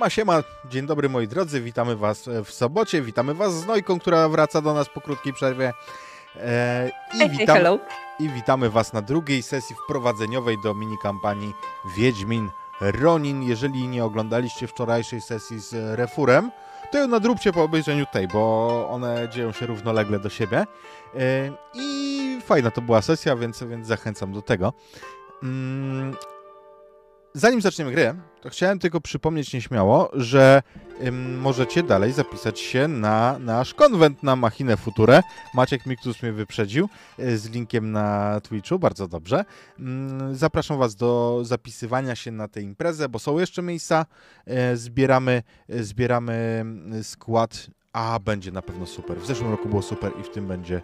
Siema, siema, dzień dobry moi drodzy, witamy was w sobocie, witamy was z Nojką, która wraca do nas po krótkiej przerwie. E, i, witam, hello. I witamy was na drugiej sesji wprowadzeniowej do mini kampanii Wiedźmin Ronin. Jeżeli nie oglądaliście wczorajszej sesji z Refurem, to ją nadróbcie po obejrzeniu tej, bo one dzieją się równolegle do siebie. E, I fajna to była sesja, więc, więc zachęcam do tego. Mm, Zanim zaczniemy grę, to chciałem tylko przypomnieć nieśmiało, że ym, możecie dalej zapisać się na nasz konwent na Machinę Futurę. Maciek Miktus mnie wyprzedził y, z linkiem na Twitchu, bardzo dobrze. Ym, zapraszam Was do zapisywania się na tę imprezę, bo są jeszcze miejsca. Y, zbieramy, y, zbieramy y, skład, a będzie na pewno super. W zeszłym roku było super i w tym będzie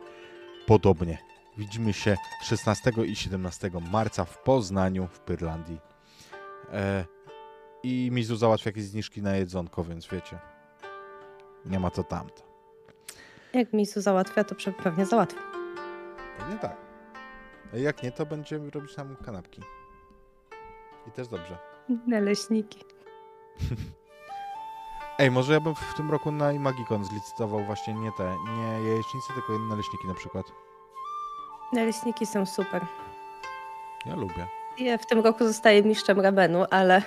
podobnie. Widzimy się 16 i 17 marca w Poznaniu w Pyrlandii. E, I Mizu załatwia jakieś zniżki na jedzonko, więc wiecie. Nie ma to tamto. Jak Misu załatwia, to pewnie załatwi. Pewnie tak. A jak nie, to będziemy robić nam kanapki. I też dobrze. Naleśniki. Ej, może ja bym w tym roku na Imagikon zlicytował właśnie nie te, nie jajecznice, tylko naleśniki na przykład. Naleśniki są super. Ja lubię. Ja w tym roku zostaję mistrzem ramenu, ale...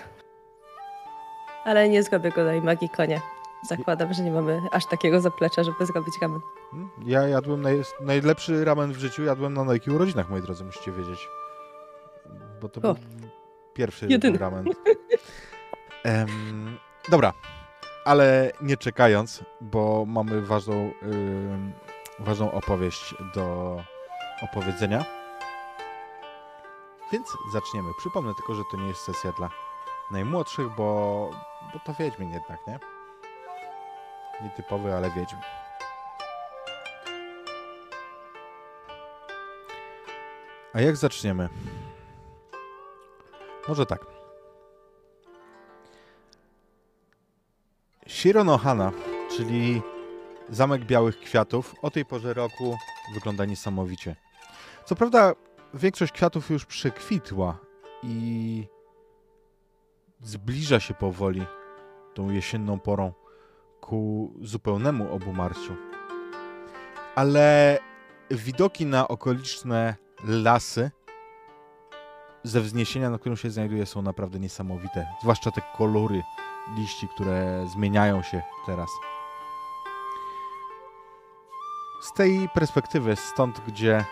Ale nie zrobię go na Imagikonie. Zakładam, że nie mamy aż takiego zaplecza, żeby zrobić ramen. Hmm? Ja jadłem naj, najlepszy ramen w życiu, jadłem na Nike urodzinach, moi drodzy, musicie wiedzieć. Bo to O. był pierwszy Jedyny. ramen. Em, dobra, ale nie czekając, bo mamy ważną, ym, ważną opowieść do opowiedzenia. Więc zaczniemy. Przypomnę tylko, że to nie jest sesja dla najmłodszych, bo, bo to Wiedźmin jednak, nie? Nietypowy, ale Wiedźmin. A jak zaczniemy? Może tak. Shironohana, czyli Zamek Białych Kwiatów, o tej porze roku wygląda niesamowicie. Co prawda, większość kwiatów już przekwitła i zbliża się powoli tą jesienną porą ku zupełnemu obumarciu. Ale widoki na okoliczne lasy ze wzniesienia, na którym się znajduje, są naprawdę niesamowite. Zwłaszcza te kolory liści, które zmieniają się teraz. Z tej perspektywy, stąd gdzie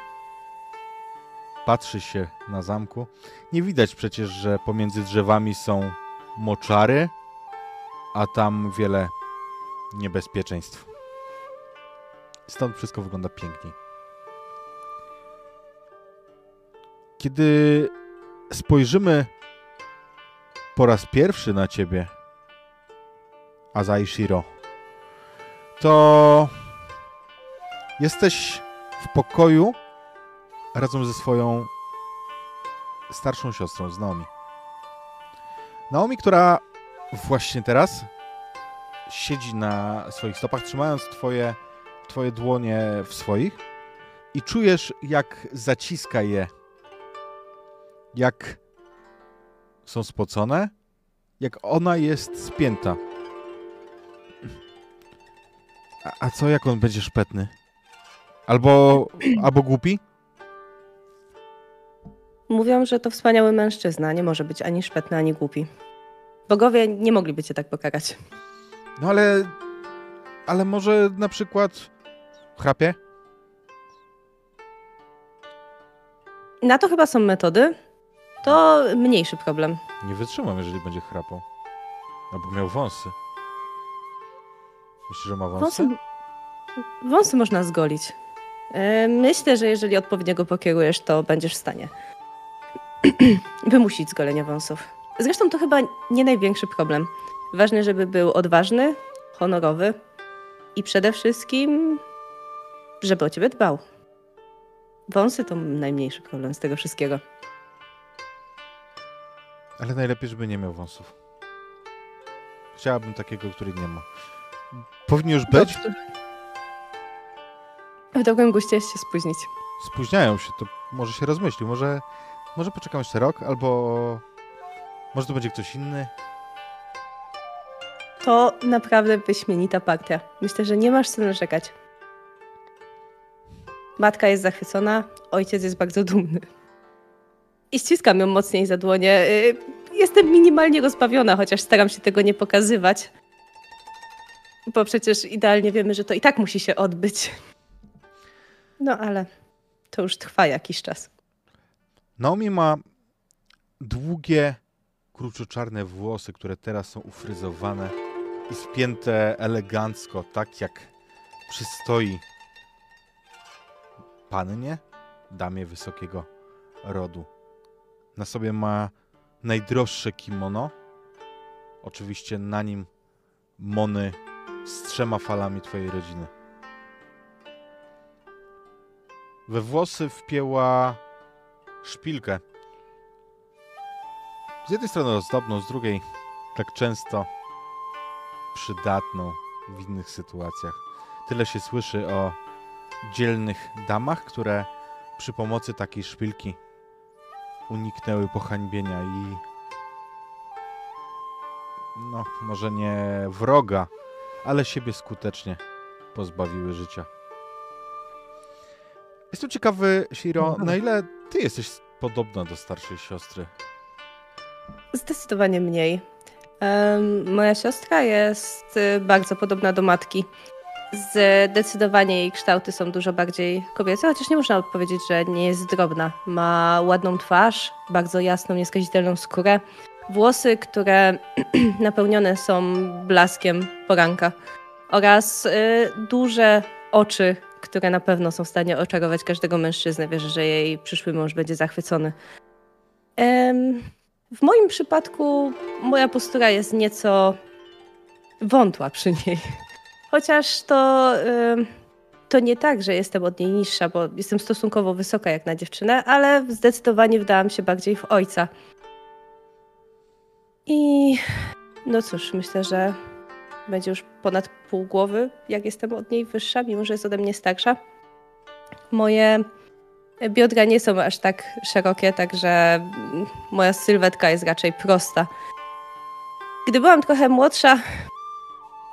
patrzy się na zamku, nie widać przecież, że pomiędzy drzewami są moczary, a tam wiele niebezpieczeństw. Stąd wszystko wygląda pięknie. Kiedy spojrzymy po raz pierwszy na ciebie, Azai Shiro, to jesteś w pokoju razem ze swoją starszą siostrą, z Naomi. Naomi, która właśnie teraz siedzi na swoich stopach, trzymając twoje, twoje dłonie w swoich i czujesz, jak zaciska je jak są spocone, jak ona jest spięta. A, a co, jak on będzie szpetny? Albo, albo głupi? Mówią, że to wspaniały mężczyzna. Nie może być ani szpetny, ani głupi. Bogowie nie mogliby cię tak pokarać. No ale, ale może na przykład chrapie? Na to chyba są metody. To mniejszy problem. Nie wytrzymam, jeżeli będzie chrapał. Albo miał wąsy. Myślisz, że ma wąsy? Wąsy, wąsy można zgolić. E, Myślę, że jeżeli odpowiednio go pokierujesz, to będziesz w stanie. wymusić zgolenie wąsów. Zresztą to chyba nie największy problem. Ważne, żeby był odważny, honorowy i przede wszystkim, żeby o ciebie dbał. Wąsy to najmniejszy problem z tego wszystkiego. Ale najlepiej, żeby nie miał wąsów. Chciałabym takiego, który nie ma. Powinien już być? Dobrze. W drogę chciałeś się spóźnić. Spóźniają się, to może się rozmyślił. Może, może poczekam jeszcze rok, albo może to będzie ktoś inny. To naprawdę wyśmienita partia. Myślę, że nie masz co narzekać. Matka jest zachwycona, ojciec jest bardzo dumny. I ściskam ją mocniej za dłonie. Y, Jestem minimalnie rozbawiona, chociaż staram się tego nie pokazywać. Bo przecież idealnie wiemy, że to i tak musi się odbyć. No ale to już trwa jakiś czas. Naomi ma długie, kruczoczarne włosy, które teraz są ufryzowane i spięte elegancko, tak jak przystoi pannie, damie wysokiego rodu. Na sobie ma najdroższe kimono. Oczywiście na nim mony z trzema falami twojej rodziny. We włosy wpięła szpilkę. Z jednej strony ozdobną, z drugiej tak często przydatną w innych sytuacjach. Tyle się słyszy o dzielnych damach, które przy pomocy takiej szpilki uniknęły pohańbienia i no, może nie wroga, ale siebie skutecznie pozbawiły życia. Jestem ciekawy, Shiro, na ile ty jesteś podobna do starszej siostry? Zdecydowanie mniej. Em, moja siostra jest y, bardzo podobna do matki. Zdecydowanie jej kształty są dużo bardziej kobiece, chociaż nie można powiedzieć, że nie jest drobna. Ma ładną twarz, bardzo jasną, nieskazitelną skórę, włosy, które napełnione są blaskiem poranka oraz y, duże oczy, które na pewno są w stanie oczarować każdego mężczyznę. Wierzę, że jej przyszły mąż będzie zachwycony. W moim przypadku moja postura jest nieco wątła przy niej. Chociaż to, to nie tak, że jestem od niej niższa, bo jestem stosunkowo wysoka jak na dziewczynę, ale zdecydowanie wdałam się bardziej w ojca. I no cóż, myślę, że będzie już ponad pół głowy, jak jestem od niej wyższa, mimo że jest ode mnie starsza. Moje biodra nie są aż tak szerokie, także moja sylwetka jest raczej prosta. Gdy byłam trochę młodsza,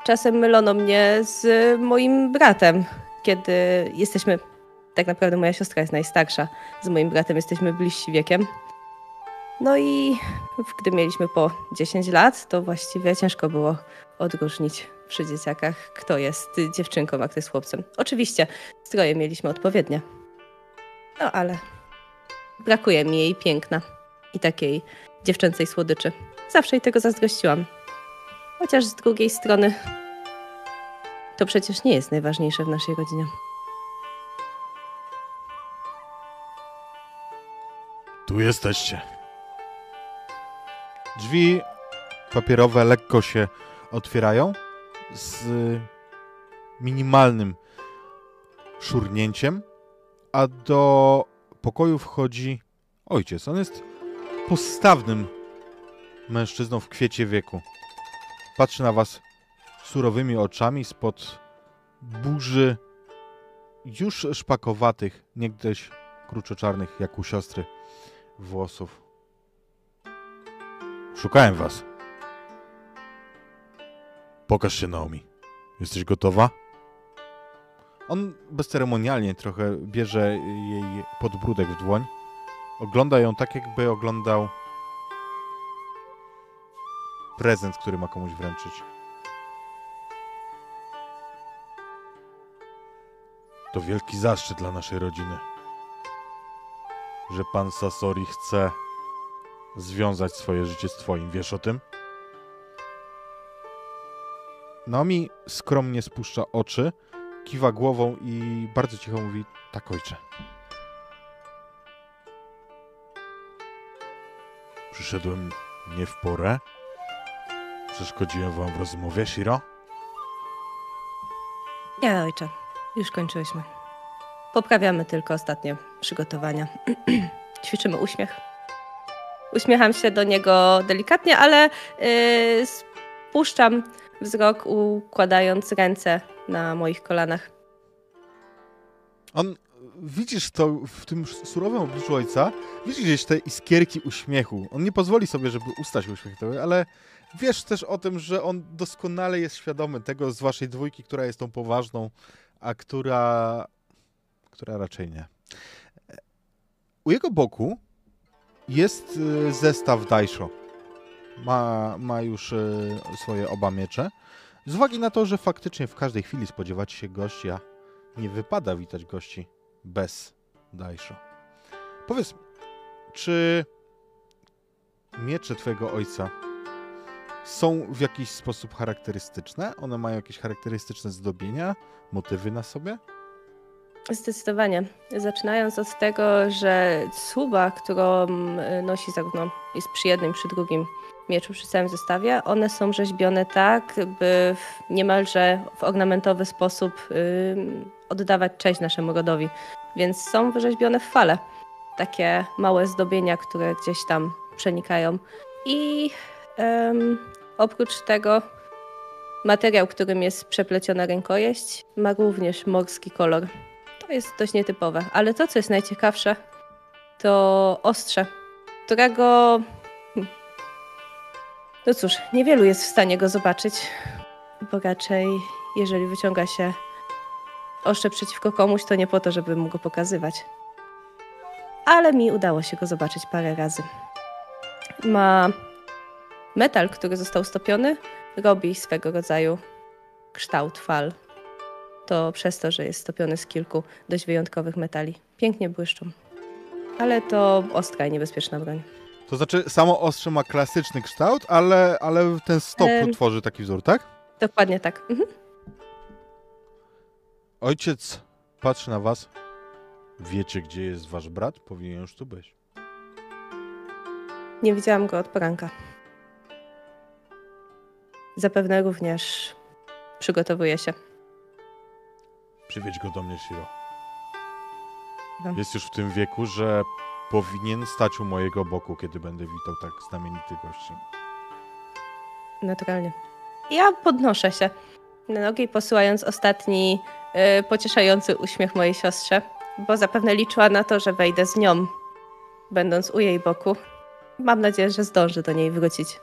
czasem mylono mnie z moim bratem, kiedy jesteśmy. Tak naprawdę moja siostra jest najstarsza. Z moim bratem jesteśmy bliżsi wiekiem. No i gdy mieliśmy po 10 lat, to właściwie ciężko było odróżnić przy dzieciakach, kto jest dziewczynką, a kto jest chłopcem. Oczywiście stroje mieliśmy odpowiednie. No ale brakuje mi jej piękna i takiej dziewczęcej słodyczy. Zawsze jej tego zazdrościłam. Chociaż z drugiej strony to przecież nie jest najważniejsze w naszej rodzinie. Tu jesteście. Drzwi papierowe lekko się otwierają z minimalnym szurnięciem, a do pokoju wchodzi ojciec. On jest postawnym mężczyzną w kwiecie wieku. Patrzy na was surowymi oczami spod burzy już szpakowatych, niegdyś kruczoczarnych jak u siostry włosów. Szukałem was. Pokaż się, Naomi. Jesteś gotowa? On bezceremonialnie trochę bierze jej podbródek w dłoń. Ogląda ją tak, jakby oglądał prezent, który ma komuś wręczyć. To wielki zaszczyt dla naszej rodziny, że pan Sasori chce związać swoje życie z twoim. Wiesz o tym? Naomi skromnie spuszcza oczy, kiwa głową i bardzo cicho mówi: Tak, ojcze. Przyszedłem nie w porę. Przeszkodziłem wam w rozmowie, Shiro? Nie, ojcze. Już kończyłyśmy. Poprawiamy tylko ostatnie przygotowania. Ćwiczymy uśmiech. Uśmiecham się do niego delikatnie, ale yy, spuszczam wzrok, układając ręce na moich kolanach. On, widzisz to w tym surowym obliczu ojca, widzisz gdzieś te iskierki uśmiechu. On nie pozwoli sobie, żeby ustać uśmiechnięty, ale wiesz też o tym, że on doskonale jest świadomy tego z waszej dwójki, która jest tą poważną, a która, która raczej nie. U jego boku jest y, zestaw Daisho. Ma, ma już y, swoje oba miecze. Z uwagi na to, że faktycznie w każdej chwili spodziewać się gości, a nie wypada witać gości bez Daisho. Powiedz, czy miecze twojego ojca są w jakiś sposób charakterystyczne? One mają jakieś charakterystyczne zdobienia, motywy na sobie? Zdecydowanie. Zaczynając od tego, że cuba, którą nosi zarówno jest przy jednym, przy drugim mieczu, przy całym zestawie, one są rzeźbione tak, by w niemalże w ornamentowy sposób yy, oddawać cześć naszemu rodowi. Więc są wyrzeźbione w fale. Takie małe zdobienia, które gdzieś tam przenikają. I oprócz tego materiał, którym jest przepleciona rękojeść, ma również morski kolor. To jest dość nietypowe, ale to, co jest najciekawsze, to ostrze, którego. Hmm, no cóż, niewielu jest w stanie go zobaczyć, bo raczej, jeżeli wyciąga się ostrze przeciwko komuś, to nie po to, żeby mu go pokazywać. Ale mi udało się go zobaczyć parę razy. Ma metal, który został stopiony, robi swego rodzaju kształt fal to przez to, że jest stopiony z kilku dość wyjątkowych metali. Pięknie błyszczą. Ale to ostra i niebezpieczna broń. To znaczy, samo ostrze ma klasyczny kształt, ale, ale ten stop Em. tworzy taki wzór, tak? Dokładnie tak. Mhm. Ojciec patrzy na was. Wiecie, gdzie jest wasz brat? Powinien już tu być. Nie widziałam go od poranka. Zapewne również przygotowuje się. Przywieź go do mnie, Shiro. Jest już w tym wieku, że powinien stać u mojego boku, kiedy będę witał tak znamienitych gości. Naturalnie. Ja podnoszę się na nogi, posyłając ostatni y, pocieszający uśmiech mojej siostrze, bo zapewne liczyła na to, że wejdę z nią, będąc u jej boku. Mam nadzieję, że zdążę do niej wrócić.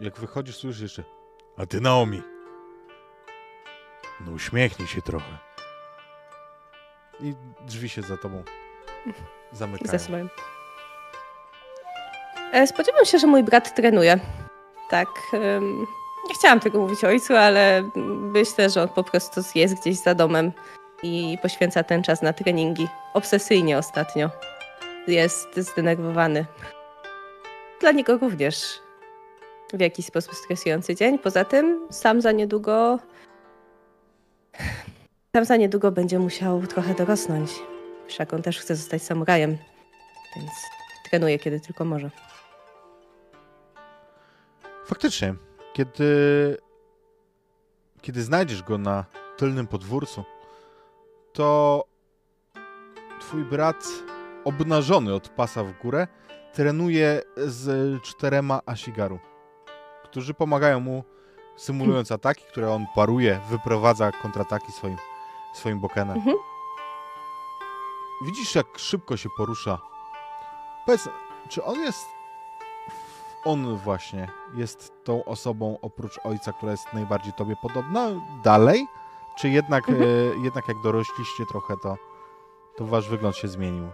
Jak wychodzisz, słyszysz jeszcze. A ty, Naomi. No uśmiechnij się trochę. I drzwi się za tobą zamykają. Zasuwam. E, Spodziewam się, że mój brat trenuje. Tak. ym, nie chciałam tego mówić ojcu, ale myślę, że on po prostu jest gdzieś za domem i poświęca ten czas na treningi. Obsesyjnie ostatnio. Jest zdenerwowany. Dla niego również w jakiś sposób stresujący dzień. Poza tym sam za niedługo. Sam za niedługo będzie musiał trochę dorosnąć. Wszak on też chce zostać samurajem, więc trenuje kiedy tylko może. Faktycznie, kiedy, kiedy znajdziesz go na tylnym podwórcu, to twój brat obnażony od pasa w górę trenuje z czterema Ashigaru, którzy pomagają mu symulując ataki, które on paruje, wyprowadza kontrataki swoim, swoim bokenem. Mhm. Widzisz, jak szybko się porusza. Powiedz, czy on jest. On właśnie jest tą osobą oprócz ojca, która jest najbardziej tobie podobna dalej? Czy jednak, Mhm. e, jednak jak dorośliście trochę, to, to wasz wygląd się zmienił?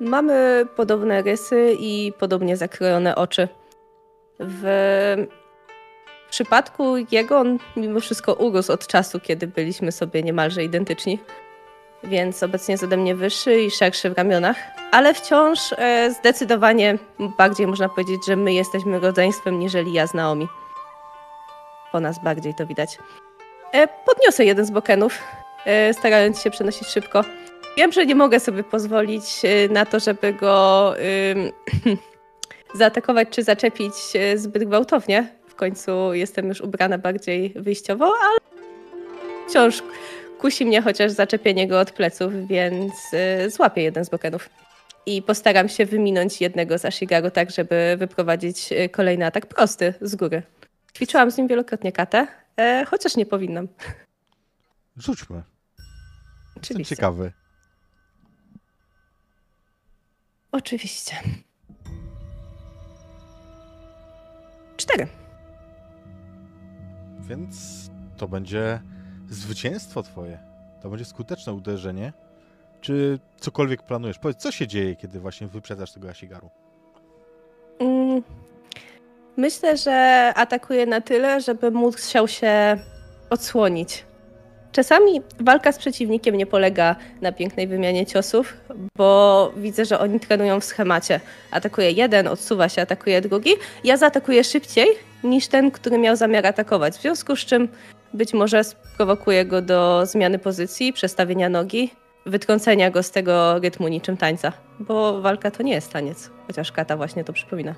Mamy podobne rysy i podobnie zakrojone oczy. W przypadku jego on mimo wszystko urósł od czasu, kiedy byliśmy sobie niemalże identyczni. Więc obecnie jest ode mnie wyższy i szerszy w ramionach, ale wciąż e, zdecydowanie bardziej można powiedzieć, że my jesteśmy rodzeństwem niżeli ja z Naomi. Po nas bardziej to widać. E, podniosę jeden z bokenów, e, starając się przenosić szybko Wiem, że nie mogę sobie pozwolić y, na to, żeby go zaatakować czy zaczepić y, zbyt gwałtownie. W końcu jestem już ubrana bardziej wyjściowo, ale wciąż kusi mnie chociaż zaczepienie go od pleców, więc y, złapię jeden z bokenów. I postaram się wyminąć jednego z Ashigaru tak, żeby wyprowadzić y, kolejny atak prosty z góry. Ćwiczyłam z nim wielokrotnie katę, e, chociaż nie powinnam. Rzućmy. Jestem Oczywiście. ciekawy. Oczywiście. Cztery. Więc to będzie zwycięstwo twoje. To będzie skuteczne uderzenie. Czy cokolwiek planujesz? Powiedz, co się dzieje, kiedy właśnie wyprzedzasz tego Asigaru? Mm, Myślę, że atakuje na tyle, żeby chciał się odsłonić. Czasami walka z przeciwnikiem nie polega na pięknej wymianie ciosów, bo widzę, że oni trenują w schemacie. Atakuje jeden, odsuwa się, atakuje drugi. Ja zaatakuję szybciej niż ten, który miał zamiar atakować. W związku z czym być może sprowokuje go do zmiany pozycji, przestawienia nogi, wytrącenia go z tego rytmu niczym tańca. Bo walka to nie jest taniec, chociaż kata właśnie to przypomina.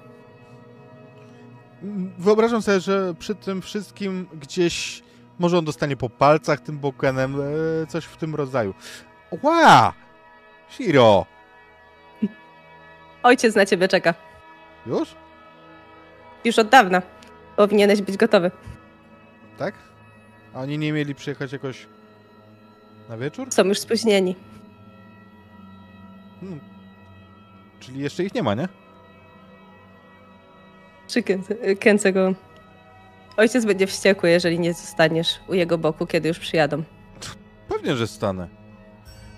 Wyobrażam sobie, że przy tym wszystkim gdzieś może on dostanie po palcach tym bokenem, e, coś w tym rodzaju. Ła! Shiro! Ojciec na ciebie czeka. Już? Już od dawna. Powinieneś być gotowy. Tak? A oni nie mieli przyjechać jakoś na wieczór? Są już spóźnieni. Hmm. Czyli jeszcze ich nie ma, nie? Przykręcę kręcę go. Ojciec będzie wściekły, jeżeli nie zostaniesz u jego boku, kiedy już przyjadą. Pewnie, że stanę.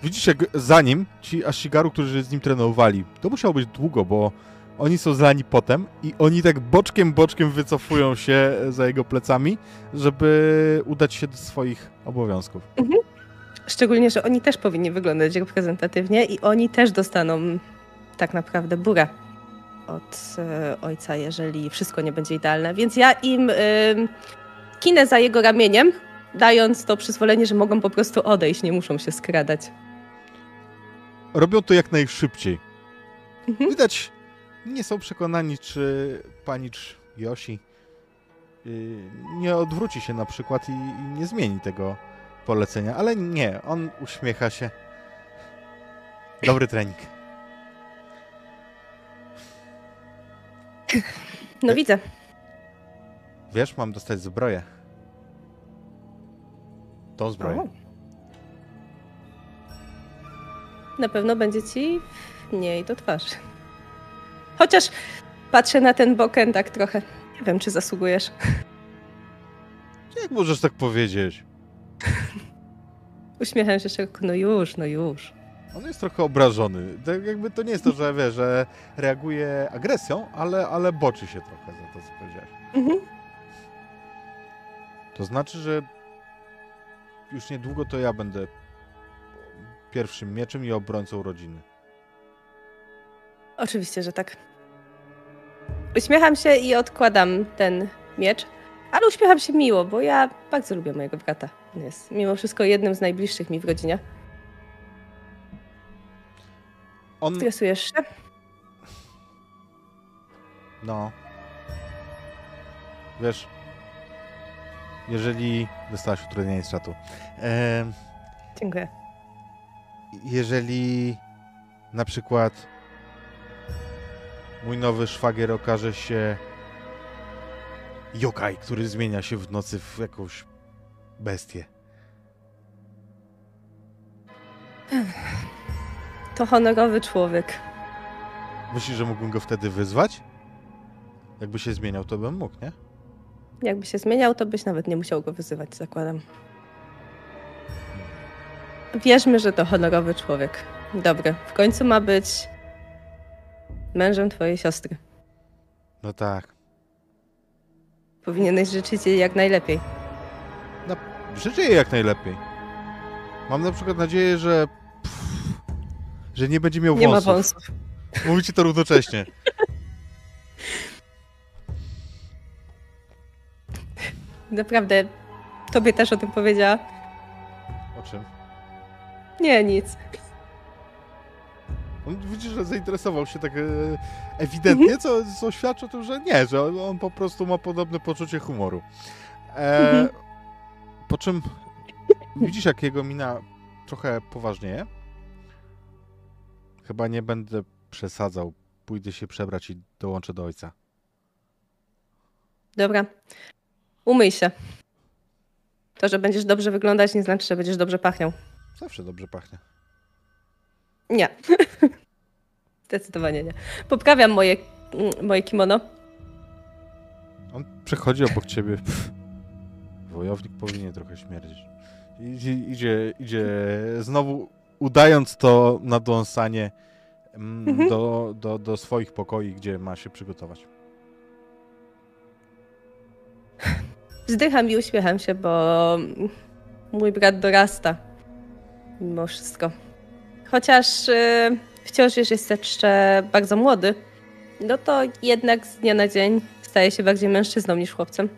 Widzisz, jak za nim ci Ashigaru, którzy z nim trenowali, to musiało być długo, bo oni są zlani potem i oni tak boczkiem, boczkiem wycofują się za jego plecami, żeby udać się do swoich obowiązków. Szczególnie, że oni też powinni wyglądać reprezentatywnie i oni też dostaną tak naprawdę burę od e, ojca, jeżeli wszystko nie będzie idealne. Więc ja im y, kinę za jego ramieniem, dając to przyzwolenie, że mogą po prostu odejść, nie muszą się skradać. Robią to jak najszybciej. Mhm. Widać, nie są przekonani, czy panicz Yoshi yy, nie odwróci się na przykład i, nie zmieni tego polecenia, ale nie, on uśmiecha się. Dobry trening. No widzę. Wiesz, mam dostać zbroję. Tą zbroję. O. Na pewno będzie ci mniej do twarzy. Chociaż patrzę na ten boken tak trochę. Nie wiem, czy zasługujesz. Jak możesz tak powiedzieć? Uśmiecham się szeroko. No już, no już. On jest trochę obrażony. Tak jakby to nie jest to, że wie, że reaguje agresją, ale, ale boczy się trochę za to, co powiedziałeś. Mhm. To znaczy, że już niedługo to ja będę pierwszym mieczem i obrońcą rodziny. Oczywiście, że tak. Uśmiecham się i odkładam ten miecz. Ale uśmiecham się miło, bo ja bardzo lubię mojego brata. On jest mimo wszystko jednym z najbliższych mi w rodzinie. On, Stresujesz się? no, wiesz, jeżeli dostałaś utrudnienie z czatu, Dziękuję. jeżeli na przykład mój nowy szwagier okaże się yokai, który zmienia się w nocy w jakąś bestię. To honorowy człowiek. Myślisz, że mógłbym go wtedy wyzwać? Jakby się zmieniał, to bym mógł, nie? Jakby się zmieniał, to byś nawet nie musiał go wyzywać, zakładam. Wierzmy, że to honorowy człowiek. Dobry. W końcu ma być mężem twojej siostry. No tak. Powinieneś życzyć jej jak najlepiej. Życzę jej jak najlepiej. Mam na przykład nadzieję, że pff, że nie będzie miał Nie ma wąsów. wąsów. Mówicie to równocześnie. Naprawdę, tobie też o tym powiedziała? O czym? Nie, nic. On widzisz, że zainteresował się tak e, ewidentnie, co, co świadczy o tym, że nie, że on, on po prostu ma podobne poczucie humoru. E, Mhm. Po czym widzisz, jak jego mina trochę poważnieje. Chyba nie będę przesadzał. Pójdę się przebrać i dołączę do ojca. Dobra. Umyj się. To, że będziesz dobrze wyglądać, nie znaczy, że będziesz dobrze pachniał. Zawsze dobrze pachnie. Nie. Zdecydowanie nie. Poprawiam moje, mm, moje kimono. On przechodzi obok ciebie. Wojownik powinien trochę śmierdzić. Idzie, idzie, idzie znowu udając to nadąsanie mm, Mhm. do, do, do swoich pokoi, gdzie ma się przygotować. Wzdycham i uśmiecham się, bo mój brat dorasta. Mimo wszystko. Chociaż y, wciąż jest jeszcze bardzo młody, no to jednak z dnia na dzień staje się bardziej mężczyzną niż chłopcem.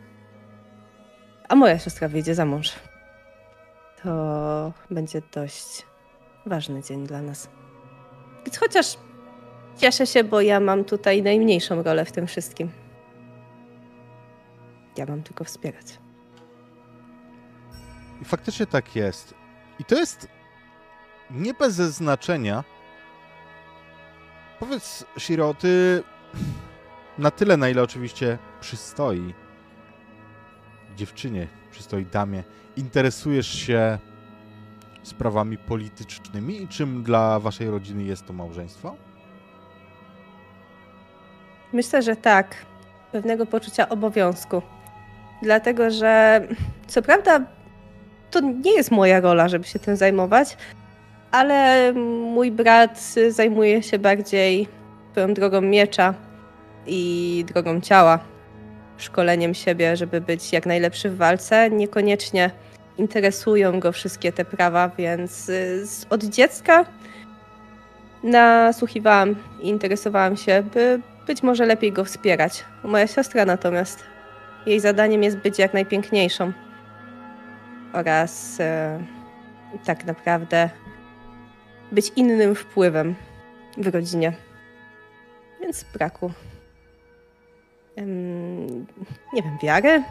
A moja siostra wyjdzie za mąż. To będzie dość ważny dzień dla nas. Chociaż cieszę się, bo ja mam tutaj najmniejszą rolę w tym wszystkim. Ja mam tylko wspierać. I faktycznie tak jest. I to jest nie bez znaczenia. Powiedz, Shiro, ty na tyle, na ile oczywiście przystoi dziewczynie, przystoi damie, interesujesz się sprawami politycznymi i czym dla waszej rodziny jest to małżeństwo? Myślę, że tak. Pewnego poczucia obowiązku. Dlatego, że co prawda to nie jest moja rola, żeby się tym zajmować, ale mój brat zajmuje się bardziej swoją drogą miecza i drogą ciała. Szkoleniem siebie, żeby być jak najlepszy w walce. Niekoniecznie interesują go wszystkie te prawa, więc y, od dziecka nasłuchiwałam i interesowałam się, by być może lepiej go wspierać. Moja siostra natomiast, jej zadaniem jest być jak najpiękniejszą oraz e, tak naprawdę być innym wpływem w rodzinie. Więc braku, em, nie wiem, wiary,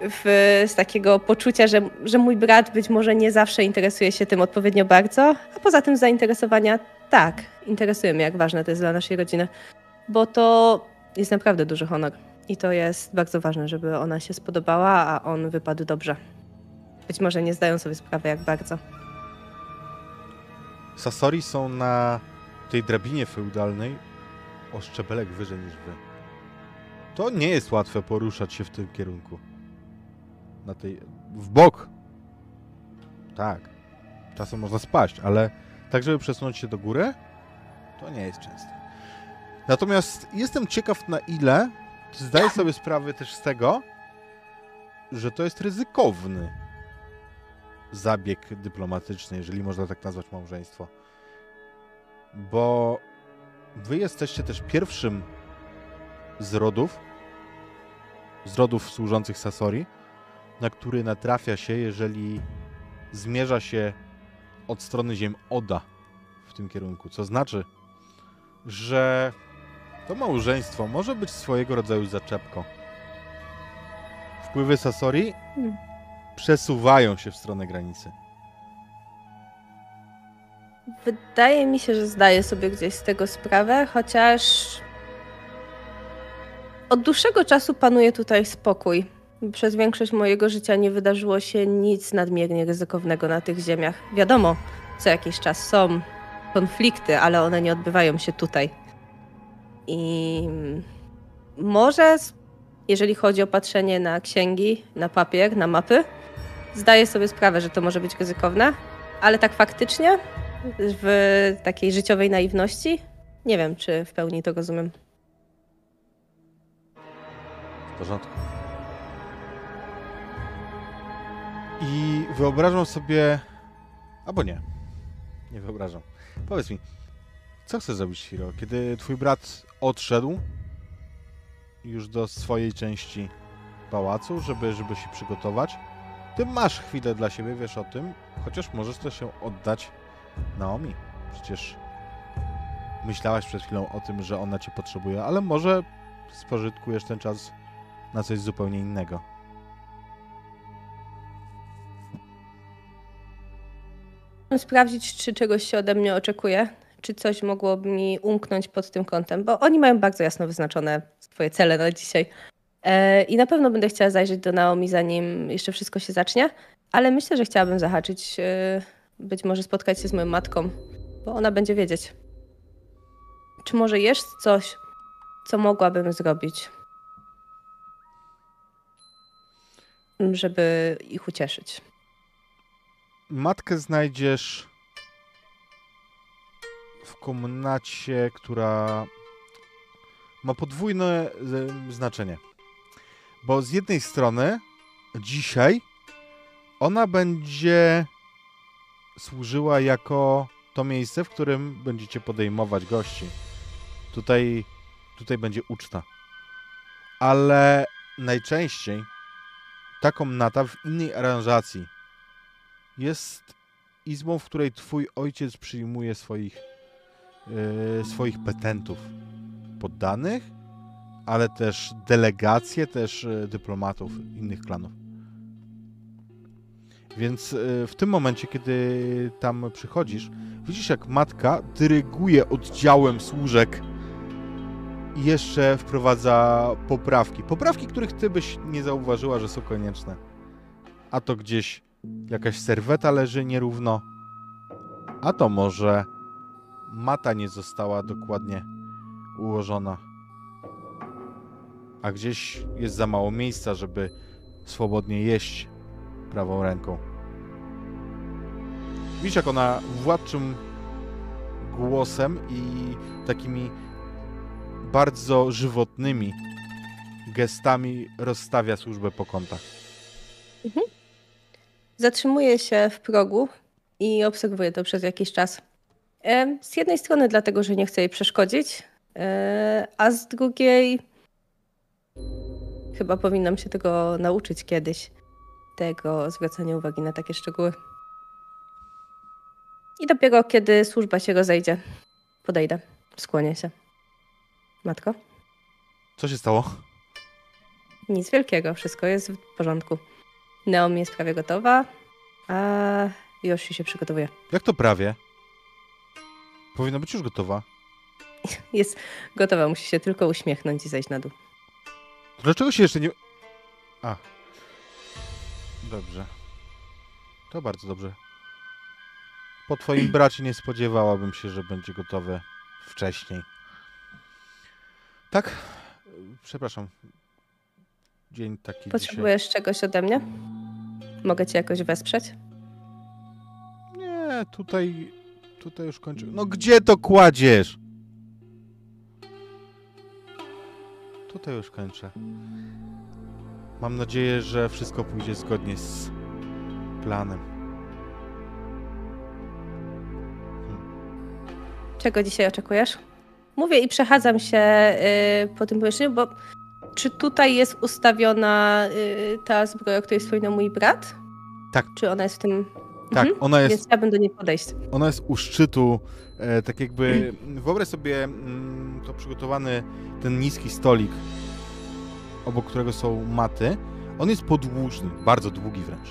w, z takiego poczucia, że, że mój brat być może nie zawsze interesuje się tym odpowiednio bardzo, a poza tym zainteresowania tak, interesuje mnie, jak ważne to jest dla naszej rodziny, bo to jest naprawdę duży honor i to jest bardzo ważne, żeby ona się spodobała, a on wypadł dobrze. Być może nie zdają sobie sprawy, jak bardzo. Sasori są na tej drabinie feudalnej o szczebelek wyżej niż wy. To nie jest łatwe poruszać się w tym kierunku. Na tej... w bok. Tak. Czasem można spaść, ale tak, żeby przesunąć się do góry, to nie jest częste. Natomiast jestem ciekaw na ile zdaję sobie sprawę też z tego, że to jest ryzykowny zabieg dyplomatyczny, jeżeli można tak nazwać małżeństwo. Bo wy jesteście też pierwszym z rodów, z rodów służących Sasori, na który natrafia się, jeżeli zmierza się od strony ziem Oda w tym kierunku. Co znaczy, że to małżeństwo może być swojego rodzaju zaczepką. Wpływy Sasori. Przesuwają się w stronę granicy. Wydaje mi się, że zdaję sobie gdzieś z tego sprawę, chociaż od dłuższego czasu panuje tutaj spokój. Przez większość mojego życia nie wydarzyło się nic nadmiernie ryzykownego na tych ziemiach. Wiadomo, co jakiś czas są konflikty, ale one nie odbywają się tutaj. I może, jeżeli chodzi o patrzenie na księgi, na papier, na mapy, zdaję sobie sprawę, że to może być ryzykowne, ale tak faktycznie w takiej życiowej naiwności. Nie wiem, czy w pełni to rozumiem. W porządku. I wyobrażam sobie. Albo nie. Nie wyobrażam. Powiedz mi, co chcesz zrobić, Hiro? Kiedy twój brat odszedł już do swojej części pałacu, żeby, żeby się przygotować, ty masz chwilę dla siebie, wiesz o tym, chociaż możesz też się oddać Naomi. Przecież myślałaś przed chwilą o tym, że ona cię potrzebuje, ale może spożytkujesz ten czas na coś zupełnie innego. Sprawdzić, czy czegoś się ode mnie oczekuje, czy coś mogłoby mi umknąć pod tym kątem, bo oni mają bardzo jasno wyznaczone swoje cele na dzisiaj. E, I na pewno będę chciała zajrzeć do Naomi, zanim jeszcze wszystko się zacznie, ale myślę, że chciałabym zahaczyć, e, być może spotkać się z moją matką, bo ona będzie wiedzieć. Czy może jest coś, co mogłabym zrobić, żeby ich ucieszyć? Matkę znajdziesz w komnacie, która ma podwójne e, znaczenie. Bo z jednej strony dzisiaj ona będzie służyła jako to miejsce, w którym będziecie podejmować gości. Tutaj, tutaj będzie uczta. Ale najczęściej ta komnata w innej aranżacji jest izbą, w której twój ojciec przyjmuje swoich, yy, swoich petentów, poddanych, ale też delegacje, też yy, dyplomatów innych klanów. Więc yy, w tym momencie, kiedy tam przychodzisz, widzisz jak matka dyryguje oddziałem służek i jeszcze wprowadza poprawki. Poprawki, których ty byś nie zauważyła, że są konieczne. A to gdzieś jakaś serweta leży nierówno. A to może mata nie została dokładnie ułożona. A gdzieś jest za mało miejsca, żeby swobodnie jeść prawą ręką. Widzisz, jak ona władczym głosem i takimi bardzo żywotnymi gestami rozstawia służbę po kątach. Mhm. Zatrzymuję się w progu i obserwuję to przez jakiś czas. Z jednej strony dlatego, że nie chcę jej przeszkodzić, e, a z drugiej chyba powinnam się tego nauczyć kiedyś. Tego zwracania uwagi na takie szczegóły. I dopiero kiedy służba się rozejdzie, podejdę, skłonię się. Matko? Co się stało? Nic wielkiego, wszystko jest w porządku. Naomi jest prawie gotowa, a Yoshi się przygotowuje. Jak to prawie? Powinna być już gotowa. Jest gotowa, musi się tylko uśmiechnąć i zejść na dół. Dlaczego się jeszcze nie... A. Dobrze. To bardzo dobrze. Po twoim bracie nie spodziewałabym się, że będzie gotowy wcześniej. Tak? Przepraszam. Dzień taki Potrzebujesz dzisiaj. czegoś ode mnie? Mogę cię jakoś wesprzeć? Nie, tutaj... Tutaj już kończę. No gdzie to kładziesz? Tutaj już kończę. Mam nadzieję, że wszystko pójdzie zgodnie z planem. Czego dzisiaj oczekujesz? Mówię i przechadzam się y, po tym pomieszczeniu, bo czy tutaj jest ustawiona y, ta zbroja, o której wspominał mój brat? Tak. Czy ona jest w tym... Tak, Mhm. ona jest Więc chciałabym do niej podejść. Ona jest u szczytu, e, tak jakby, wyobraź sobie mm, to przygotowany ten niski stolik, obok którego są maty. On jest podłużny, bardzo długi wręcz.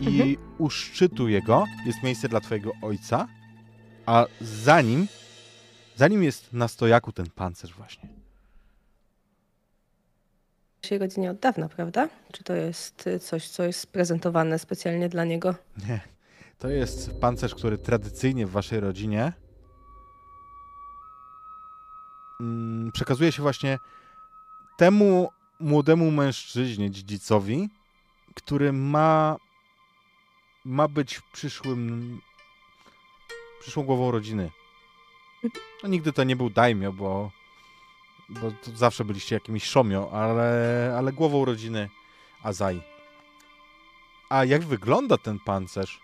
I Mhm. u szczytu jego jest miejsce dla twojego ojca, a za nim, za nim jest na stojaku ten pancerz właśnie. W pierwszej godzinie od dawna, prawda? Czy to jest y, coś, co jest prezentowane specjalnie dla niego? Nie, to jest pancerz, który tradycyjnie w waszej rodzinie mm, przekazuje się właśnie temu młodemu mężczyźnie, dziedzicowi, który ma, ma być przyszłym, przyszłą głową rodziny. No, nigdy to nie był daimio, bo, bo zawsze byliście jakimiś szomio, ale, ale głową rodziny Azai. A jak wygląda ten pancerz?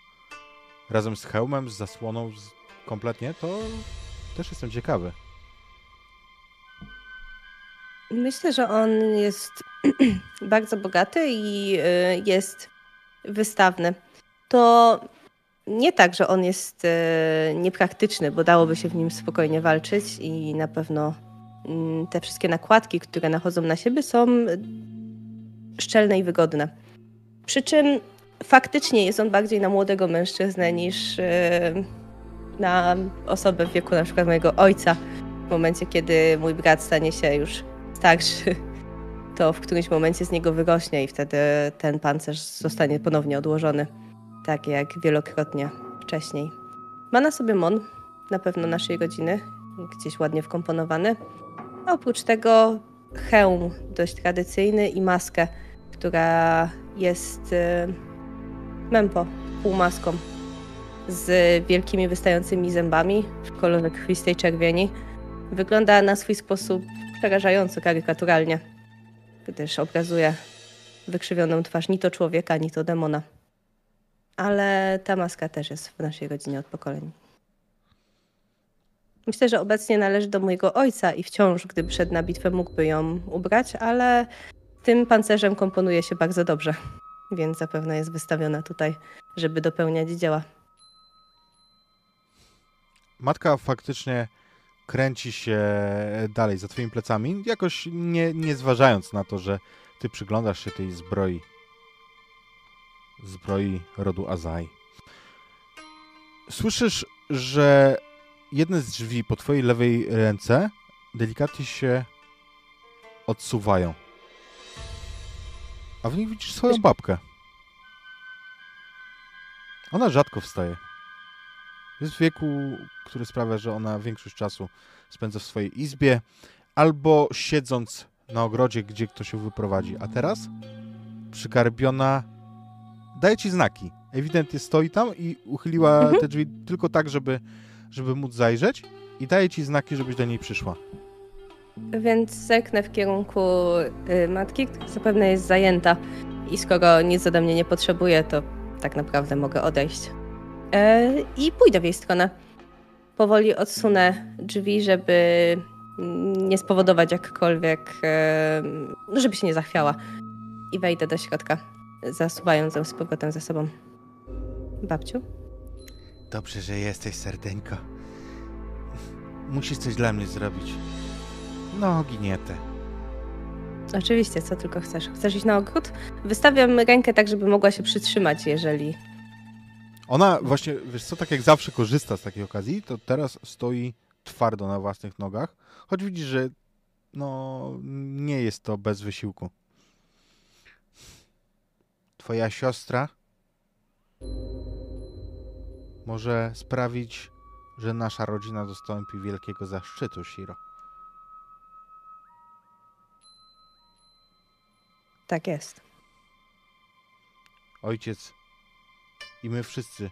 Razem z hełmem, z zasłoną, z... kompletnie, to też jestem ciekawy. Myślę, że on jest bardzo bogaty i y, jest wystawny. To nie tak, że on jest e, niepraktyczny, bo dałoby się w nim spokojnie walczyć i na pewno te wszystkie nakładki, które nachodzą na siebie, są szczelne i wygodne. Przy czym faktycznie jest on bardziej na młodego mężczyznę niż e, na osobę w wieku na przykład mojego ojca. W momencie, kiedy mój brat stanie się już starszy, to w którymś momencie z niego wyrośnie i wtedy ten pancerz zostanie ponownie odłożony, tak jak wielokrotnie wcześniej. Ma na sobie mon, na pewno naszej rodziny, gdzieś ładnie wkomponowany. A oprócz tego hełm dość tradycyjny i maskę, która jest y, mempo, półmaską z wielkimi wystającymi zębami w kolorze krwistej czerwieni. Wygląda na swój sposób przerażająco karykaturalnie, gdyż obrazuje wykrzywioną twarz ni to człowieka, ni to demona. Ale ta maska też jest w naszej rodzinie od pokoleń. Myślę, że obecnie należy do mojego ojca i wciąż, gdy przyszedł na bitwę, mógłby ją ubrać, ale tym pancerzem komponuje się bardzo dobrze, więc zapewne jest wystawiona tutaj, żeby dopełniać dzieła. Matka faktycznie kręci się dalej za twoimi plecami, jakoś nie, nie zważając na to, że ty przyglądasz się tej zbroi. Zbroi rodu Azai. Słyszysz, że jedne z drzwi po twojej lewej ręce delikatnie się odsuwają. A w nich widzisz swoją babkę. Ona rzadko wstaje. Jest w wieku, który sprawia, że ona większość czasu spędza w swojej izbie albo siedząc na ogrodzie, gdzie ktoś ją wyprowadzi. A teraz przygarbiona daje ci znaki. Ewidentnie stoi tam i uchyliła Mhm. te drzwi tylko tak, żeby, żeby móc zajrzeć i daje ci znaki, żebyś do niej przyszła. Więc zerknę w kierunku y, matki, która zapewne jest zajęta i skoro nic ode mnie nie potrzebuje, to tak naprawdę mogę odejść. E, I pójdę w jej stronę. Powoli odsunę drzwi, żeby nie spowodować jakkolwiek, e, no, żeby się nie zachwiała. I wejdę do środka, zasuwając ją z powrotem sobą. Babciu? Dobrze, że jesteś, serdeńko. Musisz coś dla mnie zrobić. No, ginietę. Oczywiście, co tylko chcesz. Chcesz iść na ogród? Wystawiam rękę tak, żeby mogła się przytrzymać, jeżeli Ona właśnie, wiesz co, tak jak zawsze korzysta z takiej okazji, to teraz stoi twardo na własnych nogach, choć widzisz, że no, nie jest to bez wysiłku. Twoja siostra może sprawić, że nasza rodzina dostąpi wielkiego zaszczytu, Shiro. tak jest. Ojciec i my wszyscy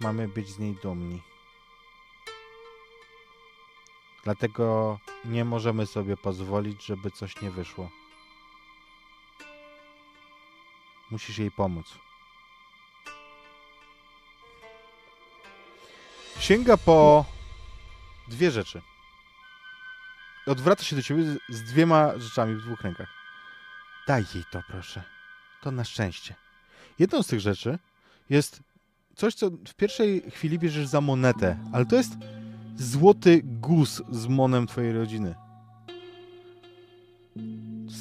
mamy być z niej dumni. Dlatego nie możemy sobie pozwolić, żeby coś nie wyszło. Musisz jej pomóc. Sięga po dwie rzeczy. Odwraca się do ciebie z, dwiema rzeczami w dwóch rękach. Daj jej to, proszę. To na szczęście. Jedną z tych rzeczy jest coś, co w pierwszej chwili bierzesz za monetę, ale to jest złoty guz z monem twojej rodziny.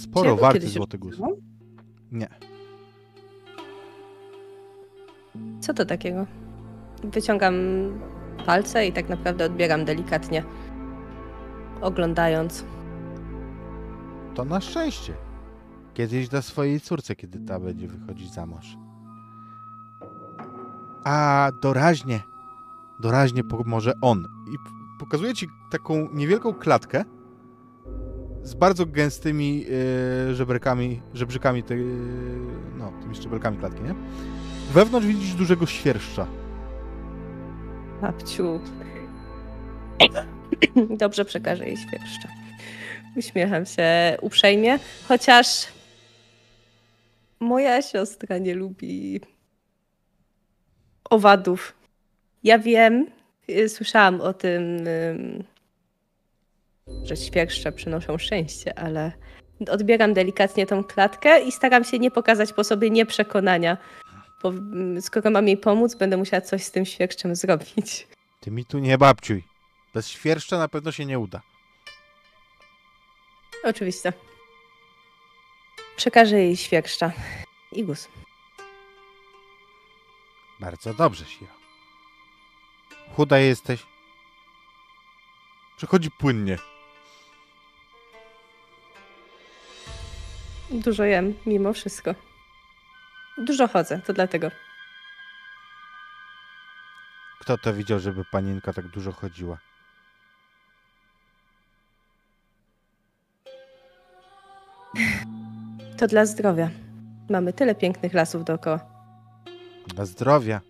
Sporo warty złoty guz. Nie. Co to takiego? Wyciągam palce i tak naprawdę odbieram delikatnie, oglądając. To na szczęście. Kiedyś da swojej córce, kiedy ta będzie wychodzić za mąż. A doraźnie, doraźnie pomoże on. I pokazuje ci taką niewielką klatkę z bardzo gęstymi e, żeberkami, żebrzykami, te, no, tymi szczebelkami klatki, nie? Wewnątrz widzisz dużego świerszcza. Babciu. Dobrze przekażę jej świerszcza. Uśmiecham się uprzejmie, chociaż moja siostra nie lubi owadów. Ja wiem, y, słyszałam o tym, ym, że świerszcze przynoszą szczęście, ale odbieram delikatnie tą klatkę i staram się nie pokazać po sobie nieprzekonania bo skoro mam jej pomóc, będę musiała coś z tym świerszczem zrobić. Ty mi tu nie babciuj. Bez świerszcza na pewno się nie uda. Oczywiście. Przekażę jej świerszcza. I guz. Bardzo dobrze, Siro. Chuda jesteś. Przechodzi płynnie. Dużo jem, mimo wszystko. Dużo chodzę, to dlatego. Kto to widział, żeby panienka tak dużo chodziła? To dla zdrowia. Mamy tyle pięknych lasów dookoła. Dla zdrowia.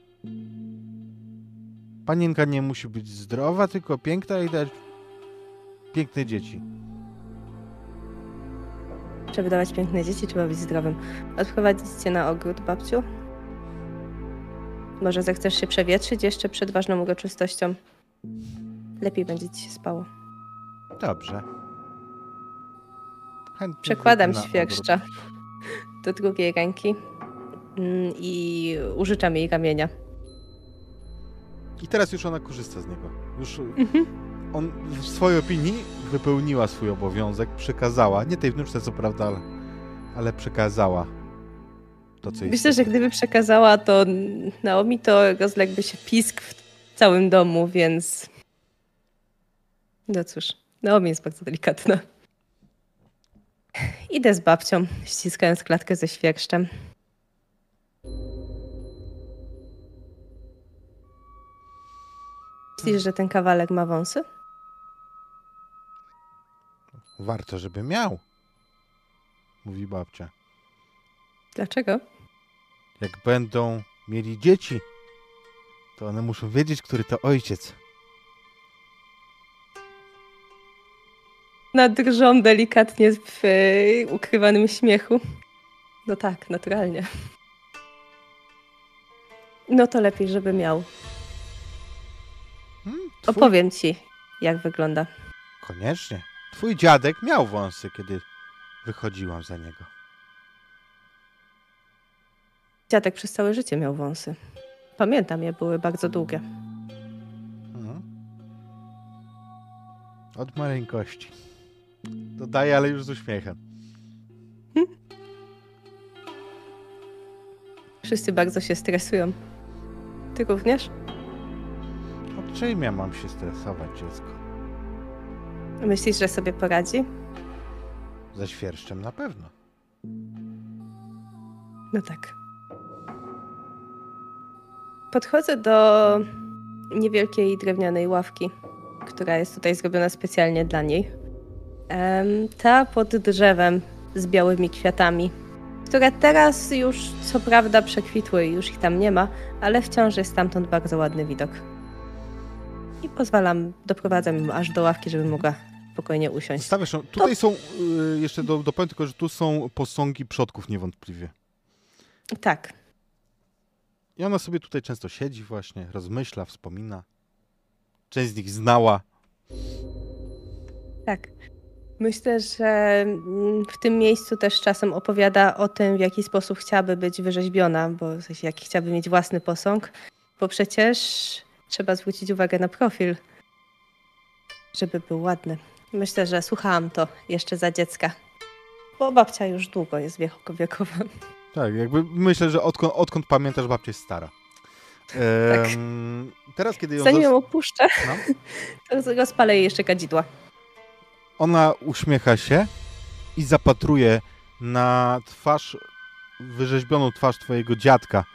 Panienka nie musi być zdrowa, tylko piękna i dać piękne dzieci. Żeby dawać piękne dzieci, trzeba być zdrowym. Odprowadzić cię na ogród, babciu? Może zechcesz się przewietrzyć jeszcze przed ważną uroczystością? Lepiej będzie ci się spało. Dobrze. Chętnie Przekładam świerszcza do drugiej ręki mm, i użyczam jej ramienia. I teraz już ona korzysta z niego. Już on w swojej opinii wypełniła swój obowiązek, przekazała, nie tej wnuczce co prawda, ale, ale przekazała to, co Myślę, że gdyby przekazała to Naomi, to rozległby się pisk w całym domu, więc. No cóż, Naomi jest bardzo delikatna. Idę z babcią, ściskając klatkę ze świerszczem. Myślisz, że ten kawalek ma wąsy? Warto, żeby miał, mówi babcia. Dlaczego? Jak będą mieli dzieci, to one muszą wiedzieć, który to ojciec. Nadrżą delikatnie w e, ukrywanym śmiechu. No tak, naturalnie. No to lepiej, żeby miał. Hmm. Opowiem ci, jak wygląda. Koniecznie. Twój dziadek miał wąsy, kiedy wychodziłam za niego. Dziadek przez całe życie miał wąsy. Pamiętam je, były bardzo długie. Mhm. Od maleńkości. Dodaję, ale już z uśmiechem. Wszyscy bardzo się stresują. Ty również? Od czym ja mam się stresować, dziecko? Myślisz, że sobie poradzi? Ze świerszczem na pewno. No tak. Podchodzę do niewielkiej drewnianej ławki, która jest tutaj zrobiona specjalnie dla niej. Ta pod drzewem z białymi kwiatami, które teraz już co prawda przekwitły i już ich tam nie ma, ale wciąż jest stamtąd bardzo ładny widok. I pozwalam, doprowadzam ją aż do ławki, żeby mogła spokojnie usiąść. Stawiasz, tutaj są, y, jeszcze do, dopowiem tylko, że tu są posągi przodków niewątpliwie. Tak, I ona sobie tutaj często siedzi właśnie, rozmyśla, wspomina. Część z nich znała. Tak. Myślę, że mm, w tym miejscu też czasem opowiada o tym, w jaki sposób chciałaby być wyrzeźbiona, bo w sensie, jaki chciałaby mieć własny posąg, bo przecież trzeba zwrócić uwagę na profil, żeby był ładny. Myślę, że słuchałam to jeszcze za dziecka, bo babcia już długo jest wiekowa. Tak, jakby myślę, że odkąd, odkąd pamiętasz, babcia jest stara. Em, Teraz, kiedy ją Zanim ją opuszczę, no, to rozpalę jej jeszcze kadzidła. ona uśmiecha się i zapatruje na twarz, wyrzeźbioną twarz twojego dziadka,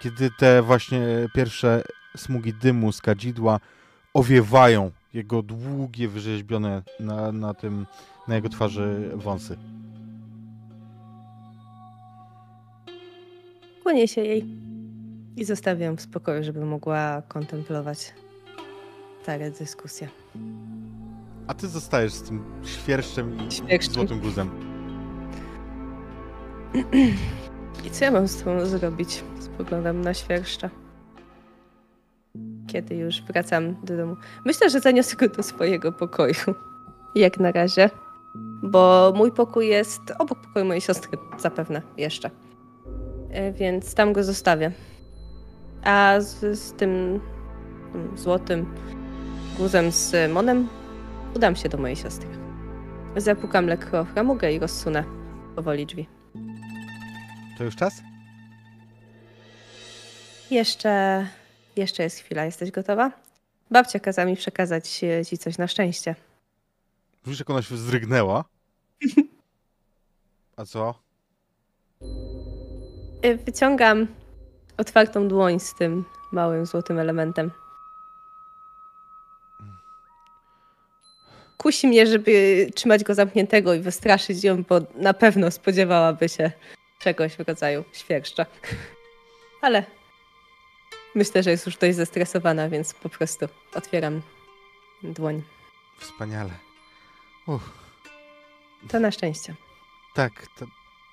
kiedy te właśnie pierwsze smugi dymu z kadzidła owiewają jego długie, wyrzeźbione na, na tym, na jego twarzy wąsy. Kłonię się jej i zostawię ją w spokoju, żeby mogła kontemplować stare dyskusje. A ty zostajesz z tym świerszczem i Świerszczem. złotym guzem. I co ja mam z tobą zrobić? Spoglądam na świerszcza. Kiedy już wracam do domu. Myślę, że zaniosę go do swojego pokoju. Jak na razie. Bo mój pokój jest obok pokoju mojej siostry, zapewne jeszcze. E, więc tam go zostawię. A z, z tym, tym złotym guzem z Monem udam się do mojej siostry. Zapukam lekko w framugę i rozsunę powoli drzwi. To już czas? Jeszcze, jeszcze jest chwila. Jesteś gotowa? Babcia kazała mi przekazać e, ci coś na szczęście. Widzisz, jak ona się wzdrygnęła? A co? E, Wyciągam otwartą dłoń z tym małym złotym elementem. Kusi mnie, żeby trzymać go zamkniętego i wystraszyć ją, bo na pewno spodziewałaby się czegoś w rodzaju świerszcza. Ale myślę, że jest już dość zestresowana, więc po prostu otwieram dłoń. Wspaniale. Uff, To na szczęście. tak, to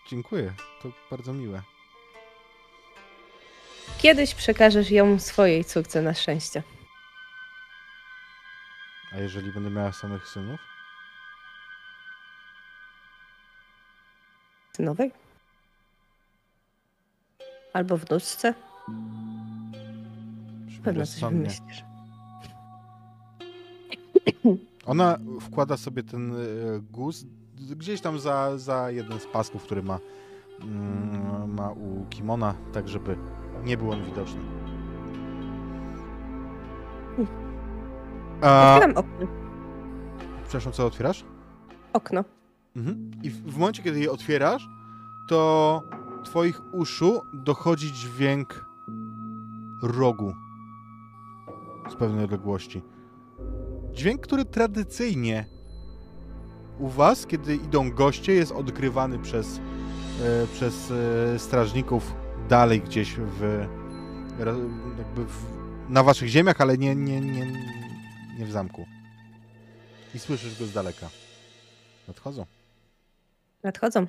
dziękuję. To bardzo miłe. Kiedyś przekażesz ją swojej córce na szczęście. A jeżeli będę miała samych synów? Synowej? Albo wnuczce? Pewno coś wymyślisz. Ona wkłada sobie ten e, guz gdzieś tam za, za jeden z pasków, który ma, mm, ma u kimona, tak żeby nie był on widoczny. A, Otwieram okno. przepraszam, co otwierasz? okno. Mhm. I w, w momencie, kiedy je otwierasz, to twoich uszu dochodzi dźwięk rogu z pewnej odległości. Dźwięk, który tradycyjnie u was, kiedy idą goście, jest odgrywany przez, e, przez e, strażników dalej gdzieś w, jakby w, na waszych ziemiach, ale nie, nie, nie, nie w zamku. I słyszysz go z daleka. Nadchodzą. Nadchodzą.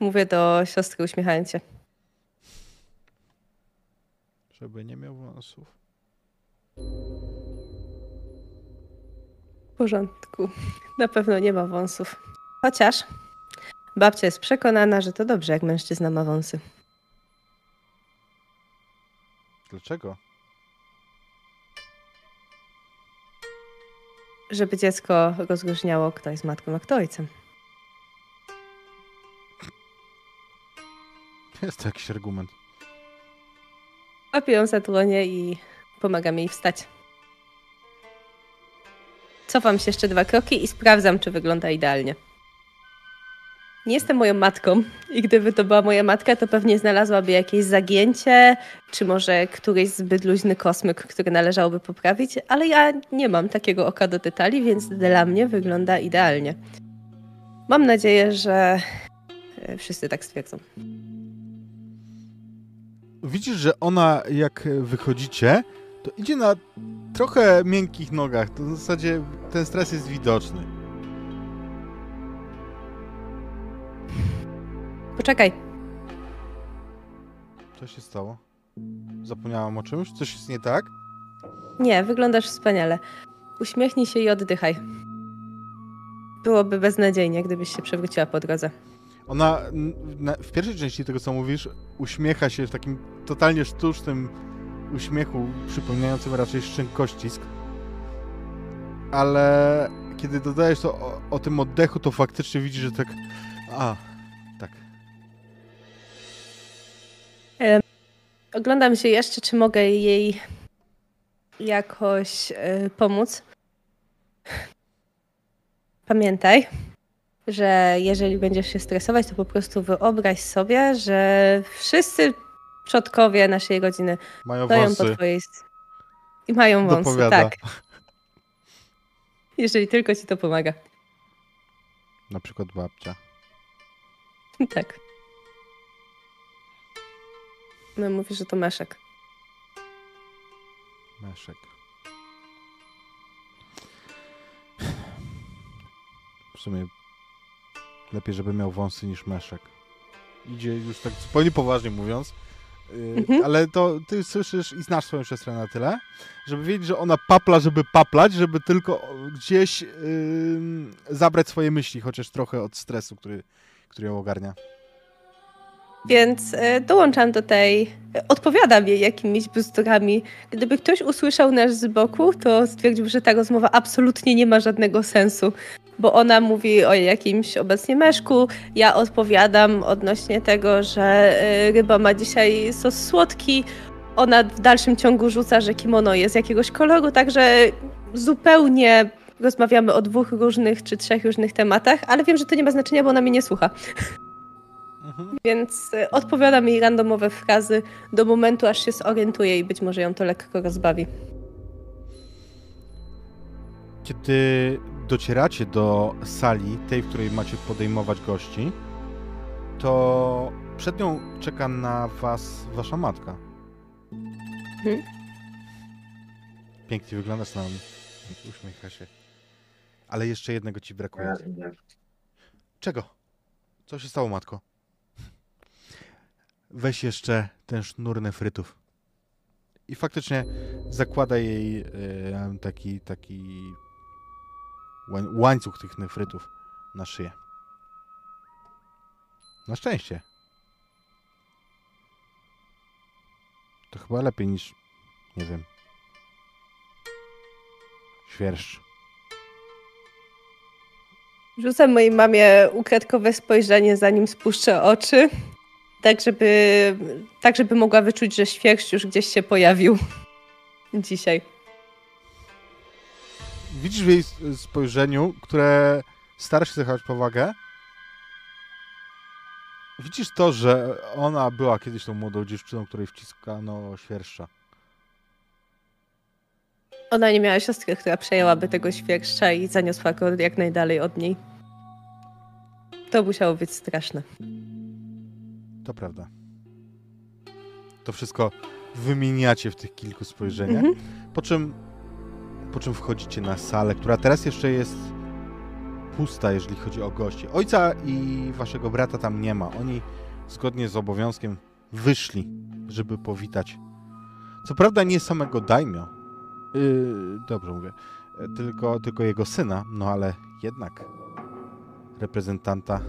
Mówię do siostry uśmiechając się. Żeby nie miał wąsów. W porządku. Na pewno nie ma wąsów. Chociaż babcia jest przekonana, że to dobrze, jak mężczyzna ma wąsy. Dlaczego? Żeby dziecko rozróżniało, kto jest matką, a kto ojcem. Jest to jakiś argument. Łapię ją za dłonie i pomagam jej wstać. Cofam się jeszcze dwa kroki i sprawdzam, czy wygląda idealnie. Nie jestem moją matką i gdyby to była moja matka, to pewnie znalazłaby jakieś zagięcie, czy może któryś zbyt luźny kosmyk, który należałoby poprawić, ale ja nie mam takiego oka do detali, więc dla mnie wygląda idealnie. Mam nadzieję, że e, wszyscy tak stwierdzą. Widzisz, że ona, jak wychodzicie, to idzie na trochę miękkich nogach. To w zasadzie ten stres jest widoczny. Poczekaj, Co się stało? Zapomniałam o czymś? Coś jest nie tak? Nie, wyglądasz wspaniale. Uśmiechnij się i oddychaj. Byłoby beznadziejnie, gdybyś się przewróciła po drodze. Ona na, w pierwszej części tego, co mówisz, uśmiecha się w takim totalnie sztucznym uśmiechu, przypominającym raczej szczękościsk. Ale kiedy dodajesz to o, o tym oddechu, to faktycznie widzisz, że tak... A, tak. Oglądam się jeszcze, czy mogę jej jakoś y, pomóc. Pamiętaj, że jeżeli będziesz się stresować, to po prostu wyobraź sobie, że wszyscy przodkowie naszej rodziny Mają stoją po wąsy. twojej... s- I mają wąsy, Dopowiada. tak. Jeżeli tylko ci to pomaga. Na przykład babcia. Tak. No mówisz, że to Meszek. Meszek. W sumie lepiej, żeby miał wąsy niż meszek. Idzie już tak zupełnie poważnie mówiąc. Mhm. Ale to ty słyszysz i znasz swoją siostrę na tyle, żeby wiedzieć, że ona papla, żeby paplać, żeby tylko gdzieś yy, zabrać swoje myśli, chociaż trochę od stresu, który, który ją ogarnia. Więc e, dołączam do tej, odpowiadam jej jakimiś bzdurami. Gdyby ktoś usłyszał nas z boku, to stwierdził, że ta rozmowa absolutnie nie ma żadnego sensu, bo ona mówi o jakimś obecnie meszku, ja odpowiadam odnośnie tego, że e, ryba ma dzisiaj sos słodki, ona w dalszym ciągu rzuca, że kimono jest jakiegoś koloru, także zupełnie rozmawiamy o dwóch różnych czy trzech różnych tematach, ale wiem, że to nie ma znaczenia, bo ona mnie nie słucha. Mhm. Więc y, odpowiadam jej randomowe frazy do momentu, aż się zorientuje i być może ją to lekko rozbawi. Kiedy docieracie do sali, tej, w której macie podejmować gości, to przed nią czeka na was wasza matka. Mhm. Pięknie wyglądasz na mnie. Uśmiecha się. Ale jeszcze jednego ci brakuje. Czego? Co się stało, matko? Weź jeszcze ten sznur nefrytów. I faktycznie zakłada jej taki, taki łańcuch tych nefrytów na szyję. Na szczęście. To chyba lepiej niż, nie wiem, świerszcz. Rzucam mojej mamie ukradkowe spojrzenie, zanim spuszczę oczy, tak żeby, tak żeby mogła wyczuć, że świerszcz już gdzieś się pojawił dzisiaj. Widzisz w jej spojrzeniu, które stara się zachować powagę. Widzisz to, że ona była kiedyś tą młodą dziewczyną, której wciskano świerszcza. Ona nie miała siostry, która przejęłaby tego świerszcza i zaniosła go jak najdalej od niej. To musiało być straszne. To prawda. To wszystko wymieniacie w tych kilku spojrzeniach. Mhm. Po czym, po czym wchodzicie na salę, która teraz jeszcze jest pusta, jeżeli chodzi o gości. Ojca i waszego brata tam nie ma. Oni zgodnie z obowiązkiem wyszli, żeby powitać. Co prawda nie samego daimio. Yy, dobrze mówię. E, Tylko, tylko jego syna, no ale jednak reprezentanta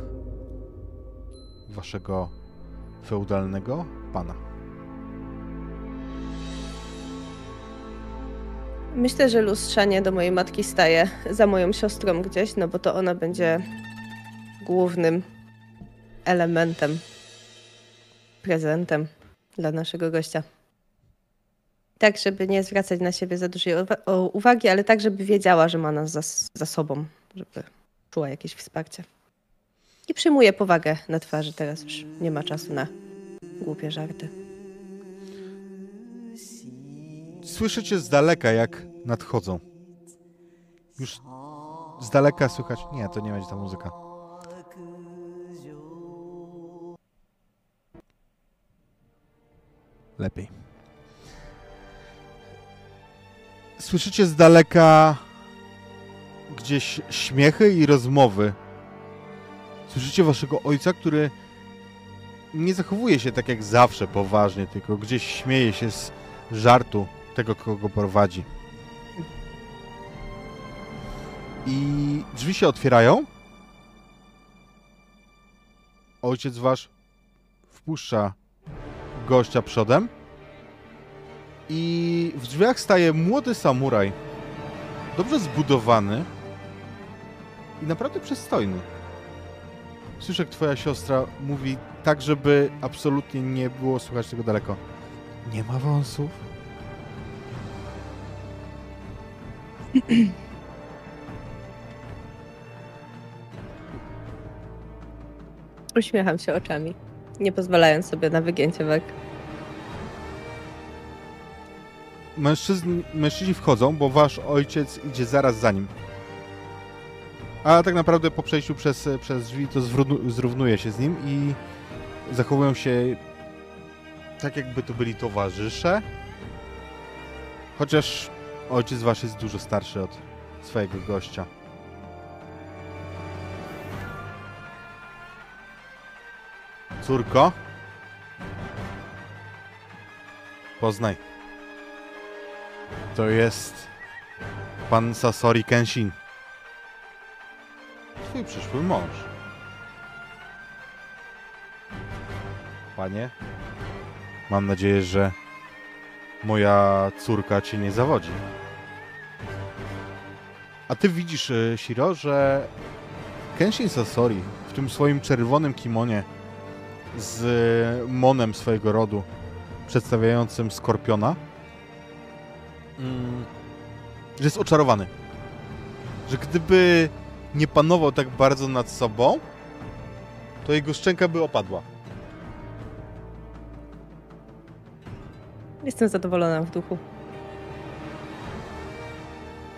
waszego feudalnego pana. Myślę, że lustrzanie do mojej matki staje za moją siostrą gdzieś, no bo to ona będzie głównym elementem, prezentem dla naszego gościa. Tak, żeby nie zwracać na siebie za dużej uwagi, ale tak, żeby wiedziała, że ma nas za, za sobą, żeby czuła jakieś wsparcie. I przyjmuje powagę na twarzy teraz już. Nie ma czasu na głupie żarty. Słyszycie z daleka, jak nadchodzą. Już z daleka słychać. Nie, to nie będzie ta muzyka. Lepiej. Słyszycie z daleka gdzieś śmiechy i rozmowy. Słyszycie waszego ojca, który nie zachowuje się tak jak zawsze poważnie, tylko gdzieś śmieje się z żartu tego, kogo prowadzi. I drzwi się otwierają. Ojciec wasz wpuszcza gościa przodem. I w drzwiach staje młody samuraj. Dobrze zbudowany. I naprawdę przystojny. Słyszę, jak twoja siostra mówi tak, żeby absolutnie nie było słychać tego daleko. Nie ma wąsów? Uśmiecham się oczami, nie pozwalając sobie na wygięcie warg. Mężczyzn, mężczyźni wchodzą, bo wasz ojciec idzie zaraz za nim. A tak naprawdę po przejściu przez, przez drzwi to zrównuje się z nim i zachowują się tak, jakby to byli towarzysze. Chociaż ojciec wasz jest dużo starszy od swojego gościa. Córko? Poznaj. To jest pan Sasori Kenshin. Twój przyszły mąż. panie. Mam nadzieję, że moja córka cię nie zawodzi. A ty widzisz, e, Shiro, że Kenshin Sasori w tym swoim czerwonym kimonie z e, monem swojego rodu przedstawiającym skorpiona, mm, że jest oczarowany. Że gdyby nie panował tak bardzo nad sobą, to jego szczęka by opadła. Jestem zadowolona w duchu.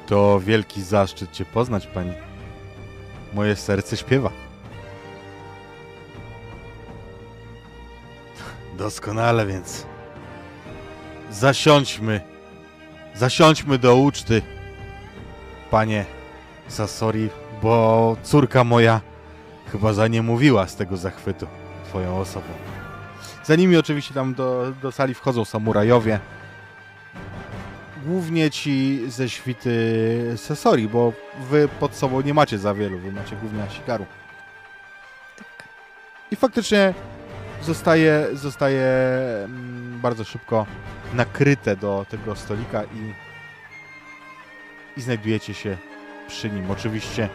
To wielki zaszczyt Cię poznać, pani. Moje serce śpiewa. Doskonale więc. Zasiądźmy. Zasiądźmy do uczty. Panie Sasori, bo córka moja chyba za nie mówiła z tego zachwytu Twoją osobą. Za nimi oczywiście tam do, do sali wchodzą samurajowie głównie ci ze świty Sesori, bo wy pod sobą nie macie za wielu, wy macie głównie Asikaru. I faktycznie zostaje, zostaje mm, bardzo szybko nakryte do tego stolika i, i znajdujecie się przy nim. Oczywiście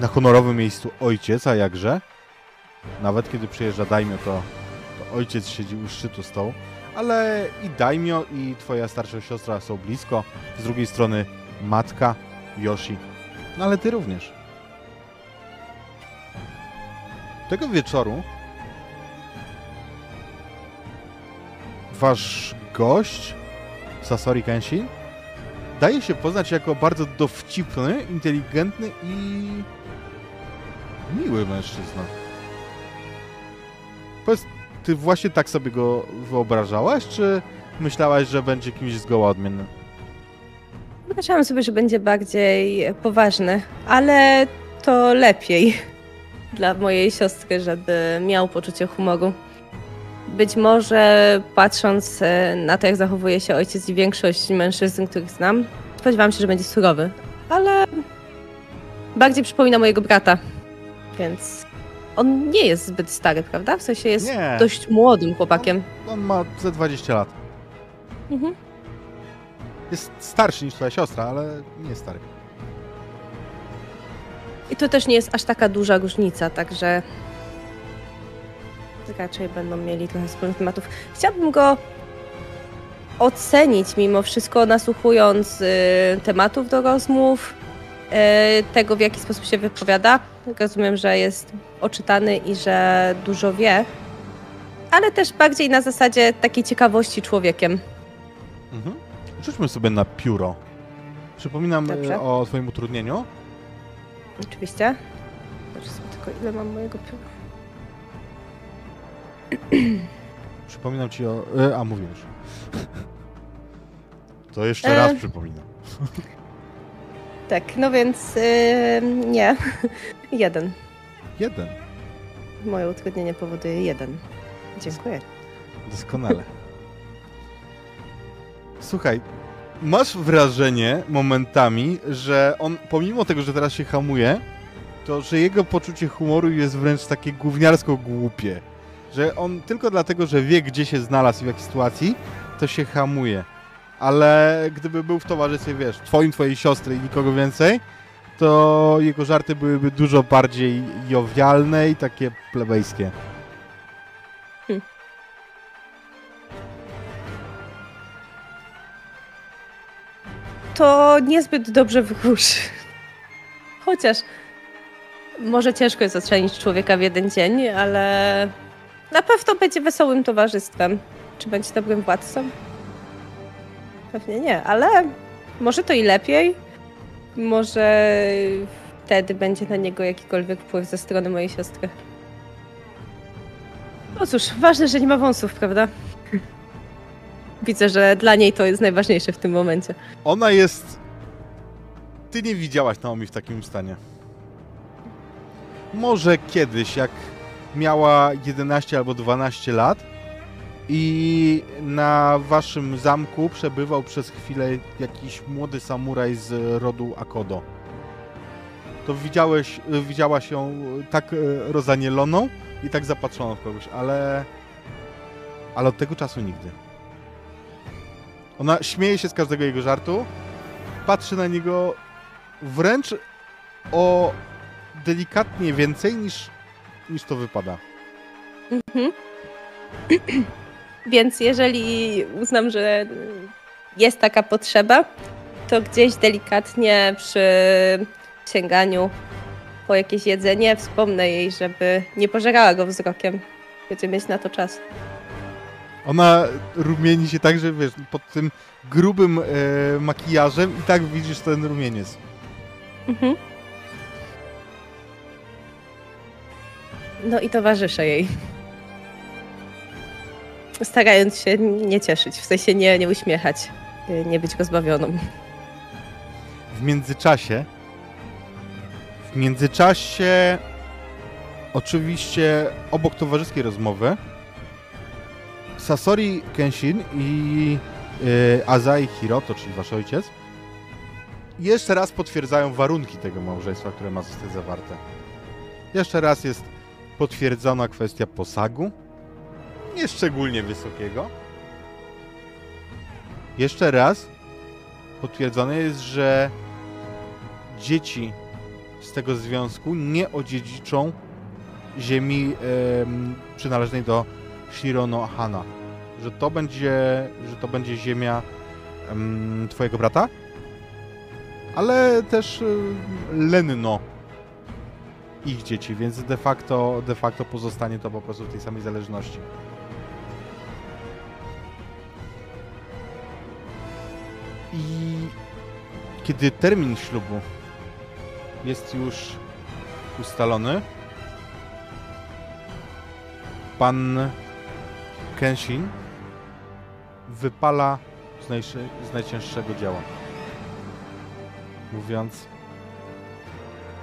na honorowym miejscu ojciec, a jakże? Nawet kiedy przyjeżdża Daimio, to, to ojciec siedzi u szczytu stołu ale i Daimio i twoja starsza siostra są blisko. Z drugiej strony matka, Yoshi. No ale ty również. Tego wieczoru wasz gość, Sasori Kenshin, daje się poznać jako bardzo dowcipny, inteligentny i miły mężczyzna. Powiedz, ty właśnie tak sobie go wyobrażałaś, czy myślałaś, że będzie kimś zgoła odmiennym? Wyobrażałam sobie, że będzie bardziej poważny, ale to lepiej dla mojej siostry, żeby miał poczucie humoru. Być może patrząc e, na to, jak zachowuje się ojciec i większość mężczyzn, których znam, spodziewałam się, że będzie surowy, ale bardziej przypomina mojego brata, więc on nie jest zbyt stary, prawda? W sensie jest Nie. dość młodym chłopakiem. On ma ze 20 lat. Mhm. Jest starszy niż twoja siostra, ale nie jest stary. I to też nie jest aż taka duża różnica, także raczej będą mieli trochę wspólnych tematów. Chciałabym go ocenić mimo wszystko, nasłuchując y, tematów do rozmów, y, tego w jaki sposób się wypowiada. Rozumiem, że jest oczytany i że dużo wie, ale też bardziej na zasadzie takiej ciekawości człowiekiem. Mhm. Rzućmy sobie na pióro. Przypominam Dobrze. e, o twoim utrudnieniu. Oczywiście. Sobie tylko ile mam mojego pióra. Przypominam ci o... E, a, mówię już. To jeszcze E. raz przypominam. Tak, no więc y, nie. jeden. Jeden. Moje utrudnienie powoduje jeden. Dziękuję. Doskonale. Słuchaj, masz wrażenie momentami, że on, pomimo tego, że teraz się hamuje, to że jego poczucie humoru jest wręcz takie gówniarsko głupie. Że on tylko dlatego, że wie, gdzie się znalazł i w jakiej sytuacji, to się hamuje. Ale gdyby był w towarzystwie, wiesz, twoim, twojej siostry i nikogo więcej, to jego żarty byłyby dużo bardziej jowialne i takie plebejskie. To niezbyt dobrze wróży. Chociaż może ciężko jest ocenić człowieka w jeden dzień, ale na pewno będzie wesołym towarzystwem. Czy będzie dobrym władcą? Pewnie nie, ale może to i lepiej. Może wtedy będzie na niego jakikolwiek wpływ ze strony mojej siostry. No cóż, ważne, że nie ma wąsów, prawda? Widzę, że dla niej to jest najważniejsze w tym momencie. Ona jest. Ty nie widziałaś Naomi w takim stanie. Może kiedyś, jak miała 11 albo 12 lat i na waszym zamku przebywał przez chwilę jakiś młody samuraj z rodu Akodo. To widziałeś, widziałaś ją tak e, rozanieloną i tak zapatrzoną w kogoś, ale ale od tego czasu nigdy. Ona śmieje się z każdego jego żartu, patrzy na niego wręcz o delikatnie więcej niż, niż to wypada. Mhm. Więc jeżeli uznam, że jest taka potrzeba, to gdzieś delikatnie przy sięganiu po jakieś jedzenie wspomnę jej, żeby nie pożerała go wzrokiem. Będzie mieć na to czas. Ona rumieni się tak, że wiesz, pod tym grubym e, makijażem i tak widzisz ten rumieniec. Mhm. No i towarzyszę jej. Starając się nie cieszyć, w sensie nie, nie uśmiechać, nie być rozbawioną. W międzyczasie w międzyczasie oczywiście obok towarzyskiej rozmowy Sasori Kenshin i yy, Azai Hiroto, czyli wasz ojciec, jeszcze raz potwierdzają warunki tego małżeństwa, które ma zostać zawarte. Jeszcze raz jest potwierdzona kwestia posagu, nie szczególnie wysokiego. Jeszcze raz potwierdzone jest, że dzieci z tego związku nie odziedziczą ziemi em, przynależnej do Shirono Hana. Że to będzie, że to będzie ziemia em, twojego brata, ale też em, Lenno ich dzieci, więc de facto, de facto pozostanie to po prostu w tej samej zależności. I kiedy termin ślubu jest już ustalony, pan Kenshin wypala z, najszy- z najcięższego dzieła. Mówiąc,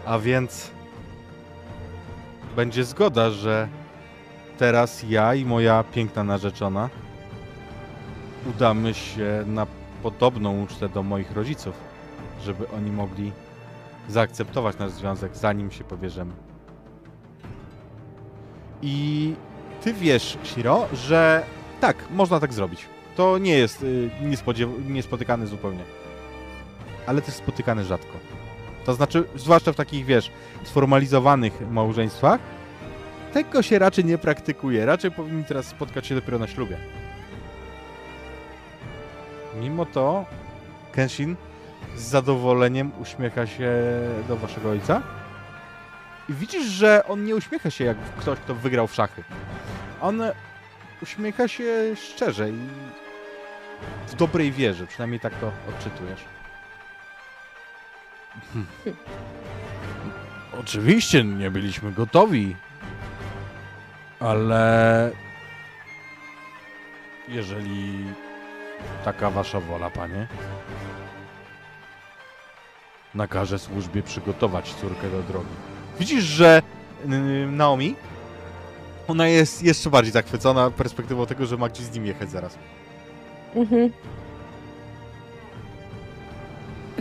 a więc będzie zgoda, że teraz ja i moja piękna narzeczona udamy się na podobną ucztę do moich rodziców, żeby oni mogli zaakceptować nasz związek, zanim się powierzymy. I ty wiesz, Shiro, że tak, można tak zrobić. To nie jest y, niespotykane zupełnie. Ale też spotykane rzadko. To znaczy, zwłaszcza w takich, wiesz, sformalizowanych małżeństwach, tego się raczej nie praktykuje. Raczej powinni teraz spotkać się dopiero na ślubie. Mimo to, Kenshin z zadowoleniem uśmiecha się do waszego ojca. I widzisz, że on nie uśmiecha się jak ktoś, kto wygrał w szachy. On uśmiecha się szczerze i w dobrej wierze. Przynajmniej tak to odczytujesz. Hmm. Oczywiście nie byliśmy gotowi, ale jeżeli taka wasza wola, panie, nakaże służbie przygotować córkę do drogi. Widzisz, że yy, Naomi, ona jest jeszcze bardziej zachwycona perspektywą tego, że ma gdzieś z nim jechać zaraz. Mhm.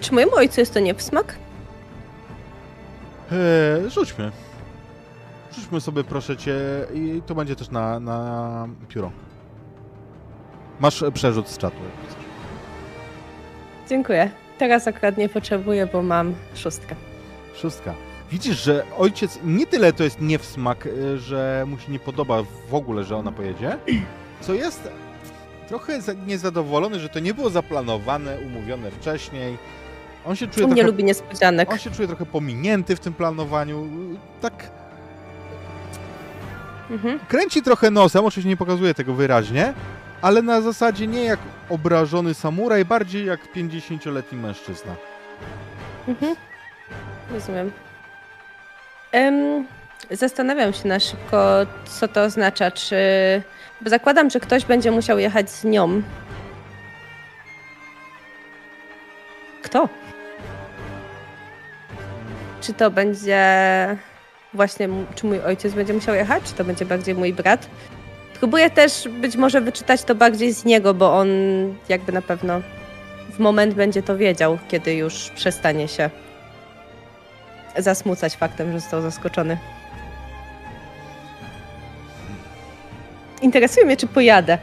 Czy mojemu ojcu jest to nie smak? Eee, rzućmy. Rzućmy sobie, proszę cię, i to będzie też na, na pióro. Masz e, przerzut z czatu. Dziękuję. Teraz akurat nie potrzebuję, bo mam szóstkę. Szóstka. Widzisz, że ojciec nie tyle to jest nie w smak, y, że mu się nie podoba w ogóle, że ona pojedzie, co jest trochę za- niezadowolony, że to nie było zaplanowane, umówione wcześniej. On się czuje nie trochę, lubi niespodzianek. on się czuje trochę pominięty w tym planowaniu. Tak Mhm. kręci trochę nosem, oczywiście nie pokazuje tego wyraźnie, ale na zasadzie nie jak obrażony samuraj, bardziej jak 50-letni mężczyzna. Mhm. Rozumiem. Em, zastanawiam się na szybko, co to oznacza. Czy. Bo zakładam, że ktoś będzie musiał jechać z nią. Kto? Czy to będzie właśnie, czy mój ojciec będzie musiał jechać, czy to będzie bardziej mój brat? Próbuję też być może wyczytać to bardziej z niego, bo on jakby na pewno w moment będzie to wiedział, kiedy już przestanie się zasmucać faktem, że został zaskoczony. interesuje mnie, czy pojadę.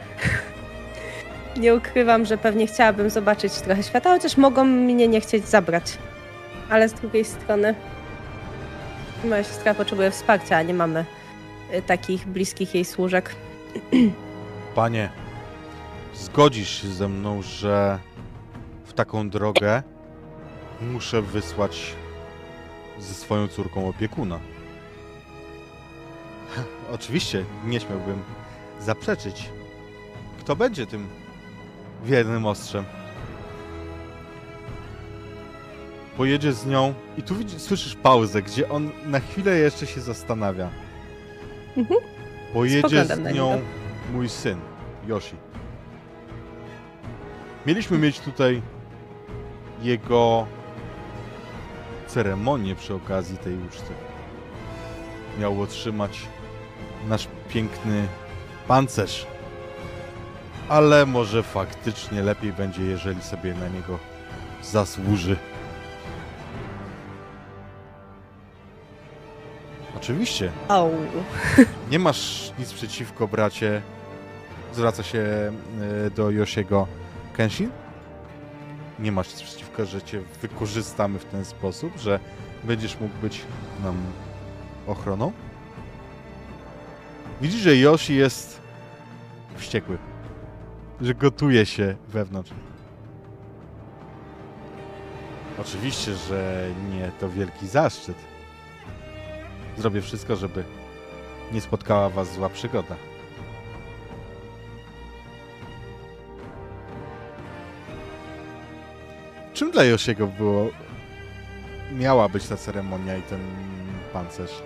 Nie ukrywam, że pewnie chciałabym zobaczyć trochę świata, chociaż mogą mnie nie chcieć zabrać. Ale z drugiej strony moja siostra potrzebuje wsparcia, a nie mamy y, takich bliskich jej służek. Panie, zgodzisz się ze mną, że w taką drogę muszę wysłać ze swoją córką opiekuna. Oczywiście, nie śmiałbym zaprzeczyć. Kto będzie tym wiernym ostrzem? Pojedzie z nią i tu widzisz, słyszysz pauzę, gdzie on na chwilę jeszcze się zastanawia. Mhm. Pojedzie z nią mój syn, Yoshi. Mieliśmy mieć tutaj jego ceremonię przy okazji tej uczty. Miał otrzymać nasz piękny pancerz. Ale może faktycznie lepiej będzie, jeżeli sobie na niego zasłuży. Oczywiście, Au. nie masz nic przeciwko, bracie. Zwraca się e, do Yoshiego Kenshin. Nie masz nic przeciwko, że cię wykorzystamy w ten sposób, że będziesz mógł być nam ochroną. Widzisz, że Yoshi jest wściekły. Że gotuje się wewnątrz. Oczywiście, że nie to wielki zaszczyt. Zrobię wszystko, żeby nie spotkała was zła przygoda. Czym dla Josiego było... Miała być ta ceremonia i ten pancerz?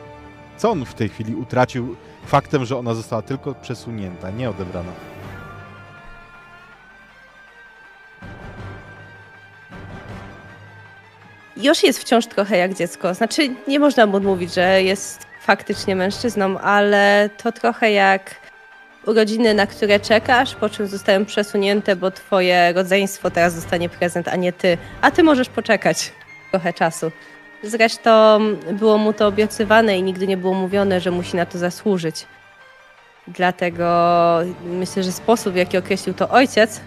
Co on w tej chwili utracił faktem, że ona została tylko przesunięta, nie odebrana? Yoshi jest wciąż trochę jak dziecko. Znaczy, nie można mu odmówić, że jest faktycznie mężczyzną, ale to trochę jak urodziny, na które czekasz, po czym zostają przesunięte, bo twoje rodzeństwo teraz dostanie prezent, a nie ty. A ty możesz poczekać trochę czasu. Zresztą było mu to obiecywane i nigdy nie było mówione, że musi na to zasłużyć. Dlatego myślę, że sposób, w jaki określił to ojciec,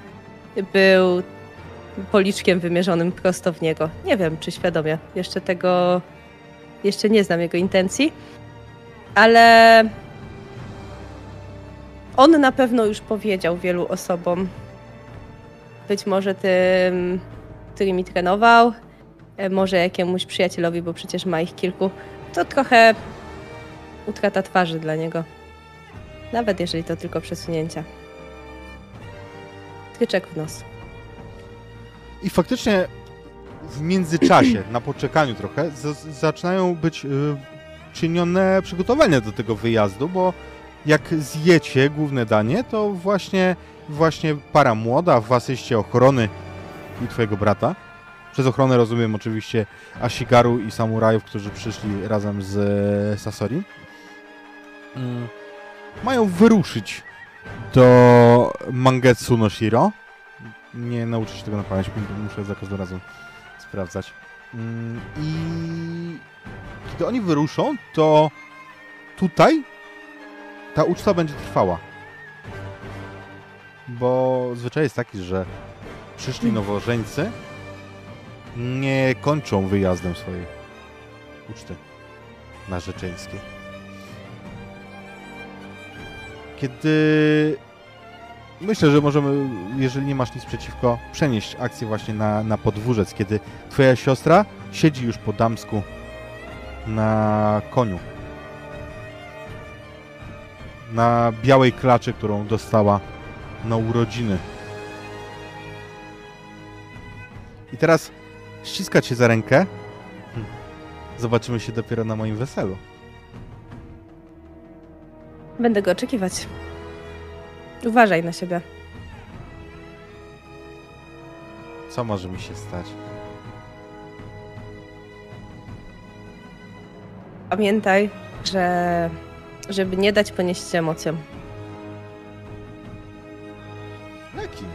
był policzkiem wymierzonym prosto w niego. Nie wiem, czy świadomie. Jeszcze tego. Jeszcze nie znam jego intencji. Ale. On na pewno już powiedział wielu osobom. Być może tym, którymi trenował, e, może jakiemuś przyjacielowi, bo przecież ma ich kilku. To trochę utrata twarzy dla niego. Nawet jeżeli to tylko przesunięcia. Tyczek w nos. I faktycznie w międzyczasie, na poczekaniu trochę, zaczynają być y, czynione przygotowania do tego wyjazdu, bo jak zjecie główne danie, to właśnie, właśnie para młoda w asyście ochrony i twojego brata. Przez ochronę rozumiem oczywiście Ashigaru i samurajów, którzy przyszli razem z e, Sasori. Mm, Mają wyruszyć do Mangetsu no Shiro. Nie nauczę się tego na pamięć, muszę za każdym razem sprawdzać. Mm, I kiedy oni wyruszą, to tutaj ta uczta będzie trwała. Bo zwyczaj jest taki, że przyszli nowożeńcy nie kończą wyjazdem swojej uczty narzeczeńskiej. Kiedy myślę, że możemy, jeżeli nie masz nic przeciwko, przenieść akcję właśnie na, na podwórzec, kiedy twoja siostra siedzi już po damsku na koniu. Na białej klaczy, którą dostała na urodziny. I teraz ściska cię za rękę. Zobaczymy się dopiero na moim weselu. Będę go oczekiwać. Uważaj na siebie. Co może mi się stać? Pamiętaj, że żeby nie dać ponieść się emocjom. Jakim?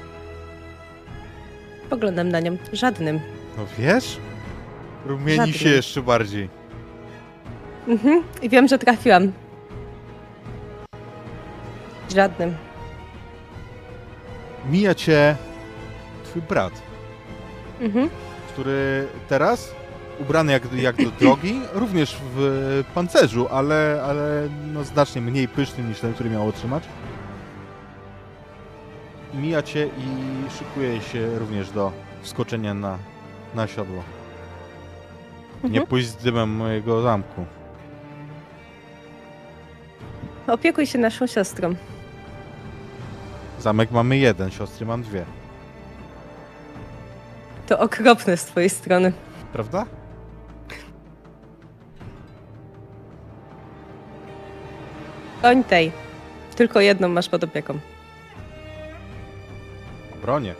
Poglądam na nią żadnym. No wiesz? Rumieni Żadnym. się jeszcze bardziej. Mhm. I wiem, że trafiłam. żadnym. Mija cię twój brat, Mhm. który teraz, ubrany jak, jak do drogi, również w pancerzu, ale, ale no znacznie mniej pysznym niż ten, który miał otrzymać. Mija cię i szykuje się również do wskoczenia na, na siodło. Nie Mhm. pójść z dymem mojego zamku. Opiekuj się naszą siostrą. Zamek mamy jeden, siostry mam dwie. To okropne z twojej strony. Prawda? Koń tej. Tylko jedną masz pod opieką. Bronię.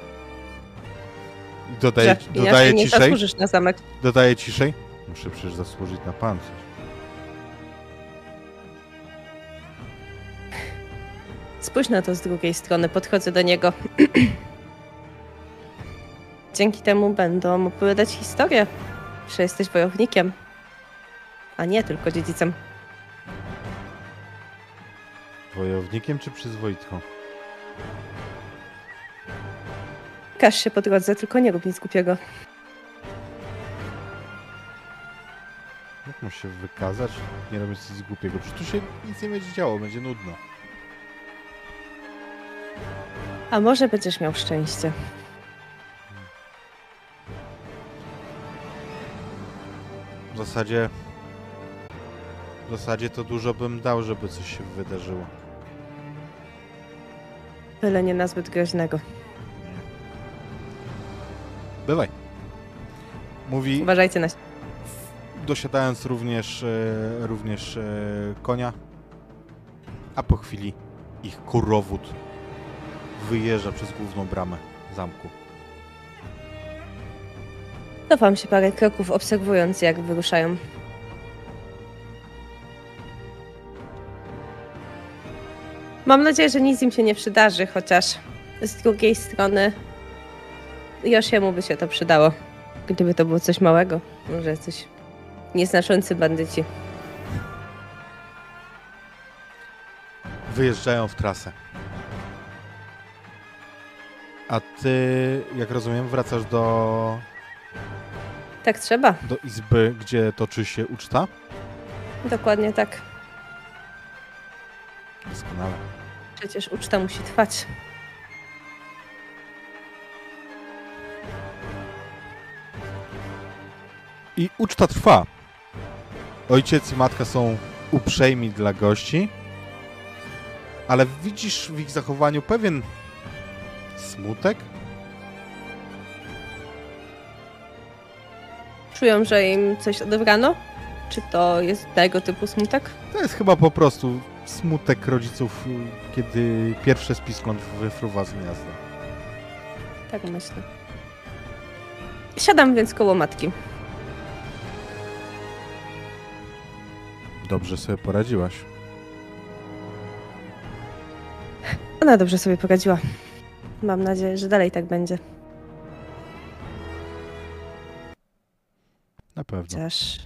Dodaję, Że dodaję nie ciszej. zasłużysz na zamek. Dodaję ciszej. Muszę przecież zasłużyć na pancerz. Spójrz na to z drugiej strony, podchodzę do niego. Dzięki temu będą opowiadać historię, że jesteś wojownikiem, a nie tylko dziedzicem. Wojownikiem czy przyzwoitką? Każ się po drodze, tylko nie rób nic głupiego. Jak mu się wykazać, nie robiąc nic głupiego? Przecież tu się nic nie będzie działo, będzie nudno. A może będziesz miał szczęście. W zasadzie... W zasadzie to dużo bym dał, żeby coś się wydarzyło. Byle nie nazbyt groźnego. Bywaj. Mówi, Uważajcie na dosiadając również, e, również e, konia, a po chwili ich kurowód wyjeżdża przez główną bramę zamku. Cofam się parę kroków, obserwując jak wyruszają. Mam nadzieję, że nic im się nie przydarzy, chociaż z drugiej strony Josiemu by się to przydało. Gdyby to było coś małego, może coś nieznaczący bandyci. Wyjeżdżają w trasę. A ty, jak rozumiem, wracasz do, Tak trzeba. do izby, gdzie toczy się uczta? Dokładnie tak. Doskonale. Przecież uczta musi trwać. I uczta trwa. Ojciec i matka są uprzejmi dla gości, ale widzisz w ich zachowaniu pewien smutek? Czują, że im coś odebrano? Czy to jest tego typu smutek? To jest chyba po prostu smutek rodziców, kiedy pierwsze spiskląt wyfruwa z gniazda. Tak myślę. Siadam więc koło matki. Dobrze sobie poradziłaś. Ona dobrze sobie poradziła. Mam nadzieję, że dalej tak będzie. Na pewno. Chociaż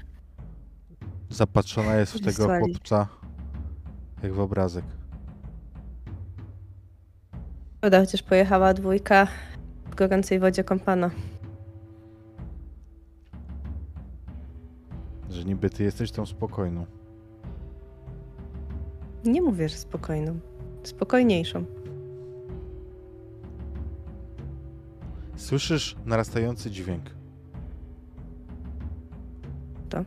Zapatrzona jest w tego Wysłali. chłopca jak w obrazek. Szkoda, chociaż pojechała dwójka w gorącej wodzie kąpana. Że niby ty jesteś tą spokojną. Nie mówię, że spokojną. Spokojniejszą. Słyszysz narastający dźwięk. To?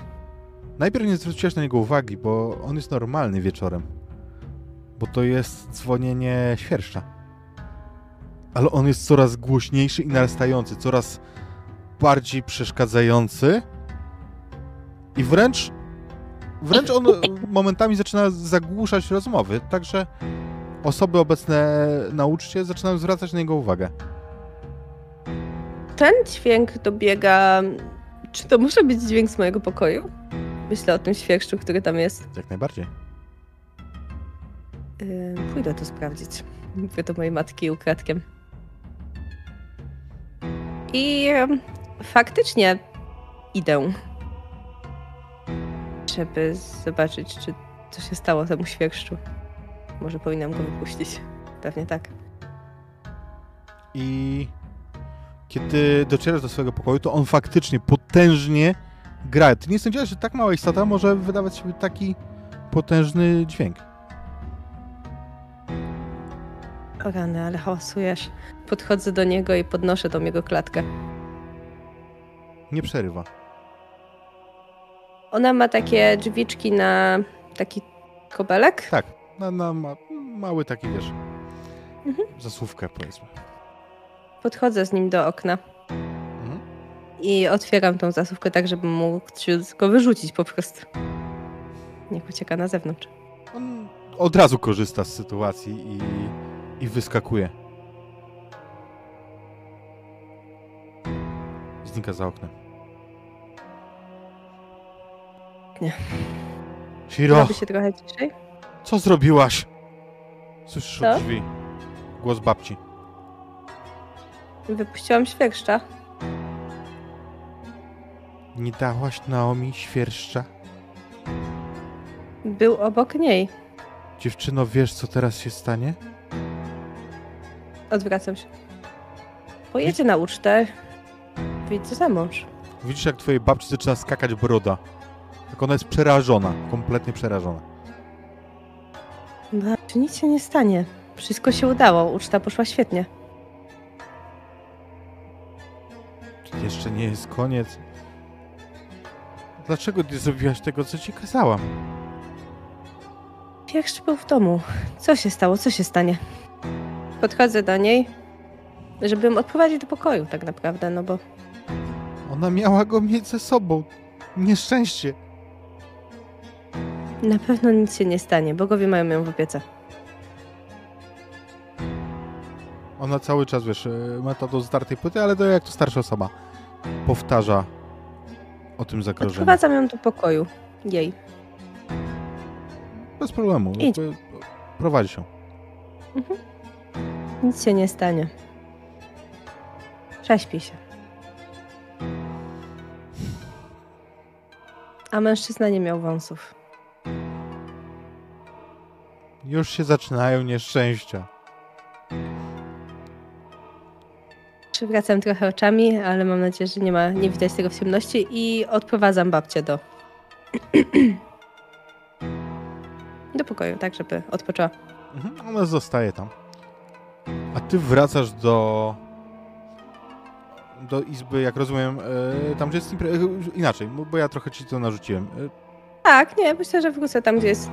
Najpierw nie zwróciłeś na niego uwagi, bo on jest normalny wieczorem. Bo to jest dzwonienie świerszcza. Ale on jest coraz głośniejszy i narastający, coraz bardziej przeszkadzający. I wręcz wręcz on momentami zaczyna zagłuszać rozmowy, także osoby obecne na uczcie zaczynają zwracać na niego uwagę. Ten dźwięk dobiega. Czy to może być dźwięk z mojego pokoju? Myślę o tym świerszczu, który tam jest. Jak najbardziej. Yy, pójdę to sprawdzić. Mówię do mojej matki ukradkiem. I faktycznie idę. Żeby zobaczyć, czy co się stało temu świerszczu. może powinnam go wypuścić. Pewnie tak. I kiedy docierasz do swojego pokoju, to on faktycznie potężnie gra. Ty nie sądziłeś, że tak mała istota może wydawać sobie taki potężny dźwięk. O rany, ale hałasujesz. Podchodzę do niego i podnoszę tą jego klatkę. Nie przerywa. Ona ma takie drzwiczki na taki kobelek. Tak, na, na ma, mały taki, wiesz, Mhm. zasłówkę powiedzmy. Podchodzę z nim do okna Mhm. i otwieram tą zasówkę tak, żeby mógł go wyrzucić po prostu. Niech ucieka na zewnątrz. On od razu korzysta z sytuacji i, i wyskakuje. Znika za oknem. Nie. Shiro, Robi się trochę ciszej. co zrobiłaś? Słyszysz Co? drzwi. Głos babci. Wypuściłam świerszcza. Nie dałaś Naomi świerszcza? Był obok niej. Dziewczyno, wiesz, co teraz się stanie? Odwracam się. Pojedzie na ucztę. Wyjdzie za mąż. Widzisz, jak twojej babci zaczyna skakać broda. Jak ona jest przerażona, kompletnie przerażona. Babci, nic się nie stanie. Wszystko się udało. Uczta poszła świetnie. Jeszcze nie jest koniec. Dlaczego nie zrobiłaś tego, co ci kazałam? Pierwszy był w domu. Co się stało? Co się stanie? Podchodzę do niej, żeby ją odprowadzić do pokoju tak naprawdę, no bo Ona miała go mieć ze sobą. Nieszczęście. na pewno nic się nie stanie. Bogowie mają ją w opiece. Ona cały czas, wiesz, e, metodą zdartej płyty, ale to jak to starsza osoba powtarza o tym zagrożeniu. Odprowadzam ją do pokoju. Jej. Bez problemu. Idź. Prowadzi się. Nic się nie stanie. Prześpij się. A mężczyzna nie miał wąsów. Już się zaczynają nieszczęścia. Przywracam trochę oczami, ale mam nadzieję, że nie ma, nie widać tego w ciemności i odprowadzam babcię do do pokoju, tak żeby odpoczęła. Mhm, ona zostaje tam. A ty wracasz do do izby, jak rozumiem, e, tam gdzie jest impre... e, inaczej, bo ja trochę ci to narzuciłem. E, Tak, nie, myślę, że wrócę tam, gdzie jest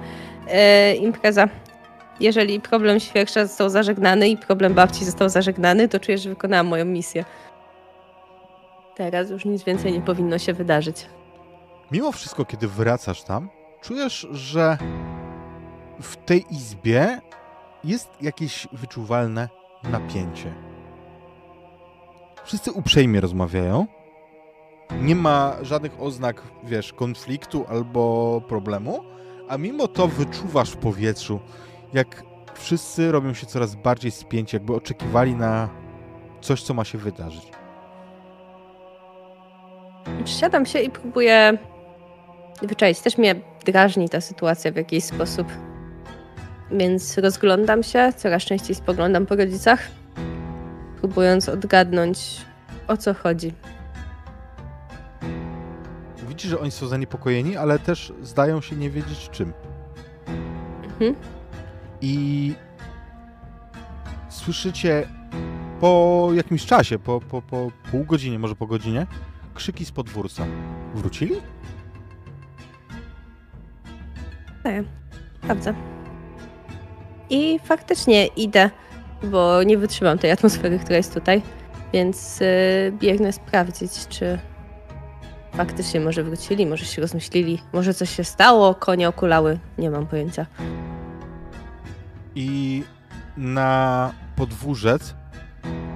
impreza. Jeżeli problem świerksza został zażegnany i problem babci został zażegnany, to czuję, że wykonałam moją misję. Teraz już nic więcej nie powinno się wydarzyć. Mimo wszystko, kiedy wracasz tam, czujesz, że w tej izbie jest jakieś wyczuwalne napięcie. Wszyscy uprzejmie rozmawiają. Nie ma żadnych oznak, wiesz, konfliktu albo problemu, a mimo to wyczuwasz w powietrzu, jak wszyscy robią się coraz bardziej spięci, jakby oczekiwali na coś, co ma się wydarzyć. Siadam się i próbuję wyczaić. Też mnie drażni ta sytuacja w jakiś sposób. Więc rozglądam się, coraz częściej spoglądam po rodzicach, próbując odgadnąć, o co chodzi. Widzisz, że oni są zaniepokojeni, ale też zdają się nie wiedzieć czym. Mhm. I słyszycie po jakimś czasie, po, po, po pół godzinie, może po godzinie, krzyki z podwórca. Wrócili? Tak, sprawdzę. I faktycznie idę, bo nie wytrzymam tej atmosfery, która jest tutaj, więc yy, biegnę sprawdzić, czy faktycznie może wrócili, może się rozmyślili, może coś się stało, konie okulały, nie mam pojęcia. I na podwórzec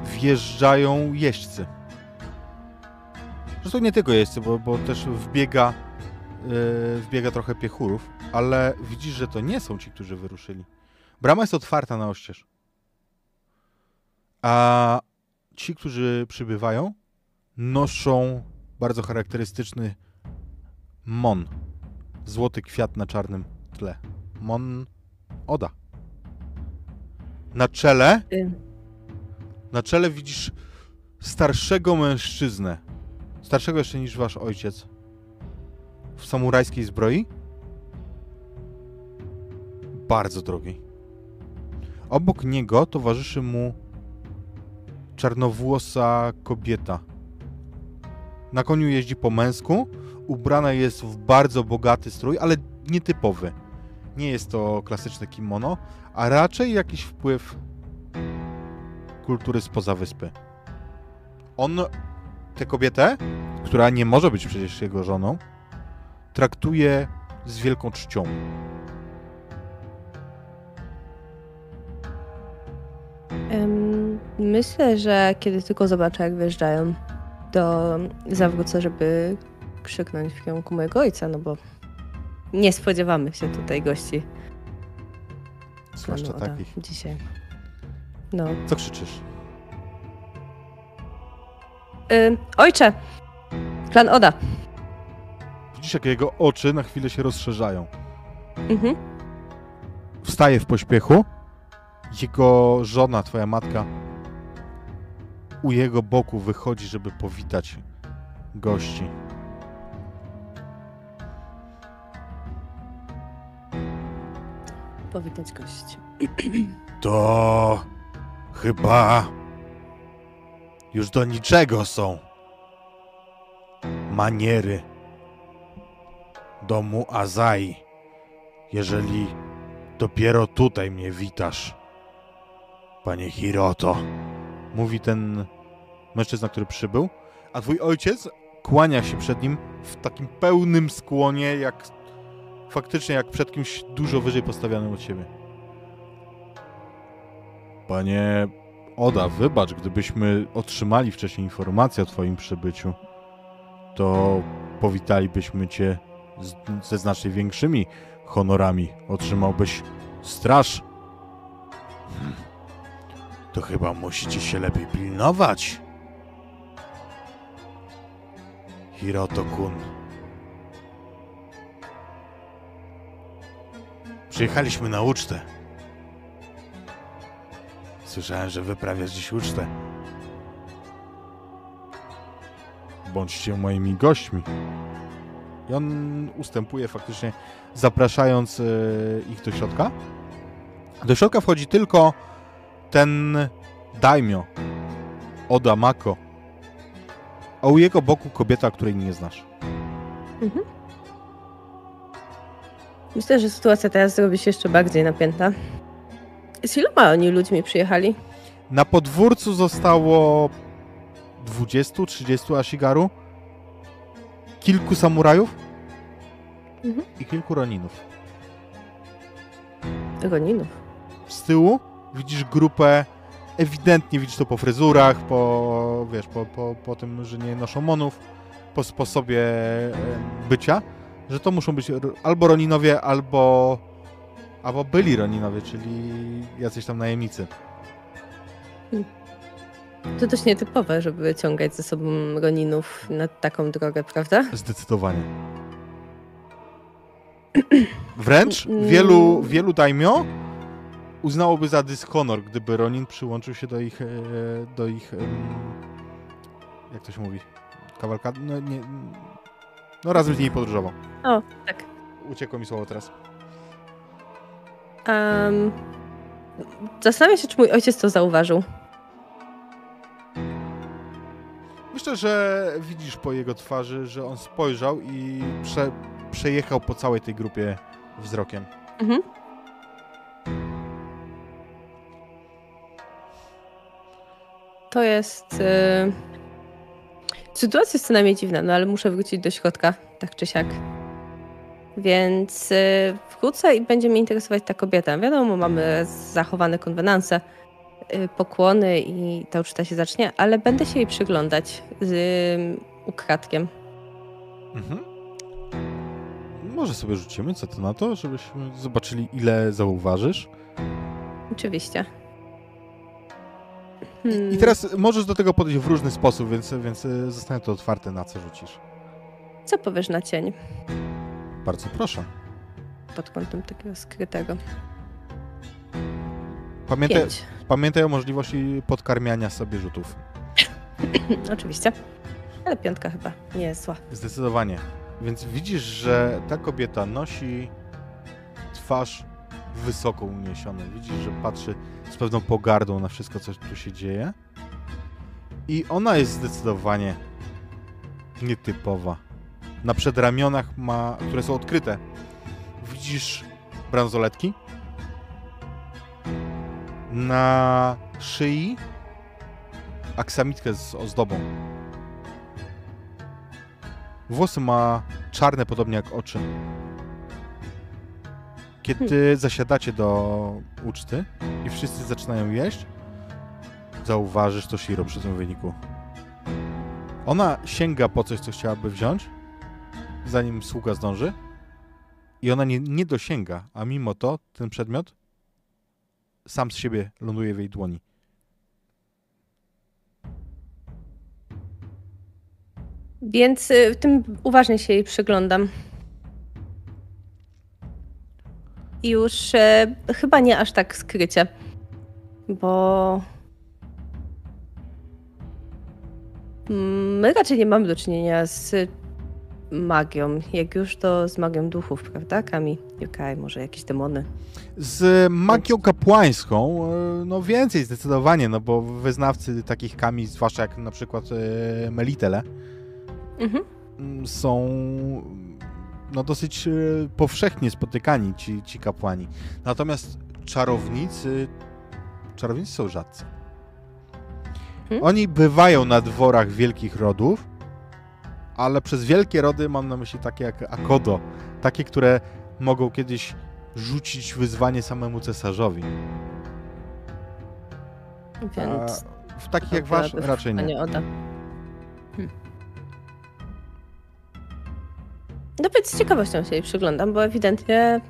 wjeżdżają jeźdźcy. Zresztą nie tylko jeźdźcy, bo, bo też wbiega, yy, wbiega trochę piechurów, ale widzisz, że to nie są ci, którzy wyruszyli. Brama jest otwarta na oścież. A ci, którzy przybywają, noszą bardzo charakterystyczny mon. Złoty kwiat na czarnym tle. Mon Oda. Na czele, Y, na czele widzisz starszego mężczyznę. Starszego jeszcze niż wasz ojciec. W samurajskiej zbroi. Bardzo drogiej. Obok niego towarzyszy mu czarnowłosa kobieta. Na koniu jeździ po męsku, ubrana jest w bardzo bogaty strój, ale nietypowy. Nie jest to klasyczne kimono, a raczej jakiś wpływ kultury spoza wyspy. On tę kobietę, która nie może być przecież jego żoną, traktuje z wielką czcią. Myślę, że kiedy tylko zobaczę, jak wyjeżdżają, to zawrócę, żeby krzyknąć w kierunku mojego ojca, no bo nie spodziewamy się tutaj gości. Zwłaszcza Oda takich. Dzisiaj. No. Co krzyczysz? Ym, ojcze! Plan Oda. Widzisz, jak jego oczy na chwilę się rozszerzają. Mhm. Wstaje w pośpiechu. Jego żona, twoja matka, u jego boku wychodzi, żeby powitać gości. Powitać gości. To chyba już do niczego są maniery domu Azai, jeżeli dopiero tutaj mnie witasz, panie Hiroto. Mówi ten mężczyzna, który przybył, a twój ojciec kłania się przed nim w takim pełnym skłonie, jak faktycznie jak przed kimś dużo wyżej postawionym od siebie. Panie Oda, wybacz, gdybyśmy otrzymali wcześniej informację o Twoim przybyciu, to powitalibyśmy Cię z, ze znacznie większymi honorami. Otrzymałbyś straż. Hmm. To chyba musicie się lepiej pilnować. Hiroto-kun. Przyjechaliśmy na ucztę. Słyszałem, że wyprawiasz dziś ucztę. Bądźcie moimi gośćmi. I on ustępuje faktycznie, zapraszając e, ich do środka. Do środka wchodzi tylko ten daimyo, Oda Mako. A u jego boku kobieta, której nie znasz. Myślę, że sytuacja teraz zrobi się jeszcze bardziej napięta. Z iloma oni ludźmi przyjechali? Na podwórcu zostało 20-30 Ashigaru, kilku samurajów Mhm. i kilku roninów. Roninów. Z tyłu widzisz grupę, ewidentnie widzisz to po fryzurach, po, wiesz, po, po, po tym, że nie noszą monów, po sposobie bycia, że to muszą być albo roninowie, albo, albo byli roninowie, czyli jacyś tam najemnicy. To dość nietypowe, żeby ciągać ze sobą Roninów na taką drogę, prawda? Zdecydowanie. Wręcz Mm. wielu, wielu daimyo uznałoby za dyshonor, gdyby Ronin przyłączył się do ich, e, do ich, jak to się mówi, kawalkady, no nie, no razem z niej podróżował. O, tak. Uciekło mi słowo teraz. Um, zastanawiam się, czy mój ojciec to zauważył. Myślę, że widzisz po jego twarzy, że on spojrzał i prze, przejechał po całej tej grupie wzrokiem. Mhm. To jest. Y... Sytuacja jest co najmniej dziwna, no ale muszę wrócić do środka, tak czy siak. Więc y, wrócę i będzie mnie interesować ta kobieta. Wiadomo, mamy zachowane konwenanse, y, pokłony i ta uczta się zacznie, ale będę się jej przyglądać z y, ukradkiem. Mhm. Może sobie rzucimy, co to na to, żebyśmy zobaczyli, ile zauważysz. Oczywiście. I Hmm. teraz możesz do tego podejść w różny sposób, więc, więc y, zostanie to otwarte, na co rzucisz. Co powiesz na cień Bardzo proszę. pod kątem takiego skrytego? Pamiętaj, Pięć. pamiętaj o możliwości podkarmiania sobie rzutów. Oczywiście. Ale piątka chyba nie jest zła. Zdecydowanie. Więc widzisz, że ta kobieta nosi twarz wysoko uniesioną. Widzisz, że patrzy z pewną pogardą na wszystko, co tu się dzieje. I ona jest zdecydowanie nietypowa. Na przedramionach ma, które są odkryte, widzisz bransoletki. Na szyi aksamitkę z ozdobą. Włosy ma czarne, podobnie jak oczy. Kiedy zasiadacie do uczty i wszyscy zaczynają jeść, zauważysz to Shiro przy tym wyniku. Ona sięga po coś, co chciałaby wziąć, zanim sługa zdąży, i ona nie, nie dosięga, a mimo to ten przedmiot sam z siebie ląduje w jej dłoni. Więc y, tym uważnie się jej przyglądam. I już e, chyba nie aż tak skrycie, bo Mm, my raczej nie mamy do czynienia z magią. Jak już to z magią duchów, prawda, Kami? Jokaj, może jakieś demony. Z magią kapłańską, e, no więcej zdecydowanie, no bo wyznawcy takich kami, zwłaszcza jak na przykład e, Melitele, Mhm. mm, są no dosyć e, powszechnie spotykani ci, ci kapłani. Natomiast czarownicy, czarownicy są rzadcy. Hmm? Oni bywają na dworach wielkich rodów, ale przez wielkie rody mam na myśli takie jak Akodo, takie, które mogą kiedyś rzucić wyzwanie samemu cesarzowi. Więc A w takich jak wasz raczej nie. nie oda. No więc z ciekawością się jej przyglądam, bo ewidentnie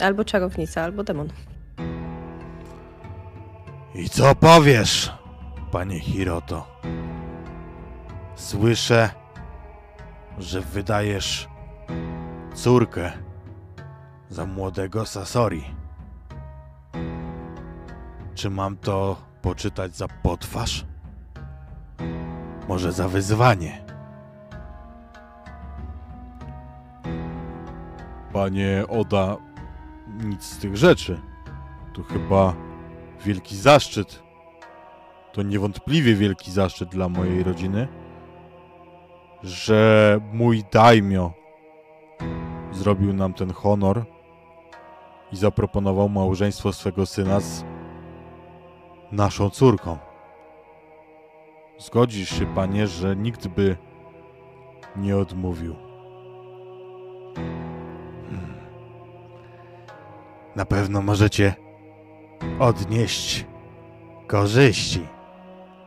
albo czarownica, albo demon. I co powiesz, panie Hiroto? Słyszę, że wydajesz córkę za młodego Sasori. Czy mam to poczytać za potwarz? Może za wyzwanie? Panie Oda, nic z tych rzeczy. To chyba wielki zaszczyt. To niewątpliwie wielki zaszczyt dla mojej rodziny, że mój daimio zrobił nam ten honor i zaproponował małżeństwo swego syna z naszą córką. Zgodzisz się, panie, że nikt by nie odmówił. Na pewno możecie odnieść korzyści.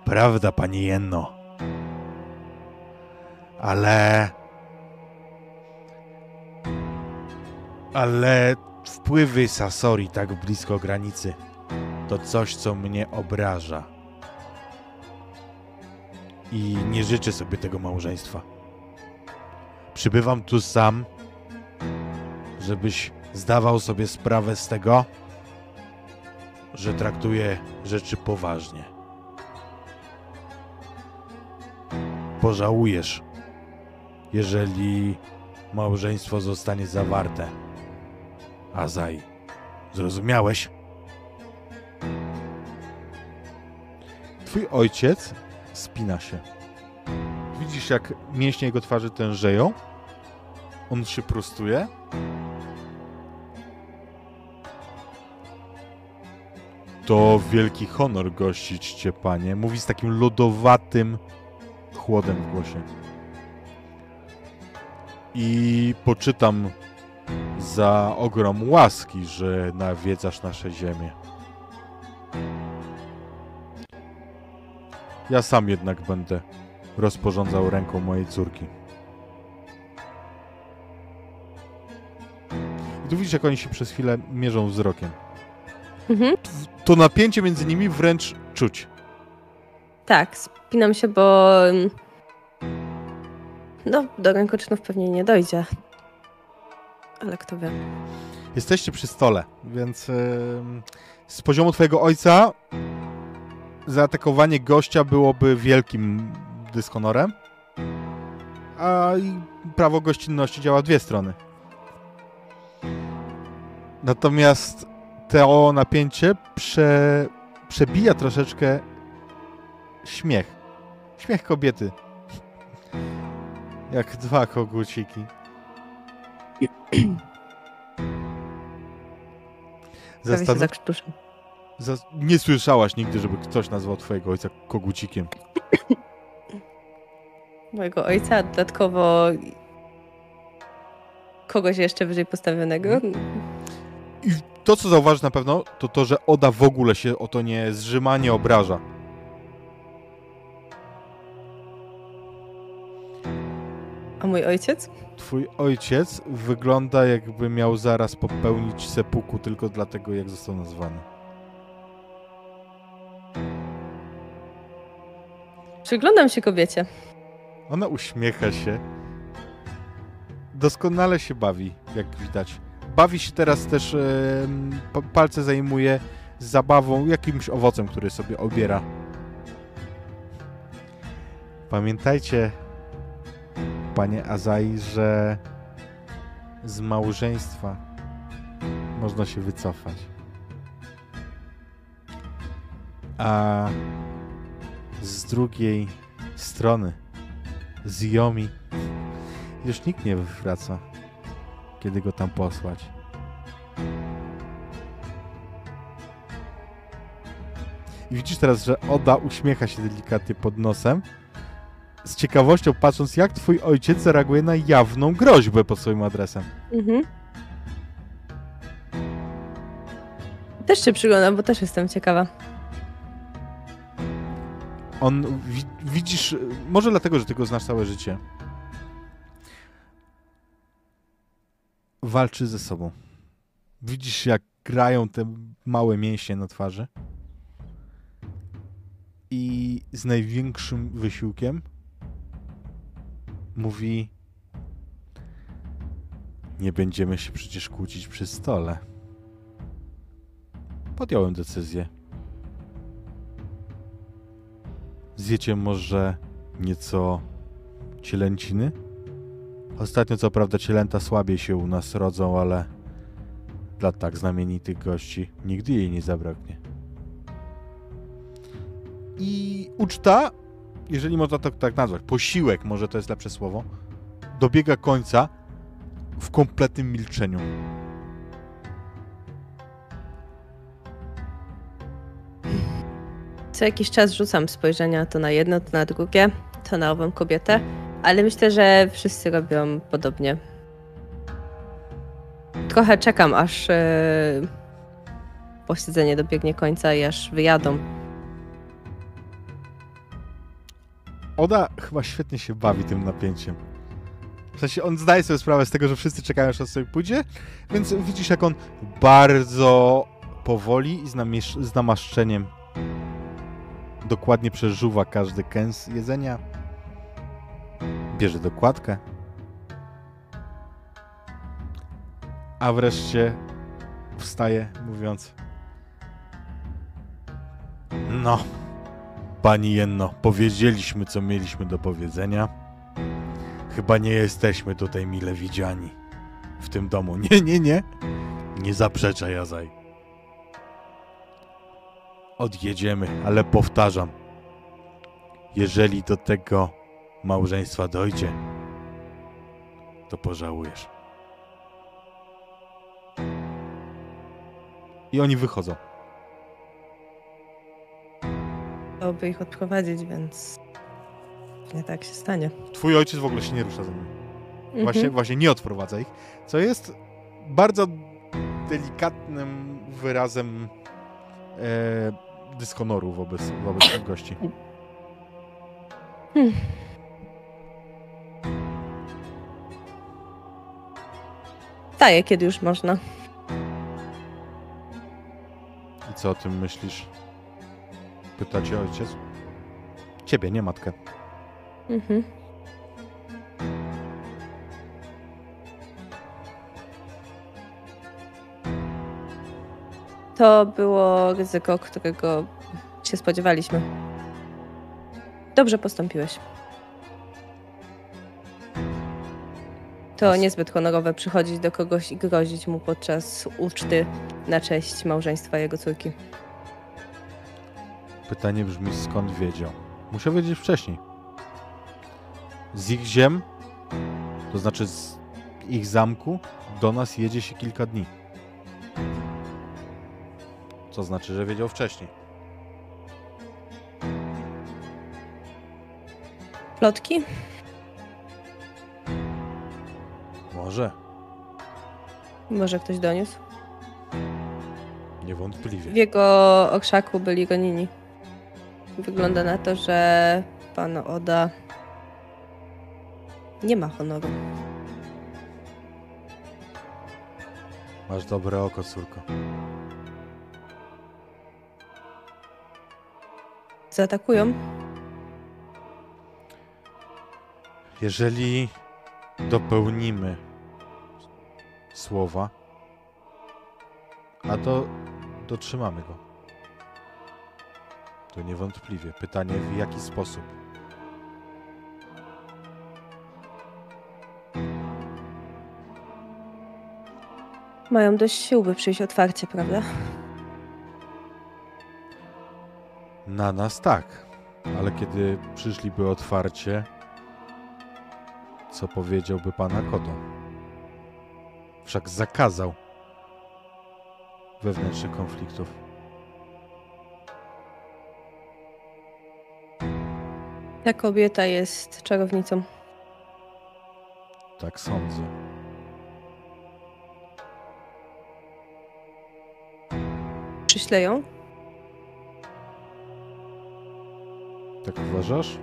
Prawda, pani Jenno? Ale. Ale wpływy Sasori tak blisko granicy to coś, co mnie obraża. I nie życzę sobie tego małżeństwa. Przybywam tu sam, żebyś zdawał sobie sprawę z tego, że traktuję rzeczy poważnie. Pożałujesz, jeżeli małżeństwo zostanie zawarte. Azaj, zrozumiałeś? Twój ojciec spina się. Widzisz, jak mięśnie jego twarzy tężeją? On się prostuje. To wielki honor gościć cię, panie. Mówi z takim lodowatym chłodem w głosie. I poczytam za ogrom łaski, że nawiedzasz nasze ziemię. Ja sam jednak będę rozporządzał ręką mojej córki. I tu widzisz, jak oni się przez chwilę mierzą wzrokiem. Mhm. To napięcie między nimi wręcz czuć. Tak, spinam się, bo. mm, No, do rękoczynów pewnie nie dojdzie. Ale kto wie. Jesteście przy stole, więc ym, z poziomu twojego ojca zaatakowanie gościa byłoby wielkim dyshonorem, a i prawo gościnności działa w dwie strony. Natomiast to napięcie prze, przebija troszeczkę śmiech. Śmiech kobiety. Jak dwa koguciki. Prawie się. Zas- nie słyszałaś nigdy, żeby ktoś nazwał twojego ojca kogucikiem. Mojego ojca, a dodatkowo kogoś jeszcze wyżej postawionego. I to, co zauważysz na pewno, to to, że Oda w ogóle się o to nie zrzyma, nie obraża. A mój ojciec? Twój ojciec wygląda jakby miał zaraz popełnić sepuku tylko dlatego, jak został nazwany. Przyglądam się kobiecie. Ona uśmiecha się. Doskonale się bawi, jak widać. Bawi się teraz też, palce zajmuje zabawą, jakimś owocem, który sobie obiera. Pamiętajcie, panie Azai, że z małżeństwa można się wycofać. A z drugiej strony z Yomi. Już nikt nie wraca, kiedy go tam posłać. I widzisz teraz, że Oda uśmiecha się delikatnie pod nosem, z ciekawością patrząc, jak twój ojciec zareaguje na jawną groźbę pod swoim adresem. Mhm. Też się przyglądam, bo też jestem ciekawa. On, wi widzisz, może dlatego, że ty go znasz całe życie, walczy ze sobą. Widzisz, jak grają te małe mięśnie na twarzy. I z największym wysiłkiem mówi: Nie będziemy się przecież kłócić przy stole. Podjąłem decyzję. Zjecie może nieco cielęciny? Ostatnio co prawda cielęta słabiej się u nas rodzą, ale dla tak znamienitych gości nigdy jej nie zabraknie. I uczta, jeżeli można to tak nazwać, posiłek, może to jest lepsze słowo, dobiega końca w kompletnym milczeniu. Co jakiś czas rzucam spojrzenia to na jedno, to na drugie, to na ową kobietę, ale myślę, że wszyscy robią podobnie. Trochę czekam, aż e, posiedzenie dobiegnie końca i aż wyjadą. Oda chyba świetnie się bawi tym napięciem. W sensie on zdaje sobie sprawę z tego, że wszyscy czekają, aż on sobie pójdzie, więc widzisz, jak on bardzo powoli i z, namiesz- z namaszczeniem dokładnie przeżuwa każdy kęs jedzenia. Bierze dokładkę. A wreszcie wstaje, mówiąc: No, Pani Jenno, powiedzieliśmy, co mieliśmy do powiedzenia. Chyba nie jesteśmy tutaj mile widziani w tym domu. Nie, nie, nie. Nie zaprzeczaj, Jazaj. Odjedziemy, ale powtarzam. Jeżeli do tego małżeństwa dojdzie, to pożałujesz. I oni wychodzą. Chciałoby ich odprowadzić, więc nie tak się stanie. Twój ojciec w ogóle się nie rusza za nimi. Właśnie, Mhm. właśnie nie odprowadza ich, co jest bardzo delikatnym wyrazem e, dyshonoru wobec, wobec tych gości. Hmm. Daję, kiedy już można. I co o tym myślisz? Pyta cię ojciec. Ciebie, nie matkę. Mhm. To było ryzyko, którego się spodziewaliśmy. Dobrze postąpiłeś. To niezbyt honorowe przychodzić do kogoś i grozić mu podczas uczty na cześć małżeństwa jego córki. Pytanie brzmi, skąd wiedział? Musiał wiedzieć wcześniej. Z ich ziem, to znaczy z ich zamku, do nas jedzie się kilka dni. Co znaczy, że wiedział wcześniej. Plotki? Może, Może ktoś doniósł? W niewątpliwie. jego okrzaku byli gonini. Wygląda na to, że pan Oda nie ma honoru. Masz dobre oko, córko. Zaatakują? Jeżeli dopełnimy słowa, a to dotrzymamy go. To niewątpliwie. Pytanie w jaki sposób? Mają dość sił, by przyjść otwarcie, prawda? Na nas tak, ale kiedy przyszliby otwarcie, co powiedziałby pana Kodo? Wszak zakazał wewnętrznych konfliktów. Ta kobieta jest czarownicą. Tak sądzę. Przyślę ją? Tak uważasz?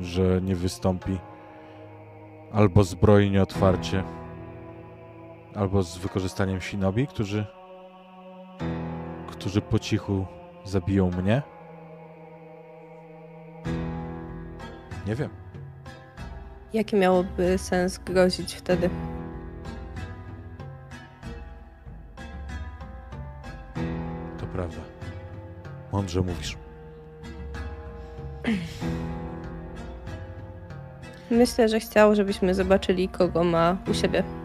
Że nie wystąpi albo zbrojnie otwarcie, albo z wykorzystaniem shinobi, którzy którzy po cichu zabiją mnie? Nie wiem. Jaki miałoby sens grozić wtedy? To prawda. Mądrze mówisz. Myślę, że chciał, żebyśmy zobaczyli, kogo ma u siebie.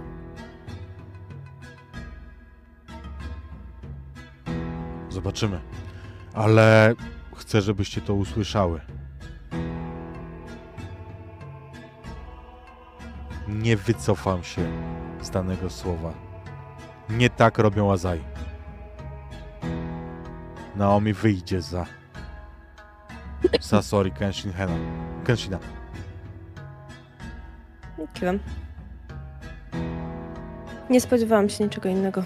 Zobaczymy. Ale chcę, żebyście to usłyszały. Nie wycofam się z danego słowa. Nie tak robią Azai. Naomi wyjdzie za Sasori Kenshin Hena. Kenshina. Nie spodziewałam się niczego innego.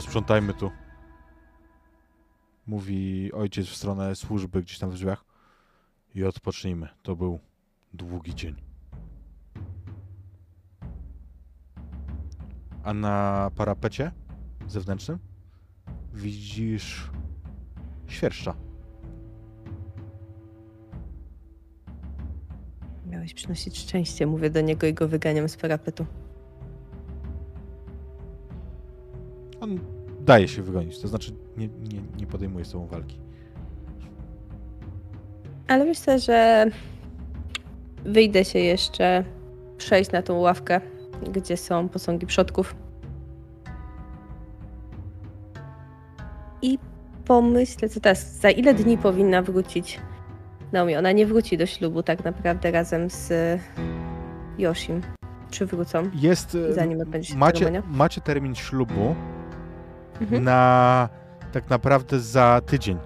Posprzątajmy tu. Mówi ojciec w stronę służby gdzieś tam w drzwiach. I odpocznijmy. To był długi dzień. A na parapecie zewnętrznym widzisz świerszcza. Miałeś przynosić szczęście, mówię do niego i go wyganiam z parapetu. Daje się wygonić, to znaczy nie, nie, nie podejmuje z tobą walki. Ale myślę, że wyjdę się jeszcze przejść na tą ławkę, gdzie są posągi przodków. I pomyślę, co teraz, za ile dni powinna wrócić Naomi? Ona nie wróci do ślubu tak naprawdę razem z Yoshim. Czy wrócą? Jest. Zanim odbędzie się macie, ceremonia? macie termin ślubu Mhm. na tak naprawdę za tydzień.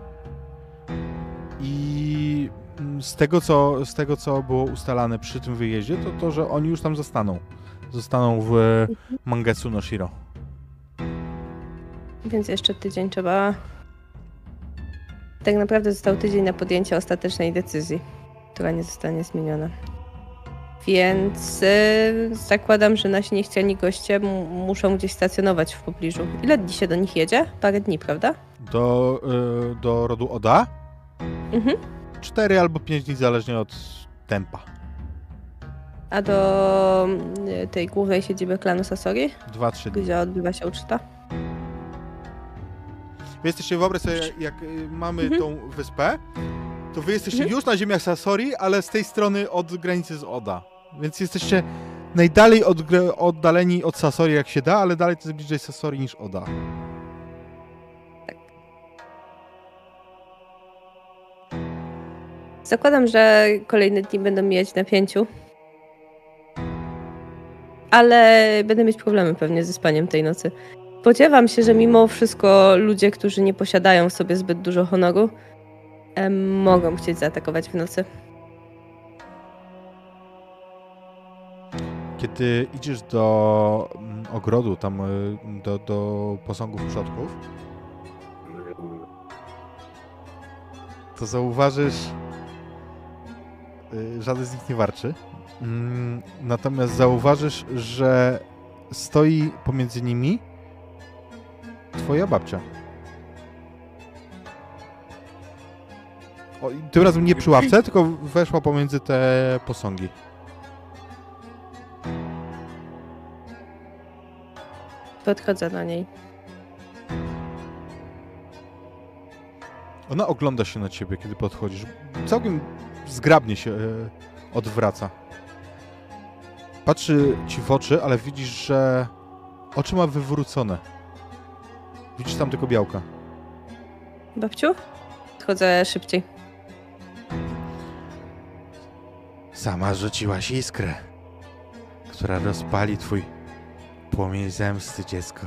I z tego, co, z tego, co było ustalane przy tym wyjeździe, to to, że oni już tam zostaną. Zostaną w Mangetsu no Shiro. Więc jeszcze tydzień trzeba. Tak naprawdę został tydzień na podjęcie ostatecznej decyzji, która nie zostanie zmieniona. Więc y, zakładam, że nasi niechciani goście muszą gdzieś stacjonować w pobliżu. Ile dni się do nich jedzie? Parę dni, prawda? Do, y, do rodu Oda. Mhm. Cztery albo pięć dni, zależnie od tempa. A do y, tej głównej siedziby klanu Sasori, Dwa, trzy dni. gdzie odbywa się uczta? Wy jesteście, wyobraź sobie, jak y, mamy Mhm. tą wyspę, to wy jesteście Mhm. już na ziemiach Sasori, ale z tej strony od granicy z Oda. Więc jesteście najdalej od, oddaleni od Sasori jak się da, ale dalej to jest bliżej Sasori niż Oda. Zakładam, że kolejne dni będą mijać na pięciu. Ale będę mieć problemy pewnie ze spaniem tej nocy. Spodziewam się, że mimo wszystko ludzie, którzy nie posiadają w sobie zbyt dużo honoru, mogą chcieć zaatakować w nocy. Kiedy idziesz do mm, ogrodu, tam y, do, do posągów przodków, to zauważysz, y, żaden z nich nie warczy. Mm, Natomiast zauważysz, że stoi pomiędzy nimi twoja babcia. O, tym razem nie przy ławce, tylko weszła pomiędzy te posągi. Podchodzę do niej. Ona ogląda się na ciebie, kiedy podchodzisz. Całkiem zgrabnie się e, odwraca. Patrzy ci w oczy, ale widzisz, że oczy ma wywrócone. Widzisz tam tylko białka. Babciu? Podchodzę szybciej. Sama rzuciłaś iskrę, która rozpali twój płomień zemsty, dziecko.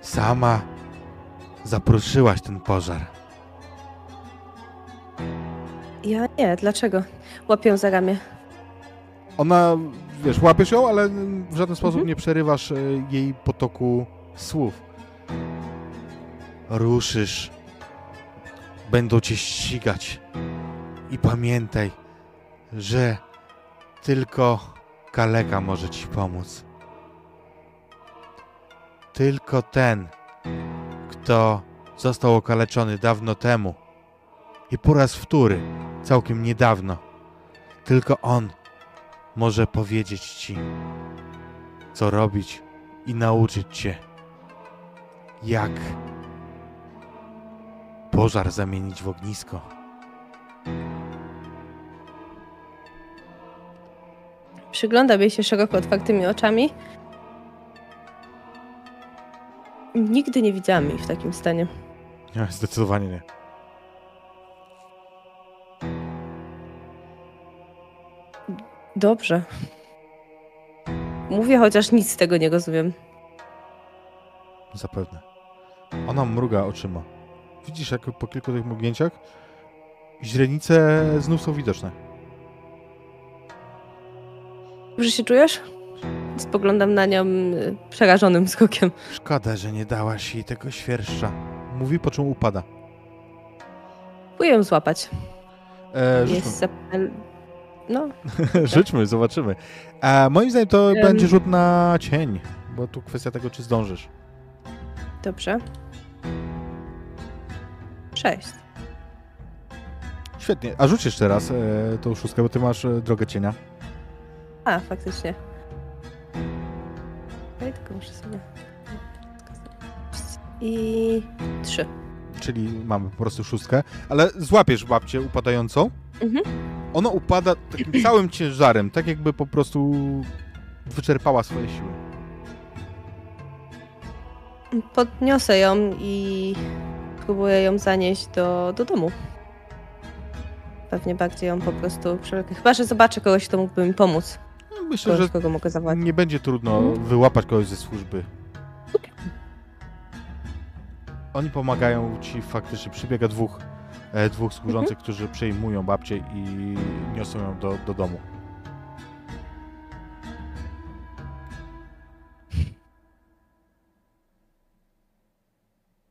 Sama zapruszyłaś ten pożar. Ja nie, dlaczego? Łapię za ramię. Ona, wiesz, łapiesz ją, ale w żaden sposób Mhm. nie przerywasz e, jej potoku słów. Ruszysz. Będą cię ścigać. I pamiętaj, że tylko kaleka może ci pomóc. Tylko ten, kto został okaleczony dawno temu i po raz wtóry, całkiem niedawno, tylko on może powiedzieć ci, co robić i nauczyć cię, jak pożar zamienić w ognisko. Przyglądam jej się szeroko otwartymi oczami. Nigdy nie widziałam jej w takim stanie. Nie, zdecydowanie nie. Dobrze. Mówię, chociaż nic z tego nie rozumiem. Zapewne. Ona mruga oczyma. Widzisz, jak po kilku tych mrugnięciach źrenice znów są widoczne. Dobrze się czujesz? Spoglądam na nią y, przerażonym skokiem. Szkoda, że nie dałaś jej tego świerszcza. Mówi, po czym upada. Próbuję ją złapać. E, rzućmy. Jest. No, Rzućmy, zobaczymy. A moim zdaniem to Em. będzie rzut na cień, bo tu kwestia tego, czy zdążysz. dobrze. Sześć. Świetnie. A rzuć jeszcze raz e, tą szóstkę, bo ty masz e, drogę cienia. A, faktycznie. Muszę sobie... I trzy. Czyli mamy po prostu szóstkę, ale złapiesz babcię upadającą. Mhm. Ona upada takim całym ciężarem, tak jakby po prostu wyczerpała swoje siły. Podniosę ją i próbuję ją zanieść do, do domu. Pewnie bardziej ją po prostu przewlekę. Chyba, że zobaczę kogoś, kto mógłby mi pomóc. Myślę, Kogoś, że kogo mogę zawołać. nie będzie trudno Mhm. wyłapać kogoś ze służby. Oni pomagają ci faktycznie. Przybiega dwóch, e, dwóch służących, Mhm. którzy przejmują babcię i niosą ją do, do domu.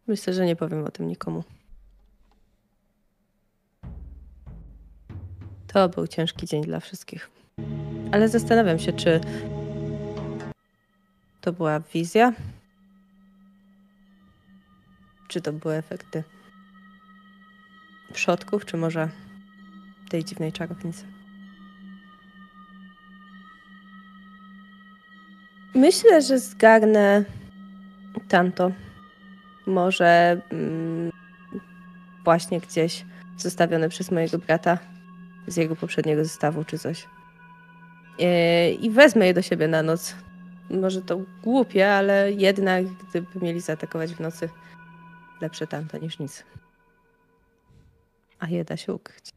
Myślę, że nie powiem o tym nikomu. To był ciężki dzień dla wszystkich. Ale zastanawiam się, czy to była wizja? Czy to były efekty przodków, czy może tej dziwnej czarownicy? Myślę, że zgarnę tanto. Może mm, właśnie gdzieś zostawione przez mojego brata z jego poprzedniego zestawu czy coś. Yy, I wezmę je do siebie na noc. Może to głupie, ale jednak gdyby mieli zaatakować w nocy, lepsze tamto niż nic. A je da się ukryć.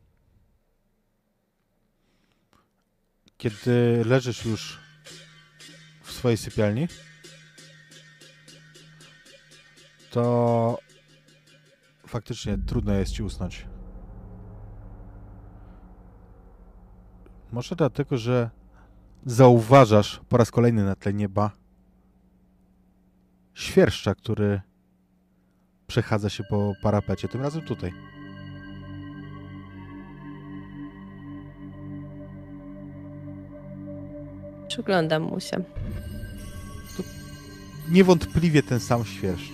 Kiedy leżysz już w swojej sypialni, to faktycznie trudno jest ci usnąć. Może dlatego, że zauważasz po raz kolejny na tle nieba świerszcza, który przechadza się po parapecie, tym razem tutaj. Przyglądam mu się. Niewątpliwie ten sam świerszcz.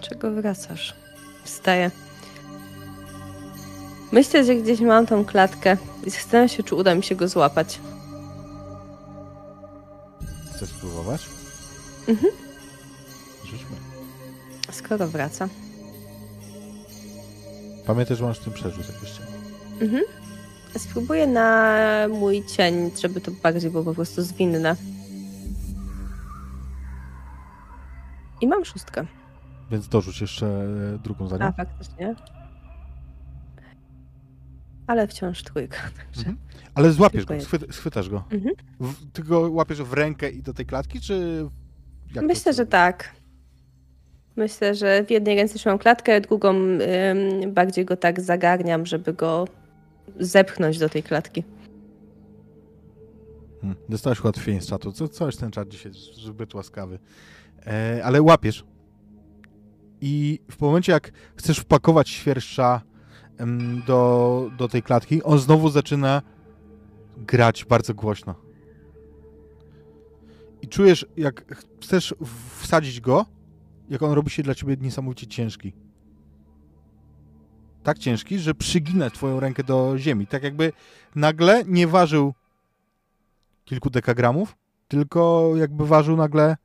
Czego wracasz? Wstaję. Myślę, że gdzieś mam tą klatkę i zastanawiam się, czy uda mi się go złapać. Chcesz spróbować? Mhm. Rzućmy. Skoro wraca. Pamiętaj, że masz w tym przerzut, jeszcze. Mhm. Spróbuję na mój cień, żeby to bardziej było po prostu zwinne. I mam szóstkę. Więc dorzuć jeszcze e, drugą za nią. A, faktycznie. Ale wciąż trójka. Także. Mhm. Ale złapiesz go, schwy, schwytasz go. Mhm. W, ty go łapiesz w rękę i do tej klatki, czy... Myślę, że tak. Myślę, że w jednej ręce trzymam klatkę, drugą ym, bardziej go tak zagarniam, żeby go zepchnąć do tej klatki. Hmm. Dostałeś ułatwienie z czatu. Co, coś ten czat dzisiaj zbyt łaskawy. E, ale łapiesz. I w momencie, jak chcesz wpakować świerszcza do, do tej klatki, on znowu zaczyna grać bardzo głośno. I czujesz, jak ch- chcesz wsadzić go, jak on robi się dla ciebie niesamowicie ciężki. Tak ciężki, że przygina twoją rękę do ziemi. Tak jakby nagle nie ważył kilku dekagramów, tylko jakby ważył nagle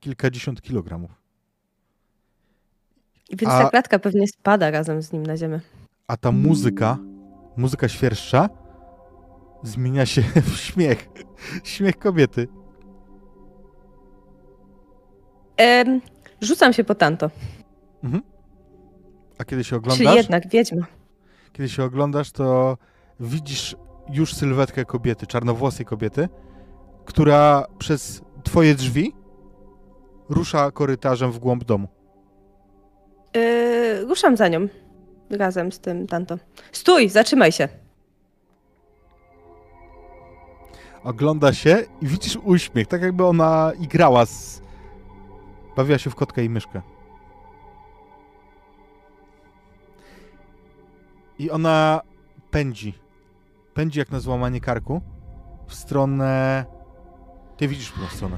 kilkadziesiąt kilogramów. Więc A- ta klatka pewnie spada razem z nim na ziemię. A ta muzyka, muzyka świerszcza, zmienia się w śmiech. Śmiech kobiety. Em, rzucam się po tanto. A kiedy się Czy oglądasz, jednak wiedźma. kiedy się oglądasz, to widzisz już sylwetkę kobiety, czarnowłosej kobiety, która przez twoje drzwi rusza korytarzem w głąb domu. Yy, ruszam za nią. Razem z tym tanto. Stój, zatrzymaj się. Ogląda się i widzisz uśmiech, tak jakby ona igrała z... Bawiła się w kotkę i myszkę. I ona pędzi. Pędzi jak na złamanie karku w stronę... Ty widzisz którą stronę.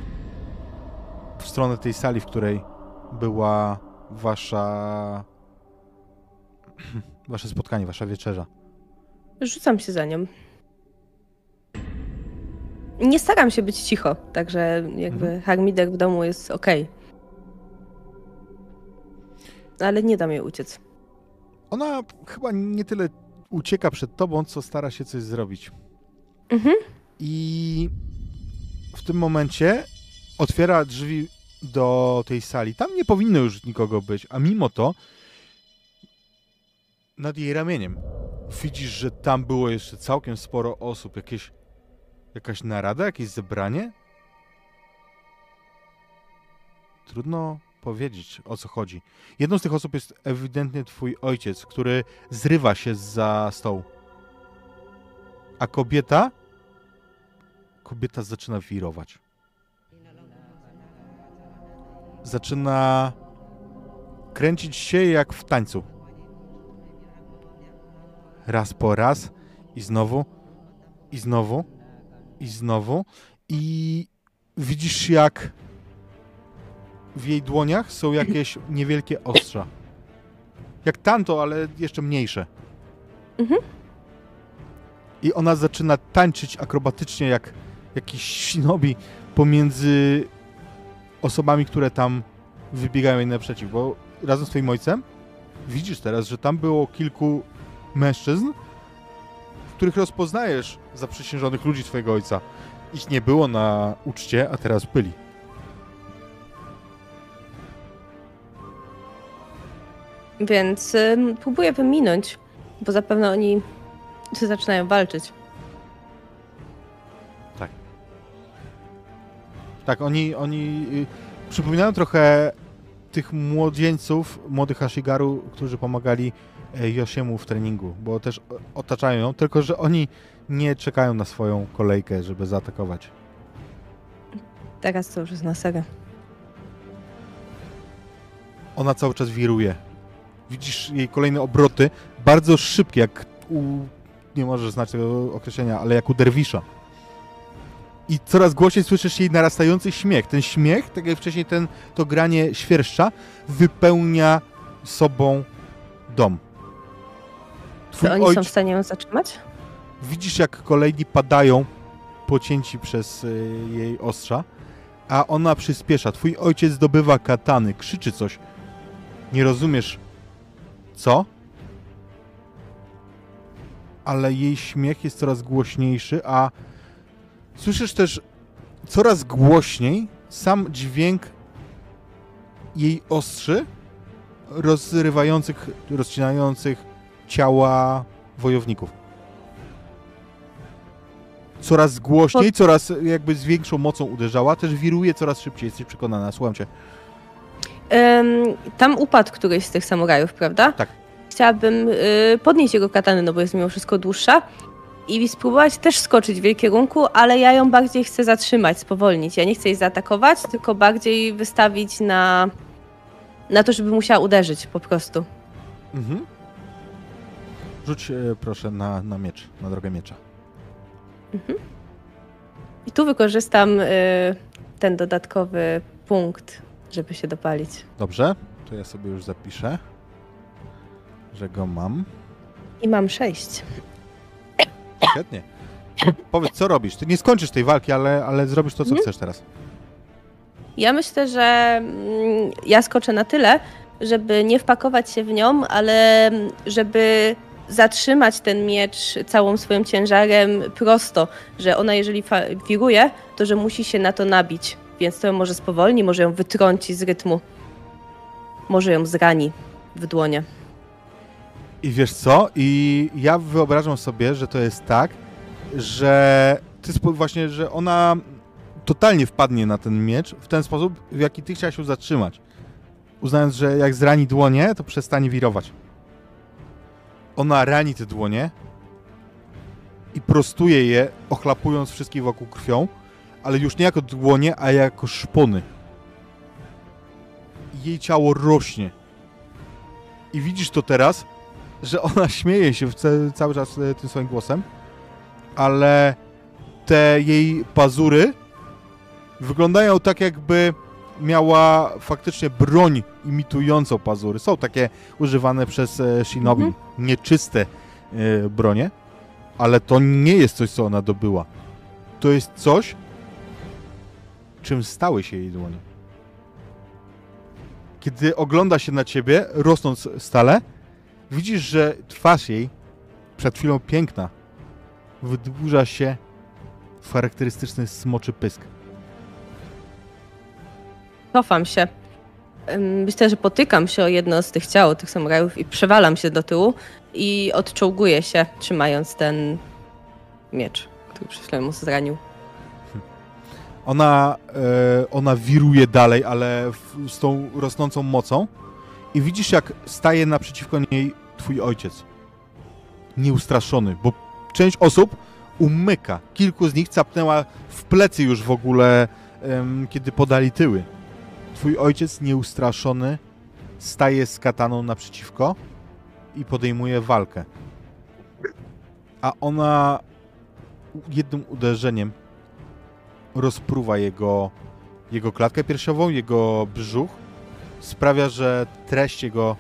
W stronę tej sali, w której była wasza... Wasze spotkanie, wasza wieczerza. Rzucam się za nią. Nie staram się być cicho, także jakby Mhm. harmider w domu jest okej. Ale nie dam jej uciec. Ona chyba nie tyle ucieka przed tobą, co stara się coś zrobić. Mhm. I w tym momencie otwiera drzwi do tej sali. Tam nie powinno już nikogo być, a mimo to nad jej ramieniem widzisz, że tam było jeszcze całkiem sporo osób. Jakieś, jakaś narada, jakieś zebranie? Trudno powiedzieć, o co chodzi. Jedną z tych osób jest ewidentnie twój ojciec, który zrywa się za stołu. A kobieta kobieta zaczyna wirować. Zaczyna kręcić się jak w tańcu. Raz po raz i znowu, i znowu, i znowu. I widzisz, jak w jej dłoniach są jakieś niewielkie ostrza. Jak tanto, ale jeszcze mniejsze. Mhm. I ona zaczyna tańczyć akrobatycznie jak jakiś shinobi pomiędzy osobami, które tam wybiegają jej naprzeciw, bo razem z twoim ojcem widzisz teraz, że tam było kilku mężczyzn, których rozpoznajesz zaprzysiężonych ludzi twojego ojca. Ich nie było na uczcie, a teraz byli. Więc ym, próbuję wyminąć, bo zapewne oni zaczynają walczyć. Tak, oni, oni y, przypominają trochę tych młodzieńców, młodych Hashigaru, którzy pomagali e, Yoshiemu w treningu, bo też otaczają ją, tylko że oni nie czekają na swoją kolejkę, żeby zaatakować. Teraz to już jest na serio. Ona cały czas wiruje. Widzisz jej kolejne obroty, bardzo szybkie, jak u... nie możesz znać tego określenia, ale jak u derwisza. I coraz głośniej słyszysz jej narastający śmiech. Ten śmiech, tak jak wcześniej ten, to granie świerszcza, wypełnia sobą dom. Twój Czy oni ojc- są w stanie ją zatrzymać? Widzisz, jak kolejni padają, pocięci przez y, jej ostrza, a ona przyspiesza. Twój ojciec zdobywa katany, krzyczy coś. Nie rozumiesz, co? Ale jej śmiech jest coraz głośniejszy, a słyszysz też coraz głośniej sam dźwięk jej ostrzy rozrywających, rozcinających ciała wojowników coraz głośniej, coraz jakby z większą mocą uderzała, też wiruje coraz szybciej, jesteś przekonana, słucham cię. Ym, tam upadł któryś z tych samurajów, prawda? Tak. Chciałabym y, podnieść jego katanę, no bo jest mimo wszystko dłuższa i spróbować też skoczyć w jej kierunku, ale ja ją bardziej chcę zatrzymać, spowolnić. Ja nie chcę jej zaatakować, tylko bardziej wystawić na, na to, żeby musiała uderzyć po prostu. Mhm. Rzuć e, proszę na, na miecz, na drogę miecza. I tu wykorzystam y, ten dodatkowy punkt, żeby się dopalić. Dobrze, to ja sobie już zapiszę, że go mam. I mam sześć. Świetnie. Powiedz, co robisz? Ty nie skończysz tej walki, ale, ale zrobisz to, co Mhm. chcesz teraz. Ja myślę, że mm, ja skoczę na tyle, żeby nie wpakować się w nią, ale mm, żeby zatrzymać ten miecz całym swoim ciężarem prosto, że ona jeżeli wiruje, to że musi się na to nabić, więc to ją może spowolni, może ją wytrąci z rytmu, może ją zrani w dłonie. I wiesz co? I ja wyobrażam sobie, że to jest tak, że ty właśnie, że ona totalnie wpadnie na ten miecz w ten sposób, w jaki ty chciałaś ją zatrzymać. Uznając, że jak zrani dłonie, to przestanie wirować. Ona rani te dłonie i prostuje je, ochlapując wszystkich wokół krwią, ale już nie jako dłonie, a jako szpony. Jej ciało rośnie. I widzisz to teraz, że ona śmieje się cały czas e, tym swoim głosem, ale te jej pazury wyglądają tak, jakby miała faktycznie broń imitującą pazury. Są takie używane przez e, shinobi, Mhm. nieczyste e, bronie, ale to nie jest coś, co ona dobyła. To jest coś, czym stały się jej dłonie. Kiedy ogląda się na ciebie, rosnąc stale, widzisz, że twarz jej, przed chwilą piękna, wydłuża się w charakterystyczny smoczy pysk. Cofam się. Myślę, że potykam się o jedno z tych ciał, tych samurajów i przewalam się do tyłu i odczołguję się, trzymając ten miecz, który przed chwilą mu zranił. Ona, e, ona wiruje dalej, ale z tą rosnącą mocą i widzisz, jak staje naprzeciwko niej twój ojciec. Nieustraszony, bo część osób umyka. Kilku z nich capnęła w plecy już w ogóle, kiedy podali tyły. Twój ojciec nieustraszony staje z kataną naprzeciwko i podejmuje walkę. A ona jednym uderzeniem rozpruwa jego, jego klatkę piersiową, jego brzuch. Sprawia, że treść jego,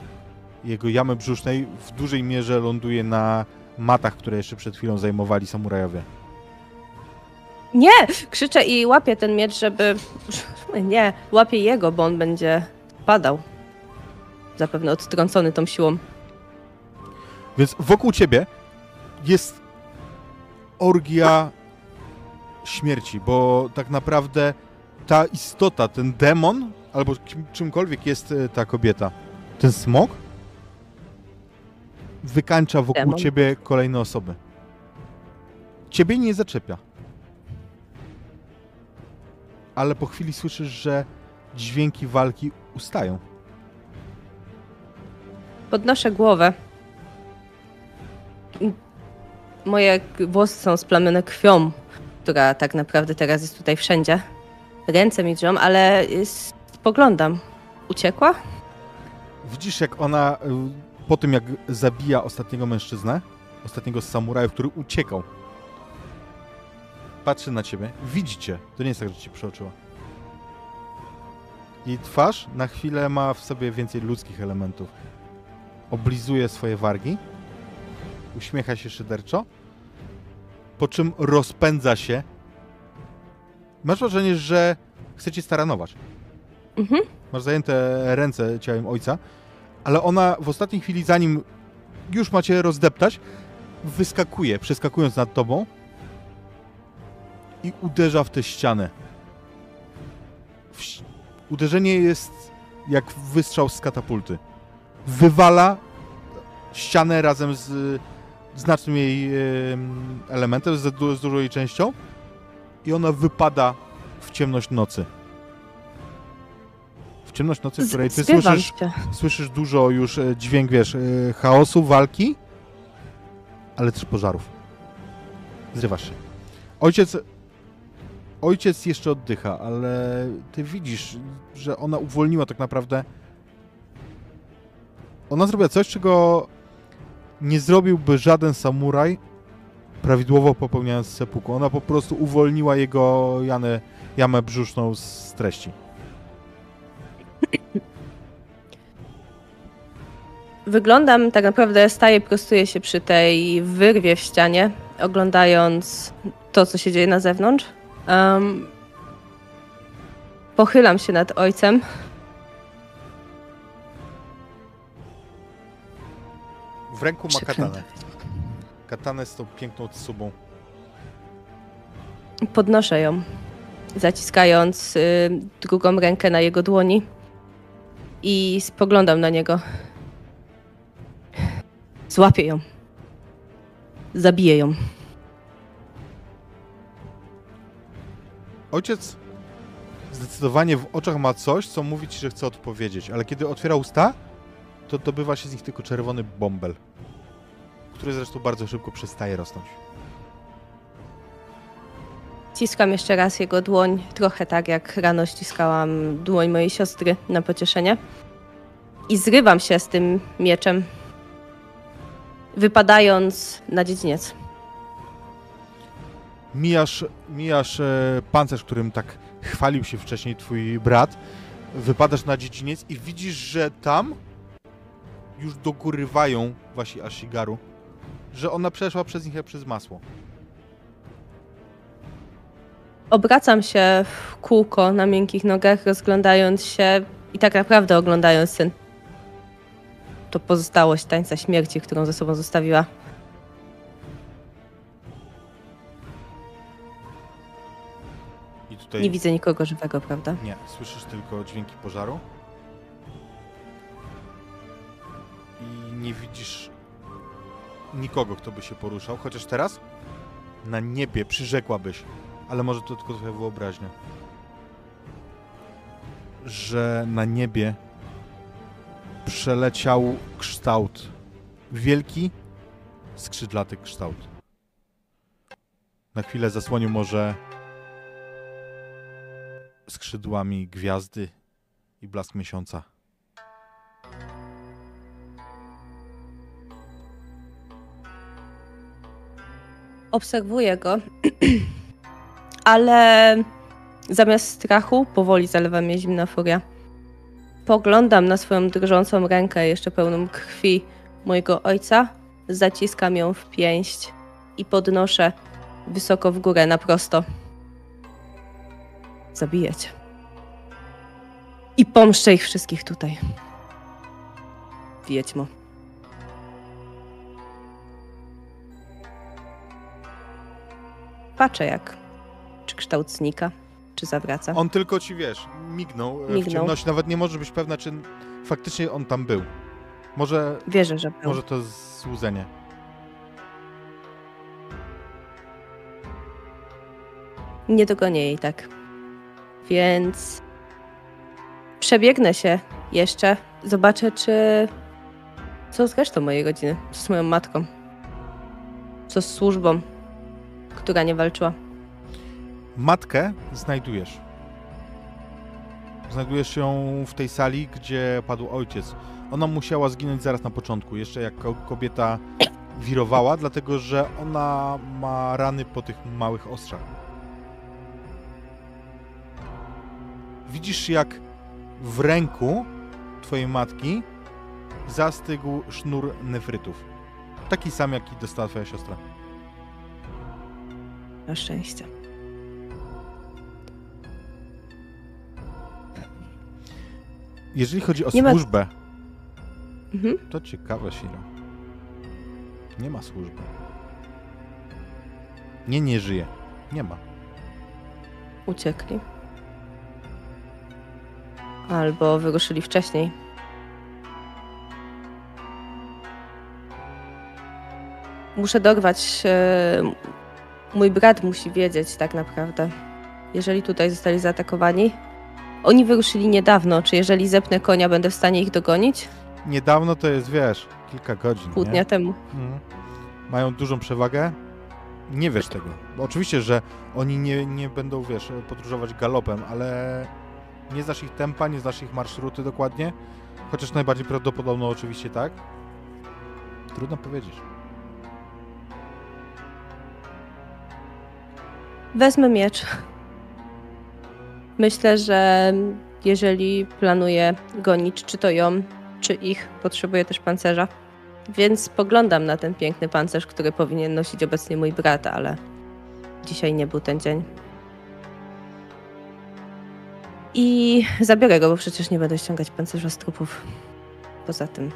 jego jamy brzusznej w dużej mierze ląduje na matach, które jeszcze przed chwilą zajmowali samurajowie. Nie! Krzyczę i łapię ten miecz, żeby... Nie, łapię jego, bo on będzie padał. Zapewne odtrącony tą siłą. Więc wokół ciebie jest orgia śmierci, bo tak naprawdę ta istota, ten demon, albo kim, czymkolwiek jest e, ta kobieta, ten smok, wykańcza wokół Demon. ciebie kolejne osoby. Ciebie nie zaczepia. Ale po chwili słyszysz, że dźwięki walki ustają. Podnoszę głowę. Moje włosy są splamione krwią, która tak naprawdę teraz jest tutaj wszędzie. Ręce mi drżą, ale spoglądam. Uciekła? Widzisz, jak ona y, po tym, jak zabija ostatniego mężczyznę, ostatniego z samurajów, który uciekał, patrzy na ciebie, widzicie, to nie jest tak, że ci przeoczyła. Jej twarz na chwilę ma w sobie więcej ludzkich elementów. Oblizuje swoje wargi, uśmiecha się szyderczo, po czym rozpędza się. Masz wrażenie, że chce cię staranować. Mhm. Masz zajęte ręce ciałem ojca, ale ona w ostatniej chwili, zanim już macie rozdeptać, wyskakuje, przeskakując nad tobą i uderza w tę ścianę. Uderzenie jest jak wystrzał z katapulty. Wywala ścianę razem z znacznym jej em, elementem, z, du- z dużą jej częścią i ona wypada w ciemność nocy. W ciemność nocy, w której ty słyszysz słyszysz dużo już e, dźwięk, wiesz, e, chaosu, walki, ale też pożarów. Zrywasz się. Ojciec... Ojciec jeszcze oddycha, ale ty widzisz, że ona uwolniła tak naprawdę... Ona zrobiła coś, czego nie zrobiłby żaden samuraj prawidłowo popełniając seppuku. Ona po prostu uwolniła jego janę, jamę brzuszną z treści. Wyglądam, tak naprawdę staję, prostuję się przy tej wyrwie w ścianie, oglądając to, co się dzieje na zewnątrz. Em, pochylam się nad ojcem. W ręku ma katanę. Katanę z tą piękną tsubą. Podnoszę ją, zaciskając y, drugą rękę na jego dłoni i spoglądam na niego. Złapię ją. Zabiję ją. Ojciec zdecydowanie w oczach ma coś, co mówi ci, że chce odpowiedzieć, ale kiedy otwiera usta, to dobywa się z nich tylko czerwony bąbel, który zresztą bardzo szybko przestaje rosnąć. Ściskam jeszcze raz jego dłoń, trochę tak jak rano ściskałam dłoń mojej siostry na pocieszenie. I zrywam się z tym mieczem, wypadając na dziedziniec. Mijasz, mijasz e, pancerz, którym tak chwalił się wcześniej twój brat, wypadasz na dziedziniec i widzisz, że tam już dogorywają wasi Ashigaru, że ona przeszła przez nich jak przez masło. Obracam się w kółko na miękkich nogach, rozglądając się i tak naprawdę oglądając ten to pozostałość tańca śmierci, którą ze sobą zostawiła. Tutaj Nie widzę nikogo żywego, prawda? Nie, słyszysz tylko dźwięki pożaru. I nie widzisz nikogo, kto by się poruszał, chociaż teraz na niebie przyrzekłabyś, ale może to tylko twoja wyobraźnia, że na niebie przeleciał kształt, wielki, skrzydlaty kształt. Na chwilę zasłonił może skrzydłami gwiazdy i blask miesiąca. Obserwuję go, ale zamiast strachu powoli zalewa mnie zimna furia. Poglądam na swoją drżącą rękę, jeszcze pełną krwi mojego ojca, zaciskam ją w pięść i podnoszę wysoko w górę, na prosto. Zabiję cię. I pomszczę ich wszystkich tutaj. Wiedźmo. Patrzę jak. Czy kształt znika, czy zawraca. On tylko ci, wiesz, mignął, e, w Mignął. ciemności. Nawet nie możesz być pewna, czy faktycznie on tam był. Może, Wierzę, że był. może to złudzenie. Nie dogonię jej tak. Więc przebiegnę się jeszcze. Zobaczę, czy. Co z resztą mojej rodziny? Co z moją matką? Co z służbą, która nie walczyła? Matkę znajdujesz. Znajdujesz ją w tej sali, gdzie padł ojciec. Ona musiała zginąć zaraz na początku, jeszcze jak ko- kobieta wirowała, dlatego że ona ma rany po tych małych ostrzach. Widzisz, jak w ręku twojej matki zastygł sznur nefrytów. Taki sam, jaki dostała twoja siostra. Na szczęście. Jeżeli chodzi o Nie ma- służbę, Mhm. To ciekawe, Siro. Nie ma służby. Nie, nie żyje. Nie ma. Uciekli. Albo wyruszyli wcześniej. Muszę dorwać. e, Mój brat musi wiedzieć tak naprawdę. Jeżeli tutaj zostali zaatakowani. Oni wyruszyli niedawno. Czy jeżeli zepnę konia, będę w stanie ich dogonić? Niedawno to jest, wiesz, kilka godzin. Pół nie? dnia temu. Mhm. Mają dużą przewagę. Nie wiesz tego. Bo oczywiście, że oni nie, nie będą, wiesz, podróżować galopem, ale nie znasz ich tempa, nie znasz ich marszruty dokładnie. Chociaż najbardziej prawdopodobno oczywiście tak. Trudno powiedzieć. Wezmę miecz. Myślę, że jeżeli planuję gonić, czy to ją, czy ich, potrzebuję też pancerza. Więc spoglądam na ten piękny pancerz, który powinien nosić obecnie mój brat, ale dzisiaj nie był ten dzień. I zabiorę go, bo przecież nie będę ściągać pancerza z trupów. Poza tym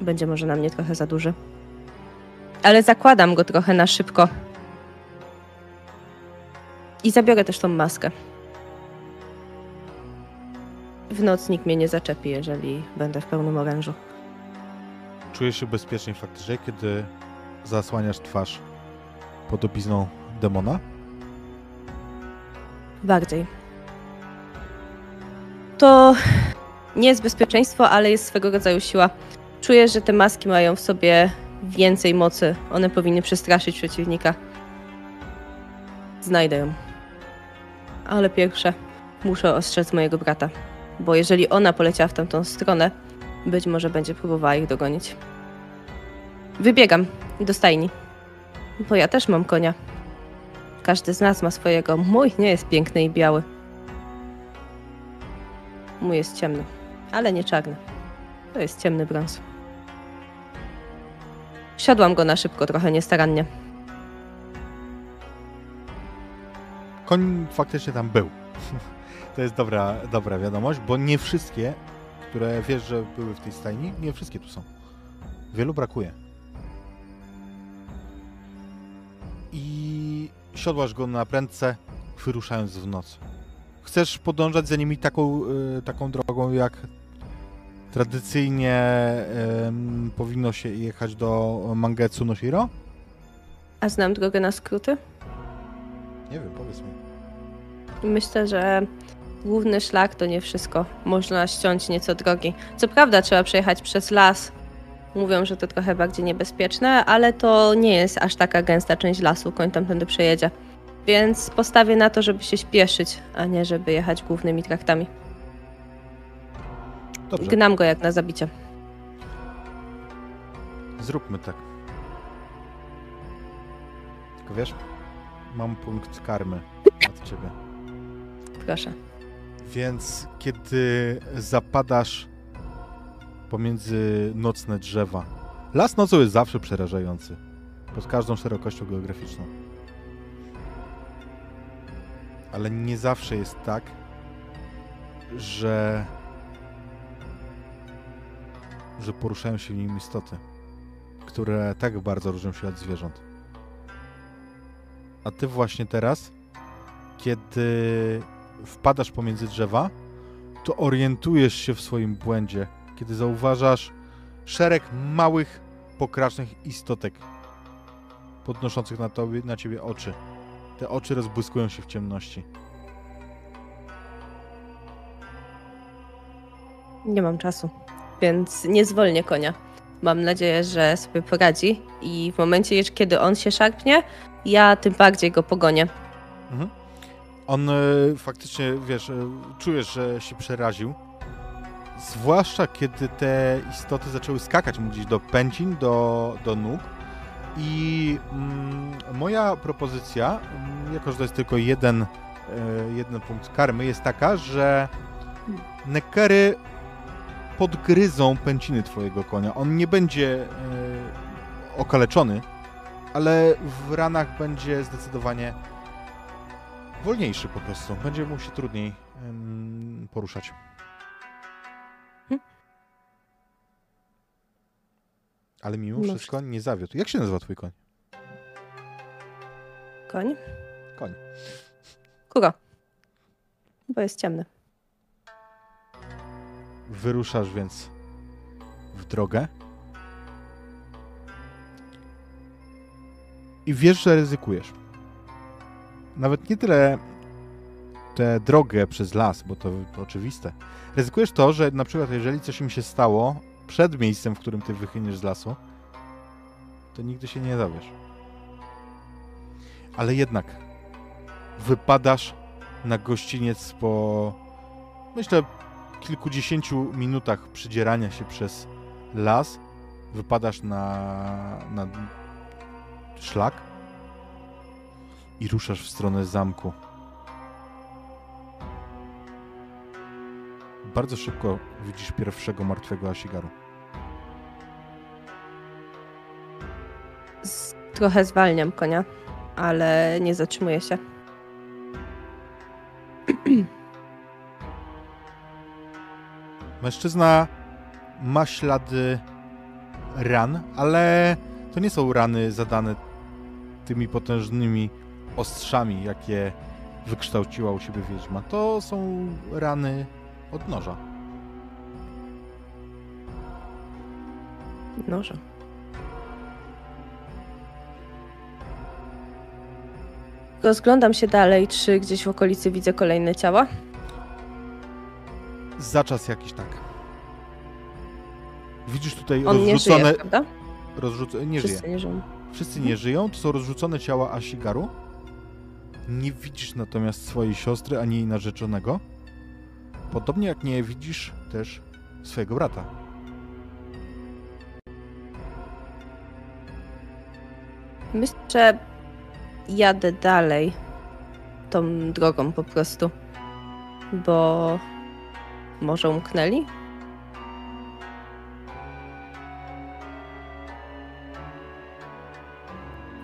będzie może na mnie trochę za duży. Ale zakładam go trochę na szybko, i zabiorę też tą maskę. W noc nikt mnie nie zaczepi, jeżeli będę w pełnym orężu. Czujesz się bezpiecznie faktycznie, kiedy zasłaniasz twarz podobizną demona? Bardziej. To nie jest bezpieczeństwo, ale jest swego rodzaju siła. Czuję, że te maski mają w sobie więcej mocy. One powinny przestraszyć przeciwnika. Znajdę ją. Ale pierwsze muszę ostrzec mojego brata, bo jeżeli ona poleciała w tamtą stronę, być może będzie próbowała ich dogonić. Wybiegam do stajni, bo ja też mam konia. Każdy z nas ma swojego. Mój nie jest piękny i biały. Mój jest ciemny, ale nie czarny. To jest ciemny brąz. Siadłam go na szybko, trochę niestarannie. Koń faktycznie tam był. To jest dobra, dobra wiadomość, bo nie wszystkie, które wiesz, że były w tej stajni, nie wszystkie tu są. Wielu brakuje. I siodłasz go na prędce, wyruszając w noc. Chcesz podążać za nimi taką, y, taką drogą, jak tradycyjnie powinno się jechać do Mangetsu no Shiro? A znam drogę na skróty? Nie wiem, powiedz mi. Myślę, że główny szlak to nie wszystko. Można ściąć nieco drogi. Co prawda trzeba przejechać przez las. Mówią, że to trochę bardziej niebezpieczne, ale to nie jest aż taka gęsta część lasu, koń tamtędy przejedzie. Więc postawię na to, żeby się śpieszyć, a nie żeby jechać głównymi traktami. Dobrze. Gnam go jak na zabicie. Zróbmy tak. Tylko wiesz, mam punkt karmy od ciebie. Proszę. Więc kiedy zapadasz pomiędzy nocne drzewa, Las nocą jest zawsze przerażający. Pod każdą szerokością geograficzną. Ale nie zawsze jest tak, że że poruszają się w nim istoty, które tak bardzo różnią się od zwierząt. A ty właśnie teraz, kiedy wpadasz pomiędzy drzewa, to orientujesz się w swoim błędzie, kiedy zauważasz szereg małych, pokracznych istotek podnoszących na, tobie, na ciebie oczy. Te oczy rozbłyskują się w ciemności. Nie mam czasu, więc nie zwolnię konia. Mam nadzieję, że sobie poradzi i w momencie, kiedy on się szarpnie, ja tym bardziej go pogonię. Mhm. On e, faktycznie, wiesz, e, czujesz, że się przeraził. Zwłaszcza kiedy te istoty zaczęły skakać mu gdzieś do pęcin, do, do nóg. I mm, moja propozycja, mm, jako że to jest tylko jeden, e, jeden punkt karmy, jest taka, że nekery podgryzą pęciny twojego konia. On nie będzie e, okaleczony, ale w ranach będzie zdecydowanie wolniejszy po prostu. Będzie mu się trudniej poruszać. Ale mimo No wszystko nie zawiódł. Jak się nazywa twój koń? Koń? Koń. Kuro. Bo jest ciemny. Wyruszasz więc w drogę. I wiesz, że ryzykujesz. Nawet nie tyle tę drogę przez las, bo to, to oczywiste. Ryzykujesz to, że na przykład jeżeli coś im się stało przed miejscem, w którym ty wychyniesz z lasu, to nigdy się nie dowiesz. Ale jednak wypadasz na gościniec po myślę kilkudziesięciu minutach przydzierania się przez las. Wypadasz na, na szlak i ruszasz w stronę zamku. Bardzo szybko widzisz pierwszego martwego Asigaru. Z, trochę zwalniam konia, ale nie zatrzymuję się. Mężczyzna ma ślady ran, ale to nie są rany zadane tymi potężnymi ostrzami, jakie wykształciła u siebie wiedźma. To są rany od noża. Noże. Rozglądam się dalej, czy gdzieś w okolicy widzę kolejne ciała. Za czas jakiś tak. Widzisz tutaj On nie rozrzucone... żyje, prawda? rozrzucone nie żyje. Wszyscy nie żyją. Wszyscy nie żyją, to są rozrzucone ciała Asigaru. Nie widzisz natomiast swojej siostry ani jej narzeczonego. Podobnie jak nie widzisz też swojego brata. Myślę, że jadę dalej tą drogą po prostu, bo może umknęli?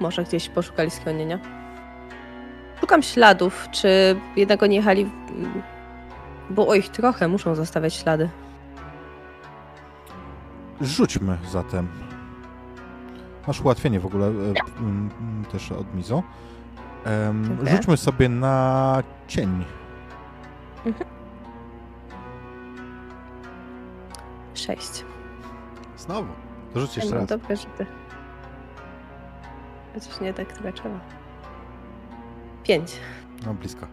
Może gdzieś poszukali schronienia? Szukam śladów, czy jednak oni jechali, w- bo o ich trochę muszą zostawiać ślady. Rzućmy zatem. Masz ułatwienie w ogóle e, m, m, też od Mizo. Em, Dziękuję. rzućmy sobie na cień. Sześć. Znowu. To rzuć jeszcze no, raz. dobre rzuty. Chociaż nie tak tyle trzeba. Pięć. No blisko.